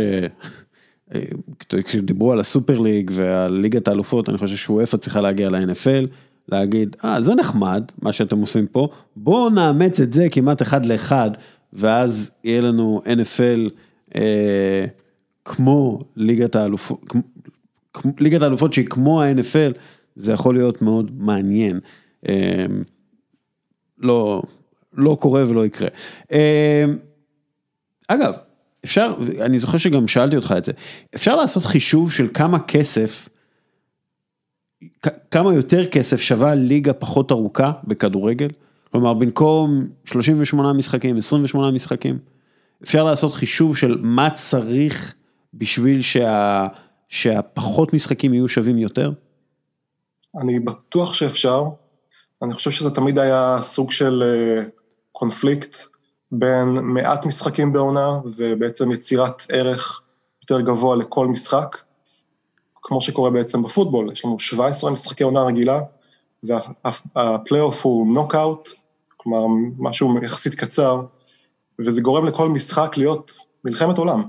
כשדיברו על הסופר ליג ועל ליגת האלופות, אני חושב שוופא צריכה להגיע ל-NFL, להגיד, אה, זה נחמד, מה שאתם עושים פה, בואו נאמץ את זה כמעט אחד לאחד, ואז יהיה לנו NFL אה, כמו ליגת האלופות, ליגת האלופות שהיא כמו ה-NFL, זה יכול להיות מאוד מעניין. אה, לא, לא קורה ולא יקרה. אה, אגב, אפשר, אני זוכר שגם שאלתי אותך את זה, אפשר לעשות חישוב של כמה כסף, כמה יותר כסף שווה ליגה פחות ארוכה בכדורגל? כלומר, במקום 38 משחקים, 28 משחקים, אפשר לעשות חישוב של מה צריך בשביל שה, שהפחות משחקים יהיו שווים יותר? אני בטוח שאפשר. אני חושב שזה תמיד היה סוג של אה, קונפליקט בין מעט משחקים בעונה ובעצם יצירת ערך יותר גבוה לכל משחק, כמו שקורה בעצם בפוטבול, יש לנו 17 משחקי עונה רגילה, והפלייאוף הוא נוקאוט, כלומר משהו יחסית קצר, וזה גורם לכל משחק להיות מלחמת עולם,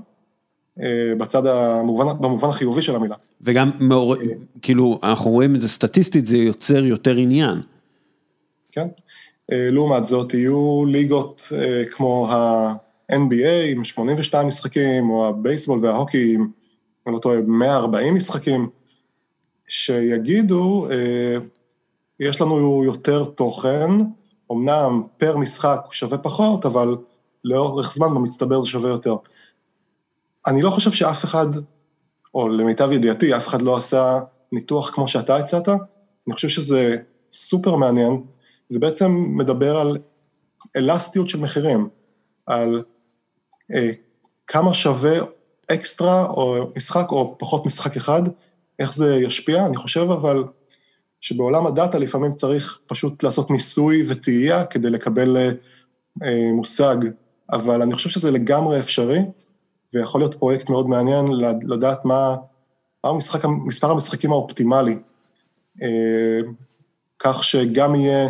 אה, בצד המובן, במובן החיובי של המילה. וגם, מאור... כאילו, אנחנו רואים את זה סטטיסטית, זה יוצר יותר עניין. כן. אה, לעומת זאת, יהיו ליגות אה, כמו ה-NBA עם 82 משחקים, או הבייסבול וההוקי עם, אני לא טועה, 140 משחקים, שיגידו, אה, יש לנו יותר תוכן, אמנם פר משחק שווה פחות, אבל לאורך זמן במצטבר זה שווה יותר. אני לא חושב שאף אחד, או למיטב ידיעתי, אף אחד לא עשה ניתוח כמו שאתה הצעת, אני חושב שזה סופר מעניין, זה בעצם מדבר על אלסטיות של מחירים, על אה, כמה שווה אקסטרה או משחק או פחות משחק אחד, איך זה ישפיע, אני חושב אבל שבעולם הדאטה לפעמים צריך פשוט לעשות ניסוי וטעייה כדי לקבל אה, מושג, אבל אני חושב שזה לגמרי אפשרי, ויכול להיות פרויקט מאוד מעניין לדעת מה, מה המשחק, מספר המשחקים האופטימלי, אה, כך שגם יהיה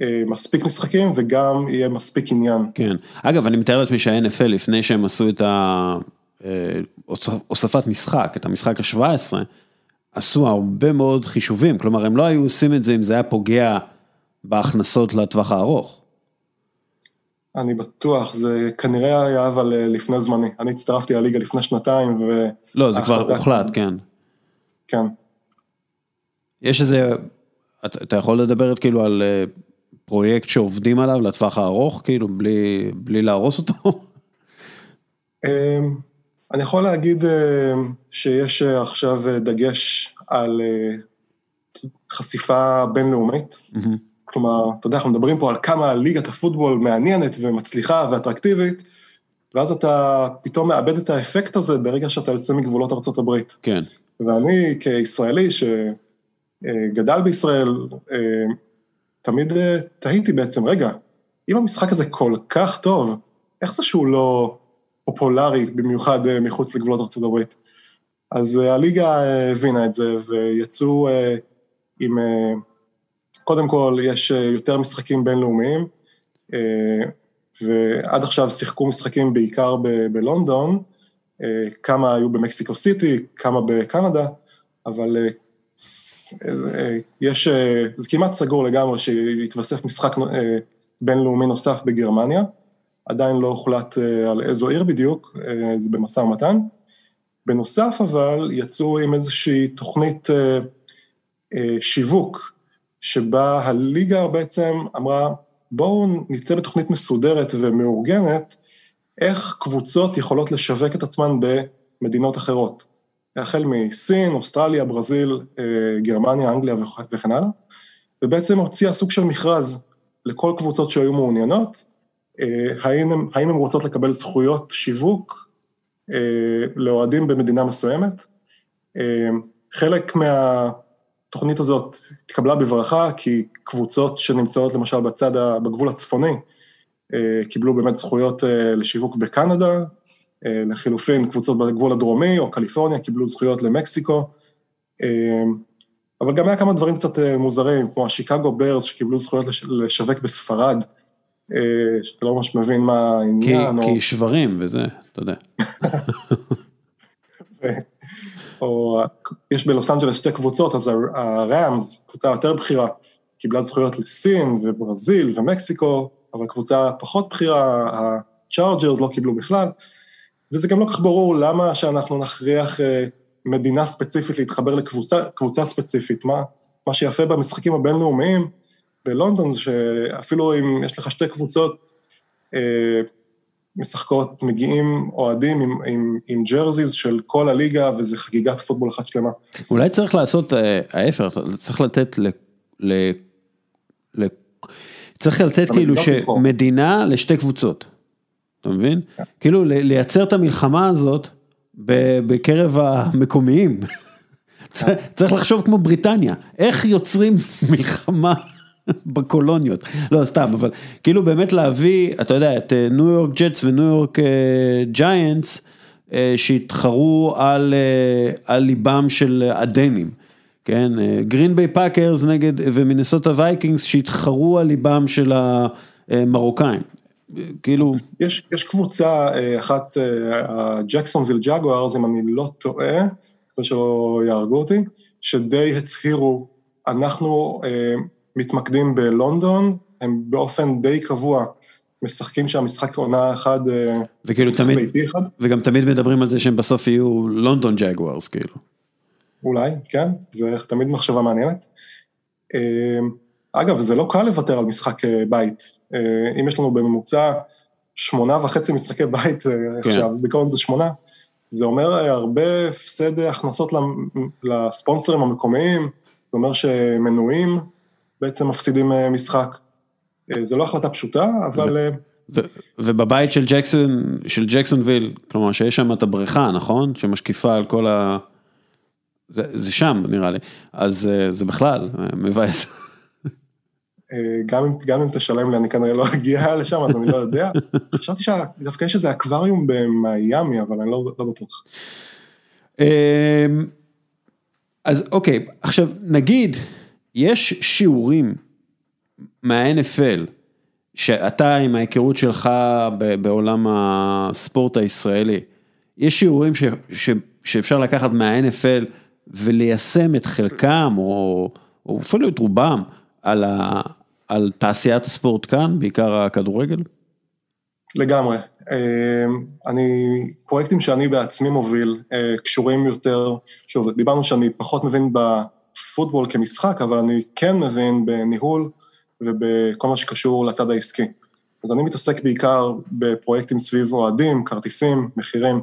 אה, מספיק משחקים וגם יהיה מספיק עניין. כן, אגב אני מתאר לעצמי שה-NFL לפני שהם עשו את ההוספת משחק, את המשחק ה-17, עשו הרבה מאוד חישובים, כלומר הם לא היו עושים את זה אם זה היה פוגע בהכנסות לטווח הארוך. אני בטוח, זה כנראה היה אבל אה, לפני זמני, אני הצטרפתי לליגה לפני שנתיים ו... לא, זה כבר הוחלט, כן. כן. יש איזה, אתה, אתה יכול לדבר כאילו על אה, פרויקט שעובדים עליו לטווח הארוך, כאילו, בלי, בלי להרוס אותו? אמ, אני יכול להגיד אמ, שיש עכשיו דגש על אה, חשיפה בינלאומית. Mm-hmm. כלומר, אתה יודע, אנחנו מדברים פה על כמה ליגת הפוטבול מעניינת ומצליחה ואטרקטיבית, ואז אתה פתאום מאבד את האפקט הזה ברגע שאתה יוצא מגבולות ארה"ב. כן. ואני כישראלי שגדל בישראל, אמ, תמיד אה, תהיתי בעצם, רגע, אם המשחק הזה כל כך טוב, איך זה שהוא לא פופולרי, במיוחד אה, מחוץ לגבולות הברית? אז אה, הליגה הבינה את זה, ויצאו עם, קודם כל, יש יותר משחקים בינלאומיים, ועד עכשיו שיחקו משחקים בעיקר ב- בלונדון, כמה היו במקסיקו סיטי, כמה בקנדה, אבל יש, זה כמעט סגור לגמרי שיתווסף משחק אה, בינלאומי נוסף בגרמניה, עדיין לא הוחלט אה, על איזו עיר בדיוק, אה, זה במשא ומתן. בנוסף אבל יצאו עם איזושהי תוכנית שיווק, שבה הליגה בעצם אמרה, בואו נצא בתוכנית מסודרת ומאורגנת, איך קבוצות יכולות לשווק את עצמן במדינות אחרות. החל מסין, אוסטרליה, ברזיל, אה, גרמניה, אנגליה וכן הלאה, ובעצם הוציאה סוג של מכרז לכל קבוצות שהיו מעוניינות, אה, האם הן, רוצות לקבל זכויות שיווק אה, לאוהדים במדינה מסוימת. חלק התוכנית הזאת התקבלה בברכה, כי קבוצות שנמצאות למשל בצד, בגבול הצפוני, אה, קיבלו באמת זכויות אה, לשיווק בקנדה, אה, לחילופין קבוצות בגבול הדרומי או קליפורניה קיבלו זכויות למקסיקו, אבל גם היה כמה דברים קצת מוזרים, כמו השיקגו ברס שקיבלו זכויות לש- לשווק בספרד, שאתה לא ממש מבין מה כי, העניין, או... כי שברים וזה, אתה יודע. או יש בלוס אנג'לס שתי קבוצות, אז הראמס, קבוצה יותר בכירה, קיבלה זכויות לסין וברזיל ומקסיקו, אבל קבוצה פחות בכירה, הצ'ארג'רס לא קיבלו בכלל, וזה גם לא כך ברור למה שאנחנו נכריח אה, מדינה ספציפית להתחבר לקבוצה קבוצה ספציפית. מה, מה שיפה במשחקים הבינלאומיים בלונדון זה שאפילו אם יש לך שתי קבוצות אה, משחקות, מגיעים אוהדים עם, עם, עם ג'רזיז של כל הליגה וזה חגיגת פוטבול אחת שלמה. אולי צריך לעשות אה, ההפך, צריך לתת ל... ל... ל... צריך לתת כאילו לבחור. שמדינה לשתי קבוצות, אתה מבין? כאילו ל- לייצר את המלחמה הזאת בקרב המקומיים. צריך לחשוב כמו בריטניה, איך יוצרים מלחמה בקולוניות, לא סתם, אבל כאילו באמת להביא, אתה יודע, את אה, ניו יורק ג'טס וניו יורק ג'יינטס, שהתחרו על, אה, על ליבם של הדנים, כן, גרין ביי פאקרס נגד, ומינסוטה וייקינגס שהתחרו על ליבם של המרוקאים, כאילו, יש, יש קבוצה אה, אחת, הג'קסונוויל ג'גוארס, אם אני לא טועה, כדי שלא יהרגו אותי, שדי הצהירו, אנחנו אה, מתמקדים בלונדון, הם באופן די קבוע משחקים שם משחק עונה אחד, אה, וכאילו תמיד, אחד, וגם תמיד מדברים על זה שהם בסוף יהיו לונדון ג'גוארס, כאילו. אולי, כן, זה תמיד מחשבה מעניינת. אה, אגב, זה לא קל לוותר על משחק אה, בית. אם יש לנו בממוצע שמונה וחצי משחקי בית כן. עכשיו, בעיקרון זה שמונה, זה אומר הרבה הפסד הכנסות לספונסרים המקומיים, זה אומר שמנויים בעצם מפסידים אה, משחק. אה, זה לא החלטה פשוטה, אבל אה, ו- ובבית של ג'קסון, של ג'קסונוויל, כלומר שיש שם את הבריכה, נכון? שמשקיפה על כל ה... זה, זה שם נראה לי, אז אה, זה בכלל אה, מבאס. אה, גם אם, גם אם תשלם לי, אני כנראה לא אגיע לשם, אז אני לא יודע. חשבתי שדווקא יש איזה אקווריום במיאמי, אבל אני לא, לא בטוח. אמ, אז אוקיי, עכשיו נגיד, יש שיעורים מה-NFL, שאתה עם ההיכרות שלך ב- בעולם הספורט הישראלי, יש שיעורים ש, ש, שאפשר לקחת מה-NFL וליישם את חלקם, או, או אפילו את רובם, על, ה, על תעשיית הספורט כאן, בעיקר הכדורגל? לגמרי. אה, אני, פרויקטים שאני בעצמי מוביל, אה, קשורים יותר, שוב, דיברנו שאני פחות מבין בפוטבול כמשחק, אבל אני כן מבין בניהול ובכל מה שקשור לצד העסקי. אז אני מתעסק בעיקר בפרויקטים סביב אוהדים, כרטיסים, מחירים.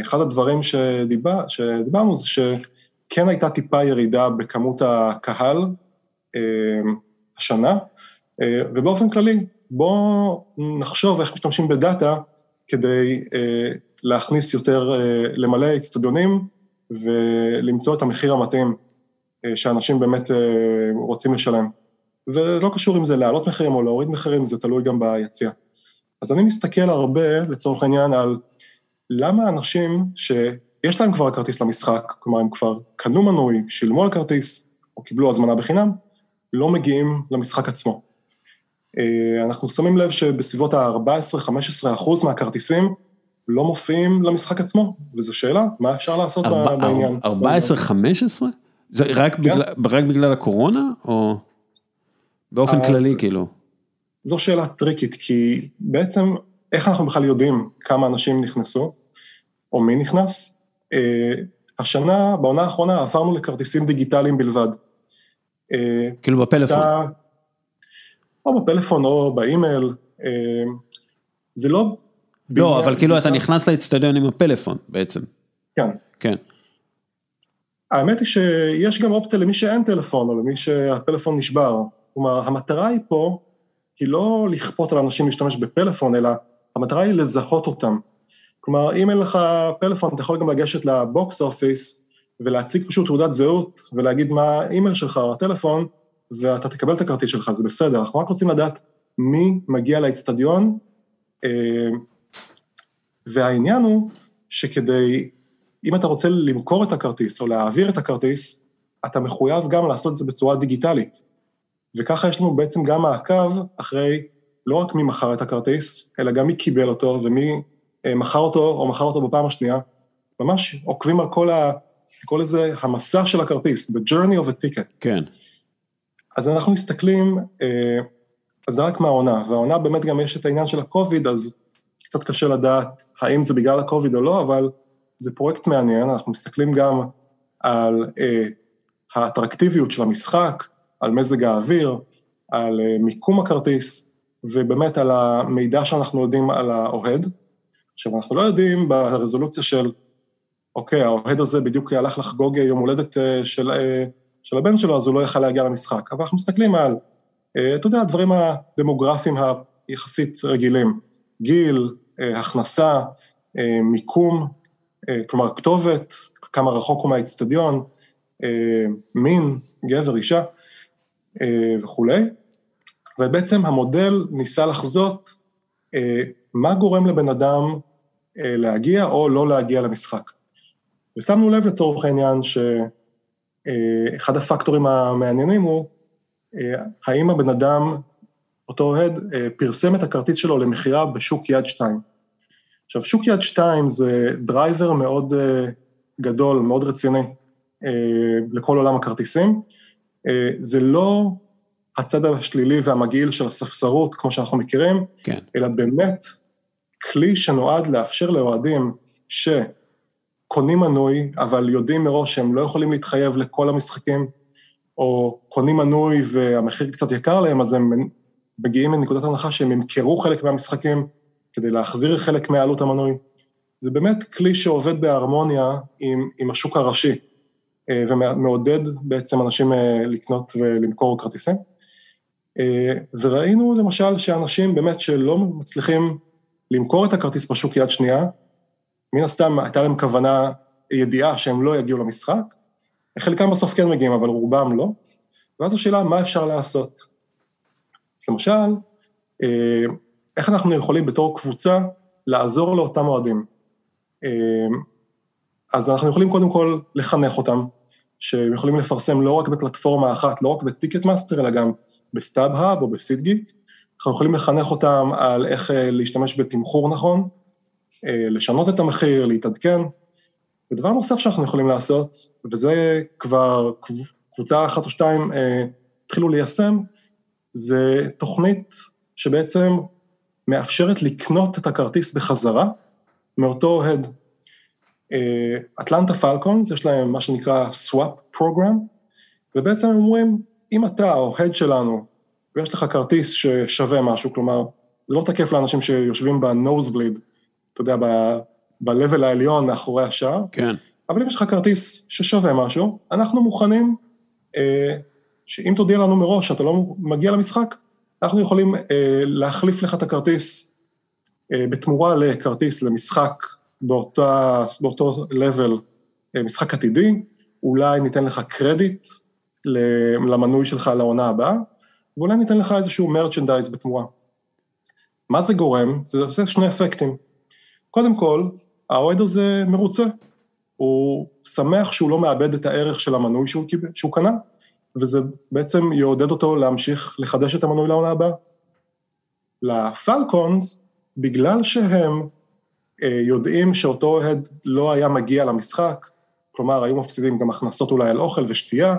אחד הדברים שדיבר, שדיברנו זה שכן הייתה טיפה ירידה בכמות הקהל אה, השנה, אה, ובאופן כללי, בואו נחשוב איך משתמשים בדאטה כדי אה, להכניס יותר, למלא אצטדיונים ולמצוא את המחיר המתאים שאנשים באמת אה, רוצים לשלם. וזה לא קשור אם זה להעלות מחירים או להוריד מחירים, זה תלוי גם ביציאה. אז אני מסתכל הרבה, לצורך העניין, על למה אנשים שיש להם כבר כרטיס למשחק, כלומר הם כבר קנו מנוי, שילמו על כרטיס או קיבלו הזמנה בחינם, לא מגיעים למשחק עצמו. אה, אנחנו שמים לב שבסביבות ה-14-15 אחוז מהכרטיסים לא מופיעים למשחק עצמו, וזו שאלה, מה אפשר לעשות ארבע- בעניין? 14-15? זה רק בגלל, רק בגלל הקורונה, או באופן אז- כללי כאילו? זו שאלה טריקית, כי בעצם איך אנחנו בכלל יודעים כמה אנשים נכנסו, או מי נכנס? אה, השנה, בעונה האחרונה, עברנו לכרטיסים דיגיטליים בלבד. אה, כאילו בפלאפון. אתה, או בפלאפון או באימייל, אה, זה לא... לא, אבל כאילו אתה נכנס לאצטדיון עם הפלאפון בעצם. כן. כן. האמת היא שיש גם אופציה למי שאין טלפון, או למי שהטלפון נשבר. כלומר, המטרה היא פה, היא לא לכפות על אנשים להשתמש בפלאפון, אלא המטרה היא לזהות אותם. כלומר, אם אין לך פלאפון, אתה יכול גם לגשת לבוקס אופיס ולהציג פשוט תעודת זהות ולהגיד מה האימייל שלך או הטלפון, ואתה תקבל את הכרטיס שלך, זה בסדר. אנחנו רק רוצים לדעת מי מגיע לאצטדיון, אה, והעניין הוא שכדי, אם אתה רוצה למכור את הכרטיס או להעביר את הכרטיס, אתה מחויב גם לעשות את זה בצורה דיגיטלית. וככה יש לנו בעצם גם מעקב אחרי לא רק מי מכר את הכרטיס, אלא גם מי קיבל אותו ומי אה, מכר אותו או מכר אותו בפעם השנייה. ממש עוקבים על כל ה... כל איזה המסע של הכרטיס, the journey of a ticket. כן. אז אנחנו מסתכלים, אה, אז זה רק מהעונה, והעונה באמת גם יש את העניין של הקוביד, אז קצת קשה לדעת האם זה בגלל הקוביד או לא, אבל זה פרויקט מעניין, אנחנו מסתכלים גם על אה, האטרקטיביות של המשחק, על מזג האוויר, על אה, מיקום הכרטיס, ובאמת על המידע שאנחנו יודעים על האוהד. עכשיו, אנחנו לא יודעים ברזולוציה של, אוקיי, האוהד הזה בדיוק הלך לחגוג יום הולדת אה, של, אה, של הבן שלו, אז הוא לא יכל להגיע למשחק. אבל אנחנו מסתכלים על, אה, אתה יודע, הדברים הדמוגרפיים היחסית רגילים, גיל, אה, הכנסה, אה, מיקום, כלומר כתובת, כמה רחוק הוא מהאיצטדיון, אה, מין, גבר, אישה אה, וכולי. ובעצם המודל ניסה לחזות אה, מה גורם לבן אדם להגיע או לא להגיע למשחק. ושמנו לב לצורך העניין שאחד הפקטורים המעניינים הוא האם הבן אדם, אותו אוהד, פרסם את הכרטיס שלו למכירה בשוק יד שתיים. עכשיו, שוק יד שתיים זה driver מאוד גדול, מאוד רציני, לכל עולם הכרטיסים. זה לא הצד השלילי והמגעיל של הספסרות, כמו שאנחנו מכירים, כן. אלא באמת כלי שנועד לאפשר לאוהדים שקונים מנוי, אבל יודעים מראש שהם לא יכולים להתחייב לכל המשחקים, או קונים מנוי והמחיר קצת יקר להם, אז הם מגיעים לנקודת הנחה שהם ימכרו חלק מהמשחקים כדי להחזיר חלק מעלות המנוי. זה באמת כלי שעובד בהרמוניה עם, עם השוק הראשי, אה, ומעודד בעצם אנשים אה, לקנות ולמכור כרטיסים. אה, וראינו למשל שאנשים באמת שלא מצליחים למכור את הכרטיס בשוק יד שנייה, מן הסתם הייתה להם כוונה, ידיעה שהם לא יגיעו למשחק, חלקם בסוף כן מגיעים, אבל רובם לא, ואז השאלה, מה אפשר לעשות? אז למשל, איך אנחנו יכולים בתור קבוצה לעזור לאותם אוהדים? אה, אז אנחנו יכולים קודם כל לחנך אותם, שהם יכולים לפרסם לא רק בפלטפורמה אחת, לא רק ב Ticketmaster, אלא גם ב StubHub או ב SeatGeek, אנחנו יכולים לחנך אותם על איך אה, להשתמש בתמחור נכון, אה, לשנות את המחיר, להתעדכן. ודבר נוסף שאנחנו יכולים לעשות, וזה כבר קבוצה אחת או שתיים אה, התחילו ליישם, זה תוכנית שבעצם מאפשרת לקנות את הכרטיס בחזרה מאותו אוהד. אטלנטה פלקונס, יש להם מה שנקרא swap program, ובעצם הם אומרים, אם אתה האוהד שלנו, ויש לך כרטיס ששווה משהו, כלומר, זה לא תקף לאנשים שיושבים בנוזבליד, אתה יודע, ב-level העליון מאחורי השער, כן. אבל אם יש לך כרטיס ששווה משהו, אנחנו מוכנים, אה, שאם תודיע לנו מראש שאתה לא מגיע למשחק, אנחנו יכולים אה, להחליף לך את הכרטיס אה, בתמורה לכרטיס למשחק באותה, באותו level, אה, משחק עתידי, אולי ניתן לך קרדיט למנוי שלך לעונה הבאה, ואולי ניתן לך איזשהו מרצ'נדייז בתמורה. מה זה גורם? זה עושה שני אפקטים. קודם כל, האוהד הזה מרוצה. הוא שמח שהוא לא מאבד את הערך של המנוי שהוא, שהוא קנה, וזה בעצם יעודד אותו להמשיך לחדש את המנוי לעונה הבאה. לפלקונס, בגלל שהם אה, יודעים שאותו אוהד לא היה מגיע למשחק, כלומר, היו מפסידים גם הכנסות אולי על אוכל ושתייה,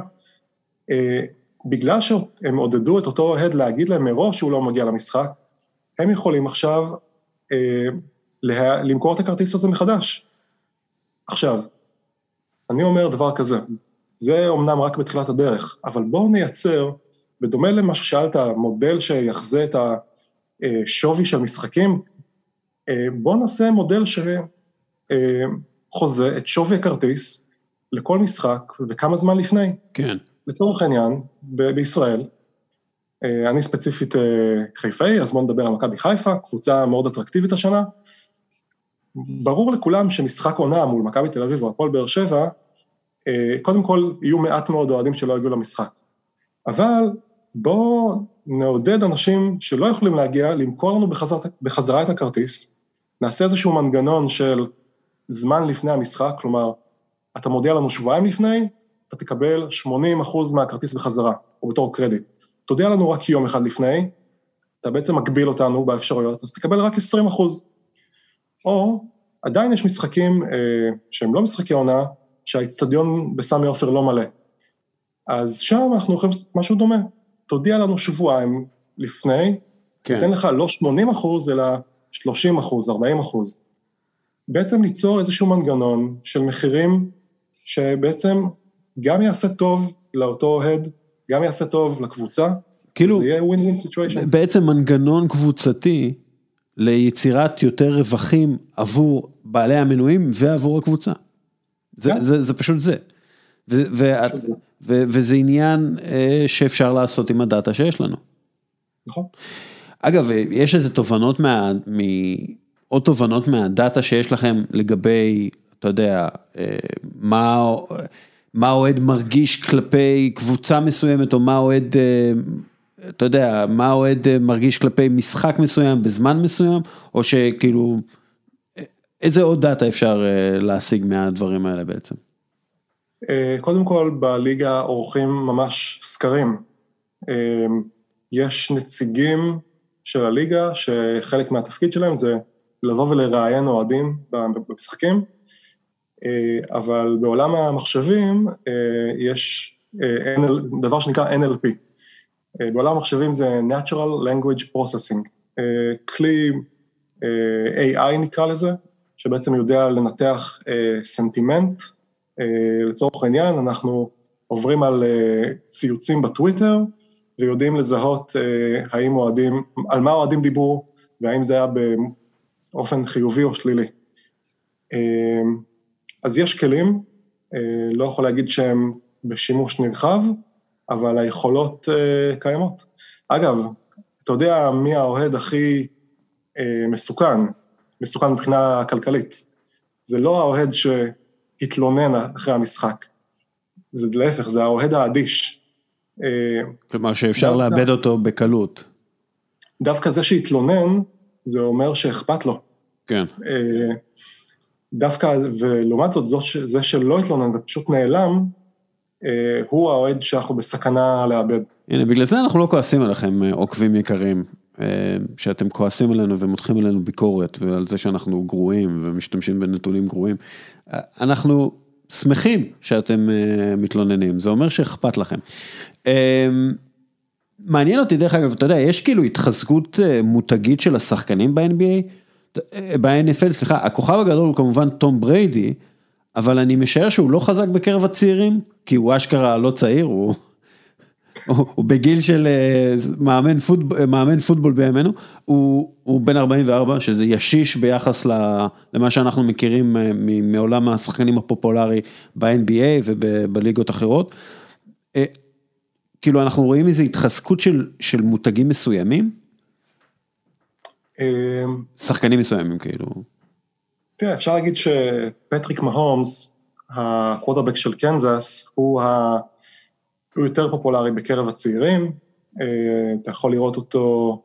אה, בגלל שהם עודדו את אותו אוהד להגיד להם מראש שהוא לא מגיע למשחק, הם יכולים עכשיו אה, לה, למכור את הכרטיס הזה מחדש. עכשיו, אני אומר דבר כזה, זה אומנם רק בתחילת הדרך, אבל בואו נייצר, בדומה למה ששאלת, מודל שיחזה את השווי של משחקים, אה, בואו נעשה מודל שחוזה את שווי הכרטיס לכל משחק וכמה זמן לפני. כן. לצורך העניין, ב- בישראל, אה, אני ספציפית אה, חיפאי, אז בואו נדבר על מכבי חיפה, קבוצה מאוד אטרקטיבית השנה. ברור לכולם שמשחק עונה מול מכבי תל אביב או הפועל באר שבע, קודם כל, יהיו מעט מאוד אוהדים שלא יגיעו למשחק. אבל בואו נעודד אנשים שלא יכולים להגיע, למכור לנו בחזרה, בחזרה את הכרטיס, נעשה איזשהו מנגנון של זמן לפני המשחק, כלומר, אתה מודיע לנו שבועיים לפני, אתה תקבל 80% מהכרטיס בחזרה, או בתור קרדיט. תודיע לנו רק יום אחד לפני, אתה בעצם מגביל אותנו באפשרויות, אז תקבל רק 20 אחוז. או עדיין יש משחקים אה, שהם לא משחקי עונה, שהאיצטדיון בסמי עופר לא מלא. אז שם אנחנו יכולים לעשות משהו דומה. תודיע לנו שבועיים לפני, כן. תן לך לא 80 אחוז, אלא 30 אחוז, 40 אחוז. בעצם ליצור איזשהו מנגנון של מחירים שבעצם גם יעשה טוב לאותו אוהד, גם יעשה טוב לקבוצה, כאילו, זה יהיה ווין ווין סיטואשן. בעצם מנגנון קבוצתי ליצירת יותר רווחים עבור בעלי המנויים ועבור הקבוצה. זה, כן. זה, זה פשוט זה. ו, ואת, פשוט זה. ו, וזה עניין אה, שאפשר לעשות עם הדאטה שיש לנו. נכון. אגב, יש איזה תובנות מה... מ... עוד תובנות מהדאטה שיש לכם לגבי, אתה יודע, אה, מה, מה אוהד מרגיש כלפי קבוצה מסוימת, או מה אוהד אה, אתה יודע, מה אוהד אה, מרגיש כלפי משחק מסוים בזמן מסוים, או שכאילו, איזה עוד דאטה אפשר אה, להשיג מהדברים האלה בעצם? אה, קודם כל, בליגה עורכים ממש סקרים. יש נציגים של הליגה, שחלק מהתפקיד שלהם זה לבוא ולראיין אוהדים במשחקים, אבל בעולם המחשבים יש דבר שנקרא NLP. אה, בעולם המחשבים זה Natural Language Processing, אה, כלי אה, AI נקרא לזה, שבעצם יודע לנתח סנטימנט, לצורך העניין אנחנו עוברים על ציוצים בטוויטר ויודעים לזהות האם אוהדים, על מה אוהדים דיברו והאם זה היה באופן חיובי או שלילי. אז יש כלים, לא יכול להגיד שהם בשימוש נרחב, אבל היכולות uh, קיימות. אגב, אתה יודע מי האוהד הכי uh, מסוכן, מסוכן מבחינה כלכלית. זה לא האוהד שהתלונן אחרי המשחק, זה להפך, זה האוהד האדיש. אה, כלומר שאפשר דווקא, לאבד אותו בקלות. דווקא זה שהתלונן, זה אומר שאכפת לו. כן. דווקא, ולעומת זאת, זה שלא התלונן ופשוט נעלם, אה, הוא האוהד שאנחנו בסכנה לאבד. הנה, בגלל זה אנחנו לא כועסים עליכם, אה, עוקבים יקרים, אה, שאתם כועסים עלינו ומותחים עלינו ביקורת, ועל זה שאנחנו גרועים ומשתמשים בנתונים גרועים. אנחנו שמחים שאתם מתלוננים, זה אומר שאכפת לכם. מעניין אותי, דרך אגב, אתה יודע, יש כאילו התחזקות מותגית של השחקנים ב-NBA, ב-NFL, סליחה, הכוכב הגדול הוא כמובן תום בריידי, אבל אני משער שהוא לא חזק בקרב הצעירים, כי הוא אשכרה לא צעיר, הוא, הוא, בגיל של אה, מאמן פוטבול, מאמן פוטבול בימינו, הוא, הוא בן 44, שזה ישיש ביחס למה שאנחנו מכירים אה, מעולם השחקנים הפופולרי ב-NBA ובליגות אחרות. אה, כאילו אנחנו רואים איזו התחזקות של, של מותגים מסוימים. שחקנים מסוימים כאילו. תראה, אפשר להגיד שפטריק מהומס, הקוואטרבק של קנזס, הוא, ה... הוא יותר פופולרי בקרב הצעירים, אה, אתה יכול לראות אותו,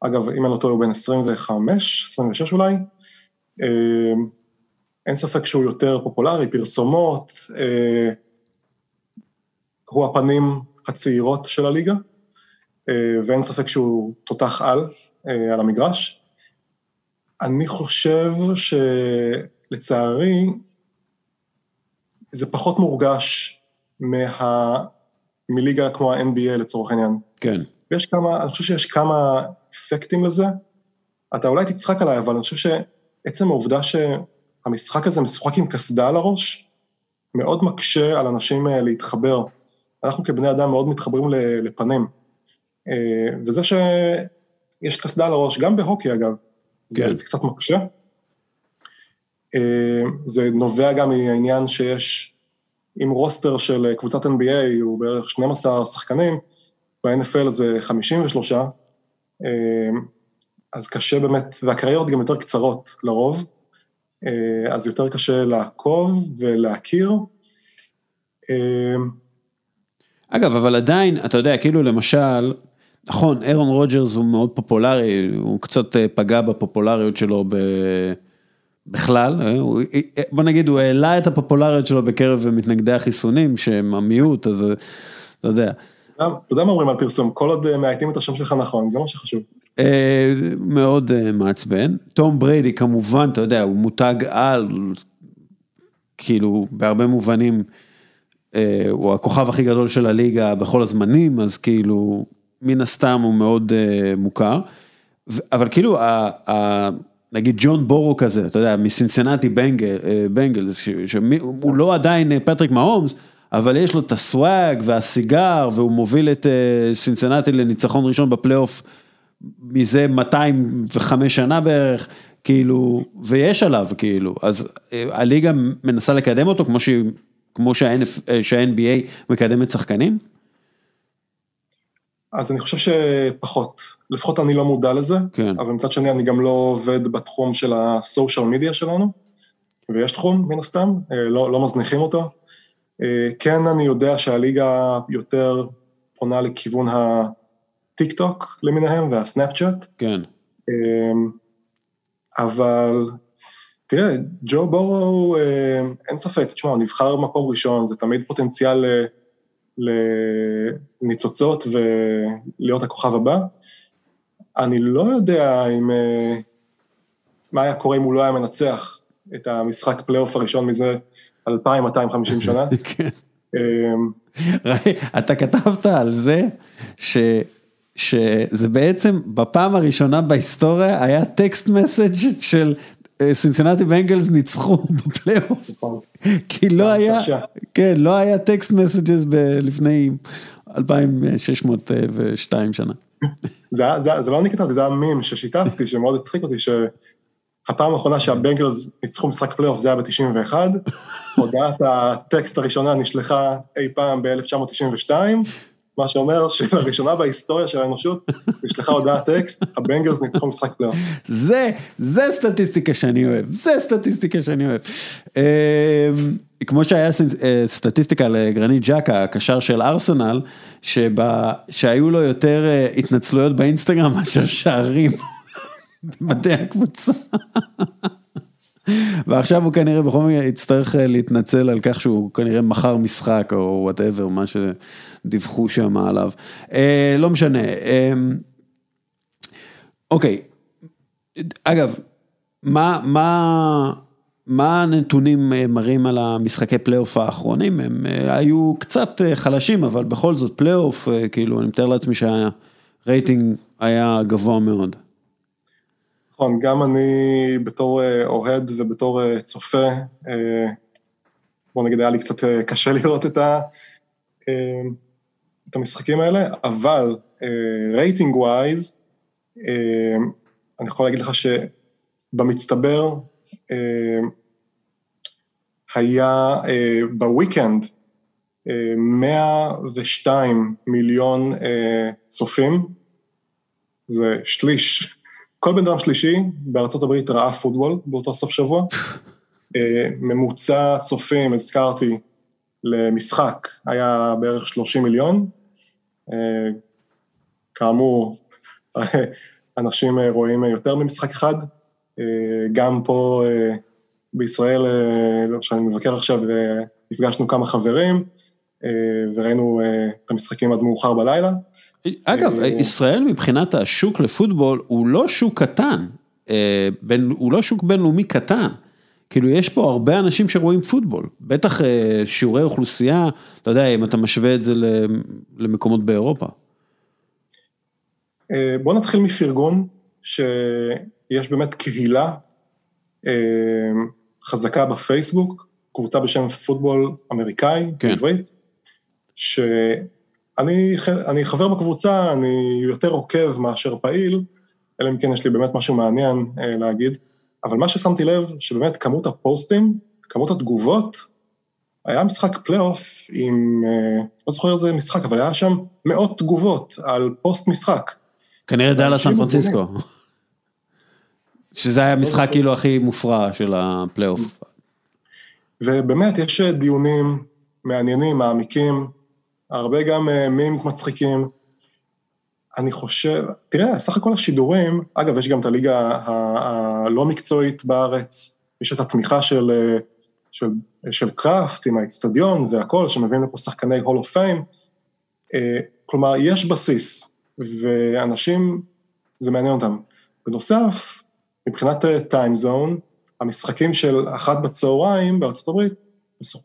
אגב, אם אני לא טועה, הוא בן 25, 26 אולי, אה, אין ספק שהוא יותר פופולרי, פרסומות, אה, הוא הפנים הצעירות של הליגה, ואין ספק שהוא תותח על, על המגרש. אני חושב שלצערי, זה פחות מורגש מה... מליגה כמו ה-NBA לצורך העניין. כן. ויש כמה, אני חושב שיש כמה אפקטים לזה. אתה אולי תצחק עליי, אבל אני חושב שעצם העובדה שהמשחק הזה משוחק עם קסדה על הראש, מאוד מקשה על אנשים אה, להתחבר. אנחנו כבני אדם מאוד מתחברים לפנים. אה, וזה שיש קסדה על הראש, גם בהוקי אגב, כן. זה קצת מקשה. אה, זה נובע גם מהעניין שיש, עם רוסטר של קבוצת NBA הוא בערך 12 שחקנים, ב-NFL זה 53, אה, אז קשה באמת, והקריירות גם יותר קצרות לרוב, אה, אז יותר קשה לעקוב ולהכיר. אה, אגב, אבל עדיין, אתה יודע, כאילו למשל, נכון, אירון רוג'רס הוא מאוד פופולרי, הוא קצת אה, פגע בפופולריות שלו ב... בכלל, אה, הוא, אה, בוא נגיד, הוא העלה את הפופולריות שלו בקרב מתנגדי החיסונים, שהם המיעוט, אז אה, אתה יודע. אתה יודע מה אומרים על פרסום? כל עוד אה, מאייתים את השם שלך נכון, זה מה שחשוב. אה, מאוד אה, מעצבן. תום בריידי כמובן, אתה יודע, הוא מותג על, כאילו בהרבה מובנים, אה, הוא הכוכב הכי גדול של הליגה בכל הזמנים, אז כאילו, מן הסתם הוא מאוד אה, מוכר. אבל כאילו, נגיד ג'ון בורו כזה, אתה יודע, מסינסנטי בנגל, אה, בנגלס, ש- שמי- הוא לא עדיין אה, פטריק מהומס, אבל יש לו את הסוואג והסיגר, והוא מוביל את אה, סינסנטי לניצחון ראשון בפלייאוף מזה 205 שנה בערך, כאילו, ויש עליו, כאילו, אז הליגה מנסה לקדם אותו כמו שהיא, כמו שה-NBA מקדמת שחקנים? אז אני חושב שפחות, לפחות אני לא מודע לזה, כן. אבל מצד שני אני גם לא עובד בתחום של הסושיאל מדיה שלנו, ויש תחום מן הסתם, אה, לא, לא מזניחים אותו. אה, כן אני יודע שהליגה יותר פונה לכיוון הטיק טוק למיניהם והסנאפ צ'אט, כן. אמ, אבל תראה, ג'ו בורו, אה, אין ספק, תשמע, הוא נבחר במקום ראשון, זה תמיד פוטנציאל לניצוצות ולהיות הכוכב הבא. אני לא יודע אם, אה, מה היה קורה אם הוא לא היה מנצח את המשחק פלייאוף הראשון מזה 2,250 שנה. כן. אמ, ראי, אתה כתבת על זה ש, שזה בעצם בפעם הראשונה בהיסטוריה היה text message של סינסינטי בנגלס ניצחו בפלייאוף. כי לא היה. כן, לא היה text messages לפני 2602 שנה. זה, זה, זה לא אני כתבתי, זה היה מים ששיתפתי, שמאוד הצחיק אותי, שהפעם האחרונה שהבנגלס ניצחו משחק פלייאוף זה היה ב-91, הודעת הטקסט הראשונה נשלחה אי פעם ב-1992, מה שאומר שלראשונה בהיסטוריה של האנושות נשלחה הודעת טקסט, הבנגלס ניצחו משחק פלייאוף. זה, זה סטטיסטיקה שאני אוהב, זה סטטיסטיקה שאני אוהב. אה, כמו שהיה אה, סטטיסטיקה לגרניט ג'אקה, הקשר של ארסנל, שבה, שהיו לו יותר אה, התנצלויות באינסטגרם מאשר שערים במדי הקבוצה. ועכשיו הוא כנראה בכל מקרה יצטרך אה, להתנצל על כך שהוא כנראה מכר משחק או whatever, מה שדיווחו שם עליו. אה, לא משנה. אה, אוקיי, אגב, מה, מה, מה הנתונים אה, מראים על המשחקי פלייאוף האחרונים? הם אה, היו קצת חלשים, אבל בכל זאת פלייאוף, כאילו, אני מתאר לעצמי שהרייטינג היה גבוה מאוד. נכון, גם אני בתור אה, אוהד ובתור אה, צופה, אה, בוא נגיד היה לי קצת קשה לראות את, ה, את המשחקים האלה, אבל rating wise, אני יכול להגיד לך שבמצטבר היה ב weekend אה, 102 מיליון צופים, זה שליש. כל בן אדם שלישי בארצות הברית ראה פוטבול באותו סוף שבוע. אה, ממוצע צופים, הזכרתי, למשחק היה בערך 30 מיליון. אה, כאמור, אנשים אה, רואים יותר ממשחק אחד. גם פה בישראל, לא, שאני מבקר עכשיו, נפגשנו כמה חברים, וראינו את המשחקים עד מאוחר בלילה. אגב, אה, ישראל מבחינת השוק לפוטבול הוא לא שוק קטן, אה, בין, הוא לא שוק בינלאומי קטן. כאילו יש פה הרבה אנשים שרואים פוטבול, בטח אה, שיעורי אוכלוסייה, אתה יודע, אם אתה משווה את זה למקומות באירופה. בוא נתחיל מפרגון, שיש באמת קהילה חזקה בפייסבוק, קבוצה בשם פוטבול אמריקאי, כן. בעברית, שאני אני חבר בקבוצה, אני יותר עוקב מאשר פעיל, אלא אם כן יש לי באמת משהו מעניין אה, להגיד, אבל מה ששמתי לב, שבאמת כמות הפוסטים, כמות התגובות, היה משחק פלייאוף עם, אה, לא זוכר איזה משחק, אבל היה שם מאות תגובות על פוסט משחק. כנראה דאלאס סן פרנסיסקו. שזה היה המשחק כאילו הכי מופרע של הפלייאוף. ובאמת, יש דיונים מעניינים, מעמיקים, הרבה גם memes מצחיקים. אני חושב, תראה, סך הכל השידורים, אגב, יש גם את הליגה הלא מקצועית בארץ, יש את התמיכה של, של, של קראפט עם האצטדיון והכל, שמביאים לפה שחקני הול אוף פיים. כלומר, יש בסיס, ואנשים, זה מעניין אותם. בנוסף, מבחינת טיימזון, המשחקים של אחת בצהריים בארצות הברית,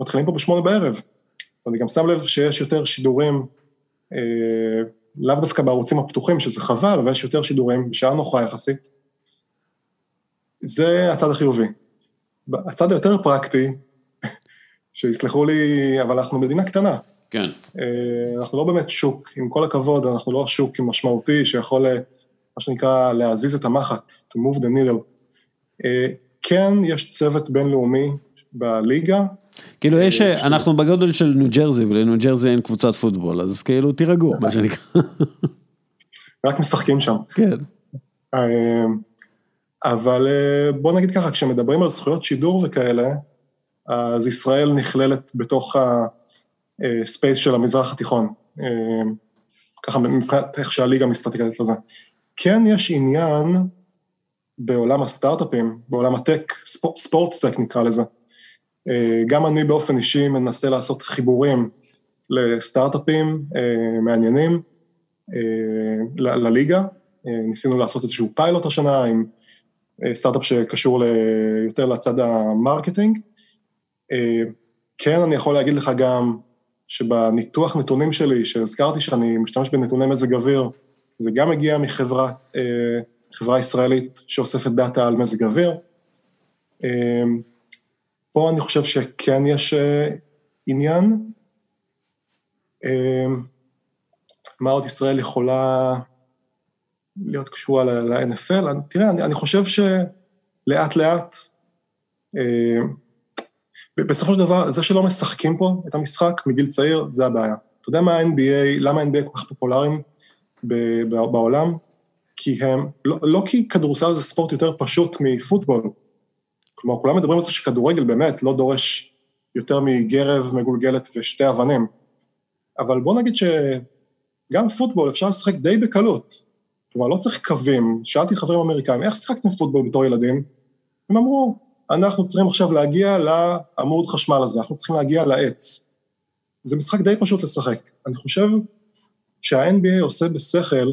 מתחילים פה בשמונה בערב. ואני גם שם לב שיש יותר שידורים, אה, לאו דווקא בערוצים הפתוחים, שזה חבל, אבל יש יותר שידורים בשעה נוחה יחסית. זה הצד החיובי. הצד היותר פרקטי, שיסלחו לי, אבל אנחנו מדינה קטנה. כן. אה, אנחנו לא באמת שוק, עם כל הכבוד, אנחנו לא שוק משמעותי שיכול, מה שנקרא, להזיז את המחט, to move the needle. אה, כן, יש צוות בינלאומי בליגה. כאילו יש, אנחנו בגודל של ניו ג'רזי, ולניו ג'רזי אין קבוצת פוטבול, אז כאילו תירגעו, מה שנקרא. רק משחקים שם. כן. אבל בוא נגיד ככה, כשמדברים על זכויות שידור וכאלה, אז ישראל נכללת בתוך הספייס של המזרח התיכון, ככה מבחינת איך שהליגה מסתכלת לזה. כן יש עניין בעולם הסטארט-אפים, בעולם ה tech, sports-tech נקרא לזה. גם אני באופן אישי מנסה לעשות חיבורים לסטארט-אפים מעניינים לליגה. ניסינו לעשות איזשהו פיילוט השנה עם סטארט-אפ שקשור יותר לצד ה marketing. כן, אני יכול להגיד לך גם שבניתוח נתונים שלי, שהזכרתי שאני משתמש בנתוני מזג אוויר, זה גם מגיע מחברה חברה ישראלית שאוספת דאטה על מזג אוויר. פה אני חושב שכן יש עניין. מה עוד ישראל יכולה להיות קשורה ל-NFL? תראה, אני, אני חושב שלאט לאט, בסופו של דבר, זה שלא משחקים פה את המשחק מגיל צעיר, זה הבעיה. אתה יודע מה ה-NBA, למה ה-NBA כל כך פופולריים בעולם? כי הם, לא, לא כי כדורסל זה ספורט יותר פשוט מפוטבול. כלומר, כולם מדברים על זה שכדורגל באמת לא דורש יותר מגרב מגולגלת ושתי אבנים. אבל בוא נגיד שגם פוטבול אפשר לשחק די בקלות. כלומר, לא צריך קווים. שאלתי חברים אמריקאים, איך שיחקתם פוטבול בתור ילדים? הם אמרו, אנחנו צריכים עכשיו להגיע לעמוד חשמל הזה, אנחנו צריכים להגיע לעץ. זה משחק די פשוט לשחק. אני חושב שה-NBA עושה בשכל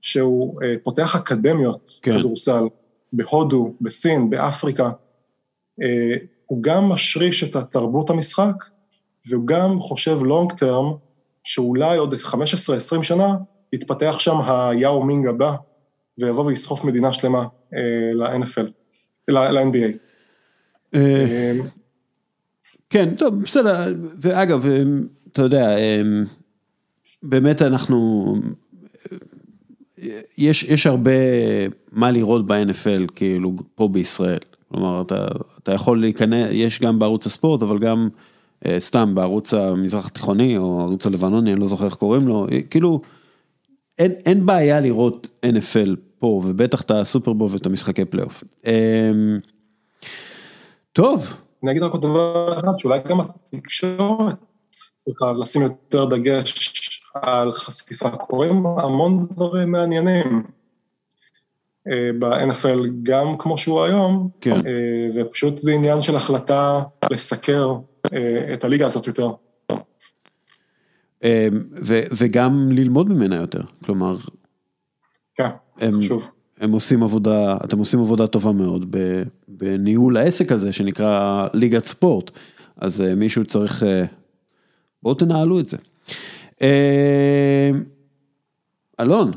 שהוא אה, פותח אקדמיות כן. כדורסל בהודו, בסין, באפריקה. אה, הוא גם משריש את התרבות המשחק, והוא גם חושב לונג טרם, שאולי עוד 15-20 שנה יתפתח שם היאו מינג הבא, ויבוא ויסחוף מדינה שלמה אה, ל-NFL, ל-NBA. אה, כן, טוב, בסדר, ואגב, אתה יודע, באמת אנחנו, יש, יש הרבה מה לראות ב-NFL, כאילו, פה בישראל. כלומר, אתה, אתה יכול להיכנס, יש גם בערוץ הספורט, אבל גם סתם בערוץ המזרח התיכוני, או הערוץ הלבנוני, אני לא זוכר איך קוראים לו, כאילו, אין, אין בעיה לראות NFL פה, ובטח את הסופרבול ואת המשחקי פלייאוף. טוב. אני אגיד רק עוד דבר אחד, שאולי גם התקשורת צריכה לשים יותר דגש על חשיפה, קורים המון דברים מעניינים ב-NFL, גם כמו שהוא היום, כן. ופשוט זה עניין של החלטה לסקר את הליגה הזאת יותר. וגם ללמוד ממנה יותר, כלומר... כן, חשוב. הם עושים עבודה, אתם עושים עבודה טובה מאוד בניהול העסק הזה שנקרא ליגת ספורט, אז מישהו צריך, בואו תנהלו את זה. אלון,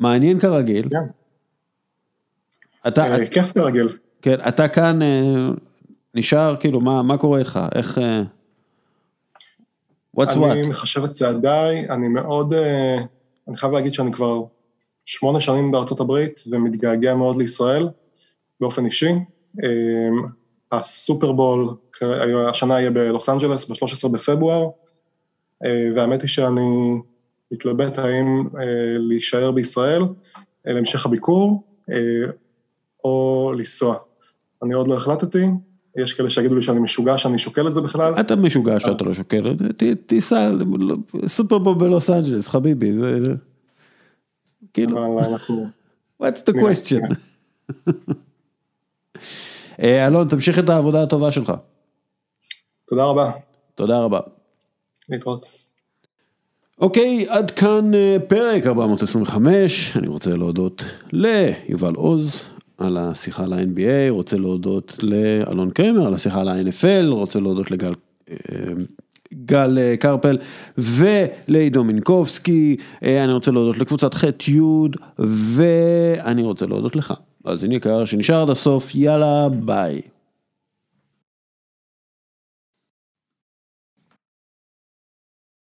מעניין כרגיל. כן. אתה, כיף כרגיל. כן, אתה כאן נשאר, כאילו, מה, מה קורה איתך? איך... what's what? אני מחשב את צעדיי, אני מאוד, אני חייב להגיד שאני כבר שמונה שנים בארצות הברית ומתגעגע מאוד לישראל באופן אישי. הסופרבול השנה יהיה בלוס אנג'לס ב-13 בפברואר, והאמת היא שאני מתלבט האם להישאר בישראל להמשך הביקור או לנסוע. אני עוד לא החלטתי, יש כאלה שיגידו לי שאני משוגע, שאני שוקל את זה בכלל. אתה משוגע שאתה לא שוקל את זה, תיסע סופרבול בלוס אנג'לס, חביבי, זה... כאילו, what's the question? אה, אלון, תמשיך את העבודה הטובה שלך. תודה רבה, תודה רבה. להתראות. אוקיי, עד כאן אה, פרק 425, אני רוצה להודות ליובל עוז על השיחה על ה-NBA, רוצה להודות לאלון קרמר על השיחה על ה-NFL, רוצה להודות לגל אה, גל אה, קרפל ולעידו מינקובסקי, אה, אני רוצה להודות לקבוצת ח' י' ואני רוצה להודות לך. אז הנה יקר שנשאר עד הסוף, יאללה ביי.